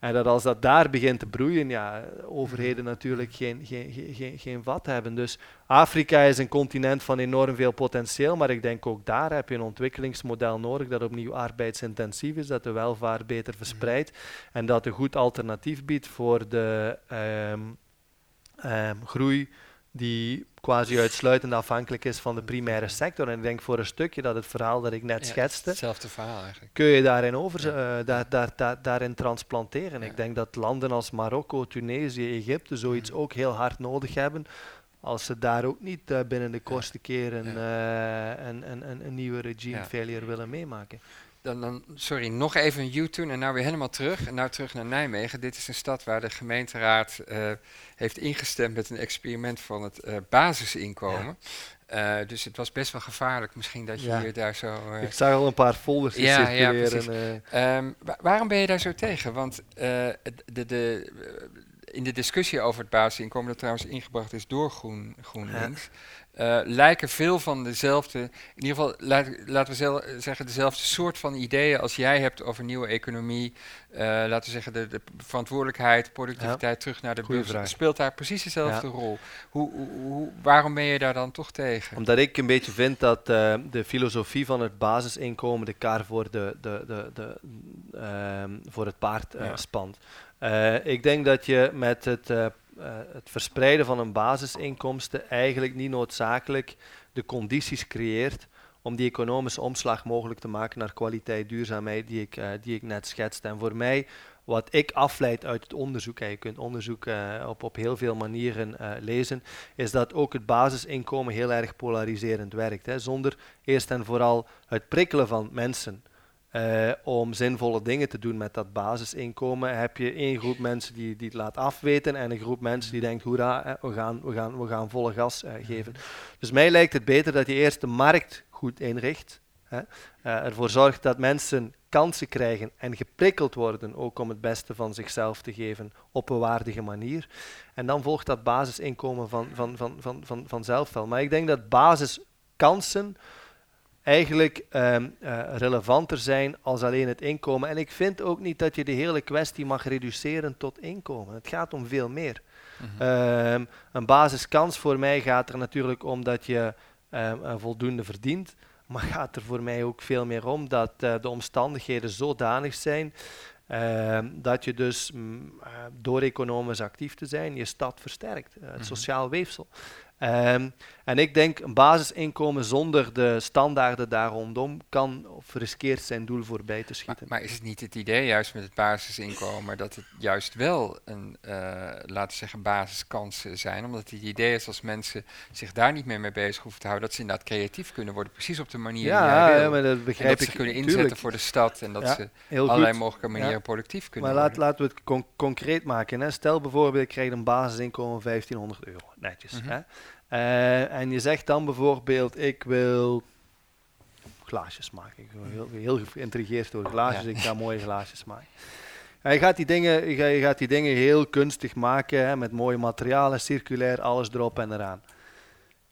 En dat als dat daar begint te broeien, ja, overheden natuurlijk geen, geen, geen, geen, vat hebben. Dus Afrika is een continent van enorm veel potentieel, maar ik denk ook daar heb je een ontwikkelingsmodel nodig dat opnieuw arbeidsintensief is, dat de welvaart beter verspreidt en dat een goed alternatief biedt voor de ehm, ehm, groei die quasi uitsluitend afhankelijk is van de primaire sector. En ik denk voor een stukje dat het verhaal dat ik net Ja, schetste, Hetzelfde verhaal eigenlijk. kun je daarin, over, eh, daar, daar, daar, daarin transplanteren. Ja. Ik denk dat landen als Marokko, Tunesië, Egypte zoiets ook heel hard nodig hebben. Als ze daar ook niet eh, binnen de kortste keer een, eh, een, een, nieuwe regime Ja. failure willen meemaken. Dan, dan, sorry, nog even een U-turn en nou weer helemaal terug. En nou terug naar Nijmegen. Dit is een stad waar de gemeenteraad eh, heeft ingestemd met een experiment van het eh, basisinkomen. Eh, dus het was best wel gevaarlijk misschien dat je Ja. hier daar zo... Ik zag al een paar folders Ja, ja, circuleren. eh. Ehm, wa- waarom ben je daar zo tegen? Want de, de, in de discussie over het basisinkomen, dat trouwens ingebracht is door Groen, GroenLinks, eh, lijken veel van dezelfde, in ieder geval laat- laten we zel- zeggen, dezelfde soort van ideeën als jij hebt over nieuwe economie. eh, laten we zeggen, de, de verantwoordelijkheid, productiviteit terug naar de Goeie beurs. vraag. Speelt daar precies dezelfde Ja. rol? Hoe, hoe, waarom ben je daar dan toch tegen? Omdat ik een beetje vind dat eh, de filosofie van het basisinkomen de kaar voor, de, de, de, de, ehm, voor het paard eh, Ja. spant. Eh, ik denk dat je met het, eh, eh, het verspreiden van een basisinkomsten eigenlijk niet noodzakelijk de condities creëert om die economische omslag mogelijk te maken naar kwaliteit, duurzaamheid die ik, eh, die ik net schetste. En voor mij, wat ik afleid uit het onderzoek, en je kunt onderzoek eh, op, op heel veel manieren eh, lezen, is dat ook het basisinkomen heel erg polariserend werkt. Hè, zonder eerst en vooral het prikkelen van mensen eh, om zinvolle dingen te doen met dat basisinkomen, heb je één groep mensen die, die het laat afweten en een groep mensen die denkt, hoera, hè, we, gaan, we, gaan, we gaan volle gas eh, geven. Dus mij lijkt het beter dat je eerst de markt goed inricht, hè, eh, ervoor zorgt dat mensen kansen krijgen en geprikkeld worden ook om het beste van zichzelf te geven op een waardige manier. En dan volgt dat basisinkomen van, van, van, van, van, vanzelf wel. Maar ik denk dat basiskansen eigenlijk ehm, eh, relevanter zijn als alleen het inkomen. En ik vind ook niet dat je de hele kwestie mag reduceren tot inkomen. Het gaat om veel meer. Ehm, een basiskans voor mij gaat er natuurlijk om dat je ehm, een voldoende verdient. Maar gaat er voor mij ook veel meer om dat eh, de omstandigheden zodanig zijn dat je dus mm, eh, door economisch actief te zijn je stad versterkt, eh, het Mhm. sociaal weefsel. Ehm, en ik denk een basisinkomen zonder de standaarden daar rondom kan of riskeert zijn doel voorbij te Maar, schieten. maar is het niet het idee, juist met het basisinkomen, dat het juist wel een, eh, laten we zeggen, basiskansen zijn? Omdat het idee is als mensen zich daar niet meer mee bezig hoeven te houden, dat ze inderdaad creatief kunnen worden, precies op de manier die ja, jij wil. ja, maar dat en begrijp dat ik. ze kunnen inzetten tuurlijk. voor de stad en dat Ja, ze allerlei goed. mogelijke manieren productief kunnen Maar laat, worden. laten we het con- concreet maken. Hè. Stel bijvoorbeeld, je krijgt een basisinkomen van 1500 euro. Netjes. Mhm. hè. Eh, en je zegt dan bijvoorbeeld, ik wil glaasjes maken. Ik ben heel, heel geïntrigeerd door glaasjes, Ja. ik ga mooie glaasjes maken. En je, gaat die dingen, je, gaat, je gaat die dingen heel kunstig maken, hè, met mooie materialen, circulair, alles erop en eraan.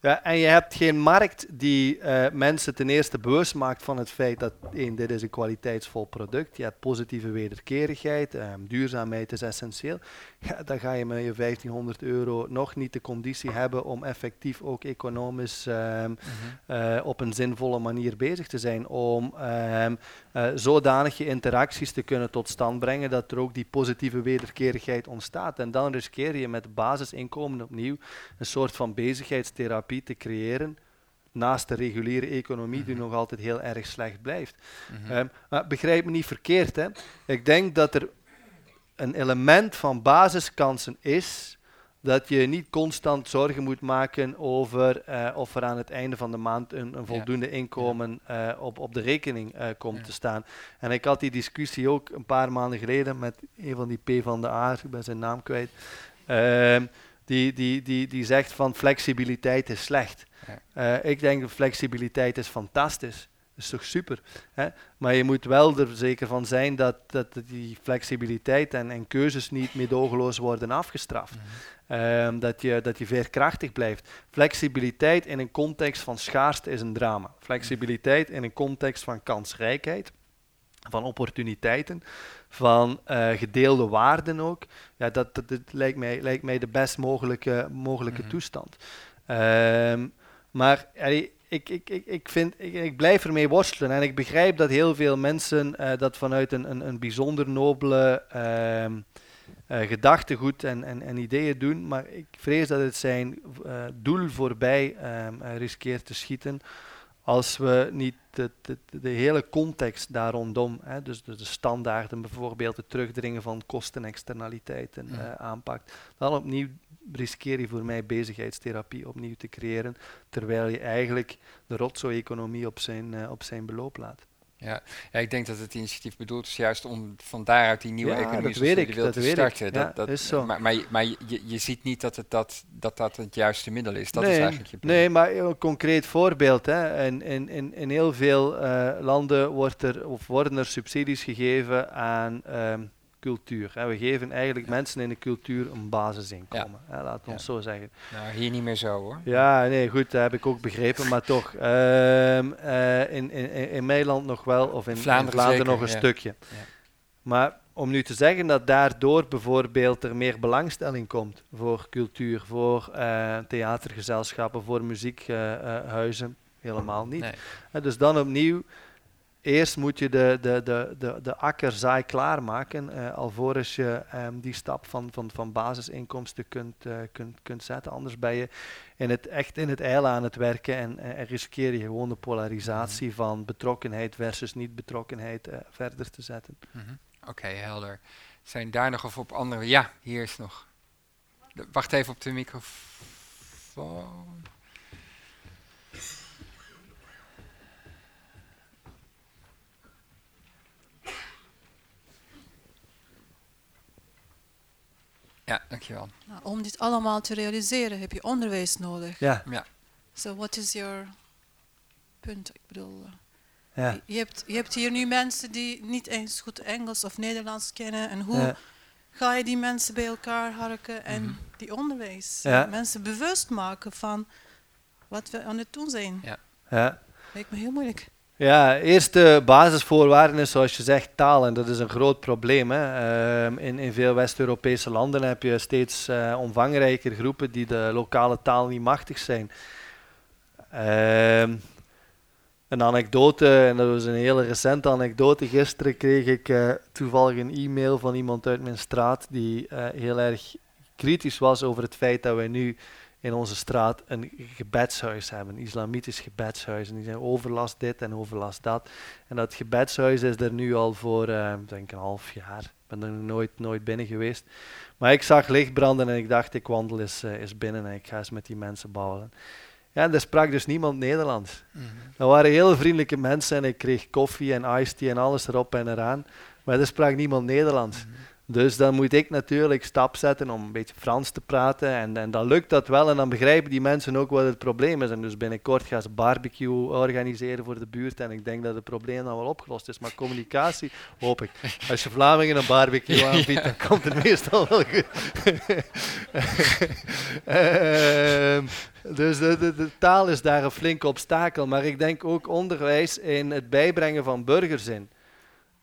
Ja, en je hebt geen markt die eh, mensen ten eerste bewust maakt van het feit dat één, dit is een kwaliteitsvol product. Je hebt positieve wederkerigheid, ehm, duurzaamheid is essentieel. Ja, dan ga je met je 1500 euro nog niet de conditie hebben om effectief ook economisch ehm, Mhm. eh, op een zinvolle manier bezig te zijn. Om ehm eh, zodanige interacties te kunnen tot stand brengen dat er ook die positieve wederkerigheid ontstaat. En dan riskeer je met basisinkomen opnieuw een soort van bezigheidstherapie te creëren. Naast de reguliere economie, die nog altijd heel erg slecht blijft. Mhm. Ehm, maar begrijp me niet verkeerd. Hè. Ik denk dat er een element van basiskansen is dat je niet constant zorgen moet maken over eh, of er aan het einde van de maand een, een voldoende inkomen eh, op, op de rekening eh, komt Ja. te staan. En ik had die discussie ook een paar maanden geleden met een van die P van de A, ik ben zijn naam kwijt, ehm, die, die, die, die zegt van flexibiliteit is slecht. Ja. Ik denk dat flexibiliteit is fantastisch. Is toch super. Hè? Maar je moet wel er zeker van zijn dat, dat die flexibiliteit en, en keuzes niet meedogenloos worden afgestraft. Ehm, dat, je, dat je veerkrachtig blijft. Flexibiliteit in een context van schaarste is een drama. Flexibiliteit in een context van kansrijkheid, van opportuniteiten, van eh, gedeelde waarden ook. Ja, dat, dat, dat lijkt, mij, lijkt mij de best mogelijke, mogelijke Mhm. toestand. Ehm, maar allee, ik, ik, ik, ik, vind, ik, ik blijf ermee worstelen. En ik begrijp dat heel veel mensen eh, dat vanuit een, een, een bijzonder nobele ehm, eh, gedachtegoed en, en, en ideeën doen. Maar ik vrees dat het zijn eh, doel voorbij ehm, eh, riskeert te schieten. Als we niet de, de, de hele context daar rondom, hè, dus de, de standaarden bijvoorbeeld, het terugdringen van kosten en externaliteiten eh, aanpakt, dan opnieuw riskeer je voor mij bezigheidstherapie opnieuw te creëren, terwijl je eigenlijk de rotzooi-economie op zijn, eh, op zijn beloop laat. Ja, ik denk dat het initiatief bedoeld is juist om van daaruit die nieuwe Ja, economie dat weet ik, dat te weet ik. starten. Ja, dat, dat, is zo. Maar, maar, je- maar je, je, je ziet niet dat, het dat, dat dat het juiste middel is. Dat nee, is eigenlijk je punt. nee, maar een concreet voorbeeld. Hè. In, in, in, in heel veel eh, landen wordt er, of worden er subsidies gegeven aan ehm, cultuur. Hè. We geven eigenlijk mensen in de cultuur een basisinkomen. Hè, laten we Ja. ons zo zeggen. Nou, hier niet meer zo hoor. Ja, nee, goed, dat heb ik ook begrepen, maar toch. eh, in, in, in in mijn land nog wel, of in in Vlaanderen zeker, nog een ja. stukje. Ja. Maar om nu te zeggen dat daardoor bijvoorbeeld er meer belangstelling komt voor cultuur, voor eh, theatergezelschappen, voor muziekhuizen, helemaal niet. Nee. Eh, dus dan opnieuw eerst moet je de, de, de, de, de akker zaai klaarmaken, uh, alvorens je um, die stap van, van, van basisinkomsten kunt, uh, kunt, kunt zetten. Anders ben je in het, echt in het eil aan het werken en, en riskeer je gewoon de polarisatie van betrokkenheid versus niet betrokkenheid uh, verder te zetten. Mm -hmm. Oké, okay, helder. Zijn daar nog of op andere? Ja, hier is nog. De, wacht even op de microfoon. Ja, dankjewel. Nou, om dit allemaal te realiseren heb je onderwijs nodig. Ja. ja. So what is your punt? Ik bedoel, uh, ja. je, hebt, je hebt hier nu mensen die niet eens goed Engels of Nederlands kennen. En hoe Ja. ga je die mensen bij elkaar harken en Mhm. die onderwijs? Ja. Mensen bewust maken van wat we aan het doen zijn. Ja. Lijkt me heel moeilijk. Ja, eerste basisvoorwaarden is zoals je zegt taal en dat is een groot probleem. Hè. Ehm, in, in veel West-Europese landen heb je steeds eh, omvangrijker groepen die de lokale taal niet machtig zijn. Ehm, een anekdote, en dat was een hele recente anekdote. Gisteren kreeg ik eh, toevallig een e-mail van iemand uit mijn straat die eh, heel erg kritisch was over het feit dat wij nu in onze straat een gebedshuis hebben, een islamitisch gebedshuis. En die zijn overlast dit en overlast dat. En dat gebedshuis is er nu al voor, eh, denk een half jaar. Ik ben er nooit, nooit binnen geweest. Maar ik zag licht branden en ik dacht, ik wandel eens, eens binnen en ik ga eens met die mensen babbelen. Ja, en er sprak dus niemand Nederlands. Mhm. Dat waren heel vriendelijke mensen en ik kreeg koffie en iced tea en alles erop en eraan. Maar er sprak niemand Nederlands. Dus dan moet ik natuurlijk stap zetten om een beetje Frans te praten. En, en dan lukt dat wel en dan begrijpen die mensen ook wat het probleem is. En dus binnenkort gaan ze barbecue organiseren voor de buurt. En ik denk dat het probleem dan wel opgelost is. Maar communicatie, hoop ik. Als je Vlamingen een barbecue aanbiedt, dan komt het meestal wel goed. Ehm, dus de, de, de taal is daar een flink obstakel. Maar ik denk ook onderwijs in het bijbrengen van burgerzin.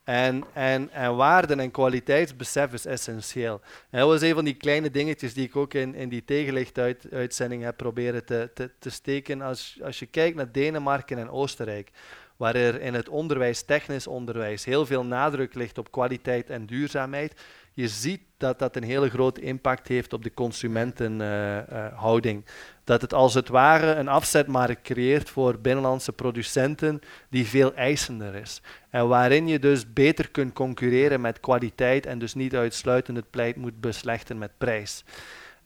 En, en, en waarden en kwaliteitsbesef is essentieel. En dat was een van die kleine dingetjes die ik ook in, in die tegenlichtuitzending heb proberen te, te, te steken. Als, als je kijkt naar Denemarken en Oostenrijk, waar er in het onderwijs, technisch onderwijs, heel veel nadruk ligt op kwaliteit en duurzaamheid, je ziet dat dat een hele grote impact heeft op de consumentenhouding. Dat het als het ware een afzetmarkt creëert voor binnenlandse producenten die veel eisender is. En waarin je dus beter kunt concurreren met kwaliteit en dus niet uitsluitend het pleit moet beslechten met prijs.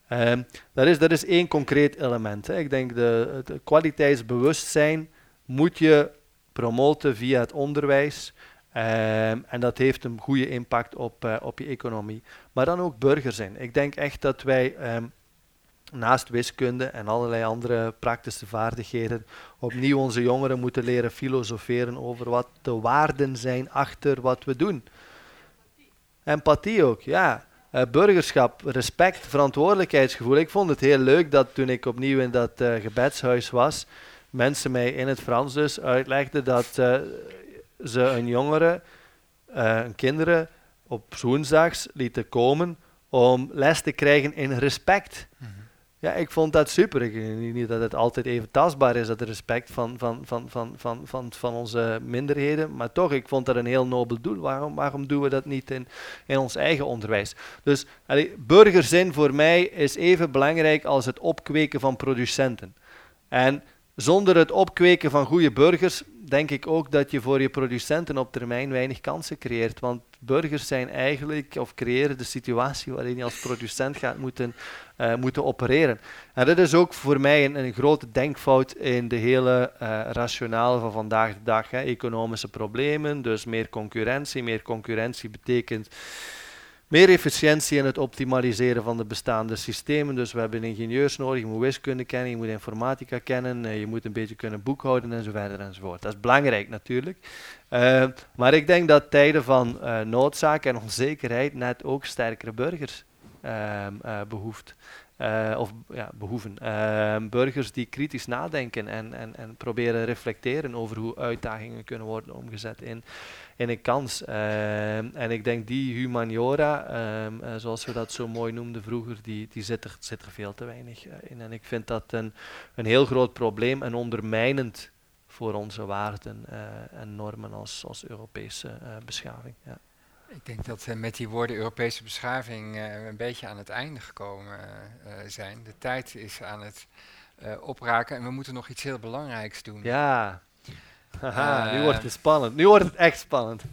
Ehm, dat, is, dat is één concreet element. Hè. Ik denk de, het kwaliteitsbewustzijn moet je promoten via het onderwijs. Ehm, en dat heeft een goede impact op, eh, op je economie. Maar dan ook burgerzin. Ik denk echt dat wij ehm, naast wiskunde en allerlei andere praktische vaardigheden opnieuw onze jongeren moeten leren filosoferen over wat de waarden zijn achter wat we doen. Empathie ook, ja. Eh, burgerschap, respect, verantwoordelijkheidsgevoel. Ik vond het heel leuk dat toen ik opnieuw in dat eh, gebedshuis was, mensen mij in het Frans dus uitlegden dat eh, ze een jongere, een kinderen op woensdags lieten komen om les te krijgen in respect. Ja, ik vond dat super. Ik niet dat het altijd even tastbaar is, dat respect van, van, van, van, van, van, van onze minderheden. Maar toch, ik vond dat een heel nobel doel. Waarom, waarom doen we dat niet in, in ons eigen onderwijs? Dus burgerzin voor mij is even belangrijk als het opkweken van producenten. En zonder het opkweken van goede burgers, denk ik ook dat je voor je producenten op termijn weinig kansen creëert. Want burgers zijn eigenlijk, of creëren de situatie waarin je als producent gaat moeten, uh, moeten opereren. En dat is ook voor mij een, een grote denkfout in de hele uh, rationale van vandaag de dag. Hè. Economische problemen, dus meer concurrentie. Meer concurrentie betekent meer efficiëntie in het optimaliseren van de bestaande systemen. Dus we hebben ingenieurs nodig, je moet wiskunde kennen, je moet informatica kennen, uh, je moet een beetje kunnen boekhouden en zo verder enzovoort. Dat is belangrijk natuurlijk. Maar ik denk dat tijden van noodzaak en onzekerheid net ook sterkere burgers behoeft. of ja, behoeven. burgers die kritisch nadenken en, en, en proberen reflecteren over hoe uitdagingen kunnen worden omgezet in, in een kans. Uh, en ik denk die humaniora, uh, zoals we dat zo mooi noemden vroeger, die, die zit, er, zit er veel te weinig in. En ik vind dat een, een heel groot probleem en ondermijnend voor onze waarden eh, en normen als, als Europese eh, beschaving. Ja. Ik denk dat we met die woorden Europese beschaving eh, een beetje aan het einde gekomen eh, zijn. De tijd is aan het eh, opraken en we moeten nog iets heel belangrijks doen. Ja. Haha, nu wordt het spannend. Nu wordt het echt spannend.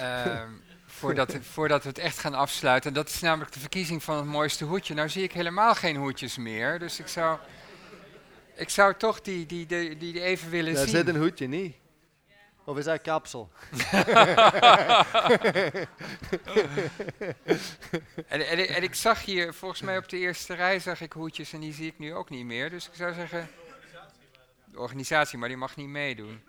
Ehm, voordat, voordat we het echt gaan afsluiten. En dat is namelijk de verkiezing van het mooiste hoedje. Nou zie ik helemaal geen hoedjes meer, dus ik zou, ik zou toch die, die, die, die even willen Daar zien. zit een hoedje, niet? Of is dat kapsel? en, en, ik- en ik zag hier, volgens mij op de eerste rij zag ik hoedjes en die zie ik nu ook niet meer. Dus ik zou zeggen, de organisatie, maar die mag niet meedoen.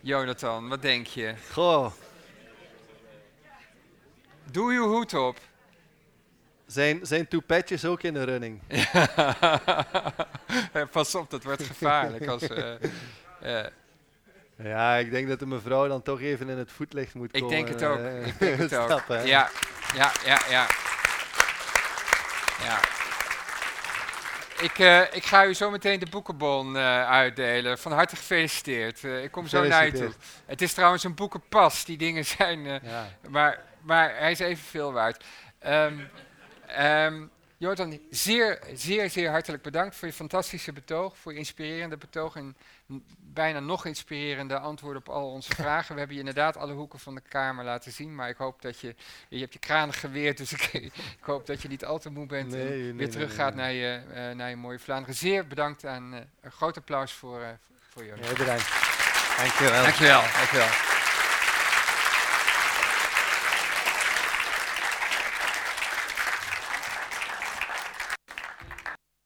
Jonathan, wat denk je? Goh, Doe uw hoed op. zijn, zijn toepetjes ook in de running? Eh, Pas op, dat wordt gevaarlijk. Als, eh, eh, Ja, ik denk dat de mevrouw dan toch even in het voetlicht moet ik komen. denk het ook. eh, Ik denk het ook. stappen. Ja, ja, ja, ja. ja. Ik, eh, ik ga u zo meteen de boekenbon eh, uitdelen. Van harte gefeliciteerd. Eh, ik kom zo naar je toe. Het is trouwens een boekenpas. Die dingen zijn... eh, Ja. maar, maar hij is evenveel waard. Ehm ehm, Jordan, zeer, zeer, zeer hartelijk bedankt voor je fantastische betoog, voor je inspirerende betoog en bijna nog inspirerende antwoorden op al onze vragen. We hebben je inderdaad alle hoeken van de kamer laten zien, maar ik hoop dat je, je hebt je kranen geweerd, dus ik, ik hoop dat je niet al te moe bent Nee, en nee, nee, weer teruggaat nee, naar, je, eh, naar je mooie Vlaanderen. Zeer bedankt en eh, een groot applaus voor, eh, voor Jordan. Ja, bedankt. Dankjewel. Dankjewel, dankjewel.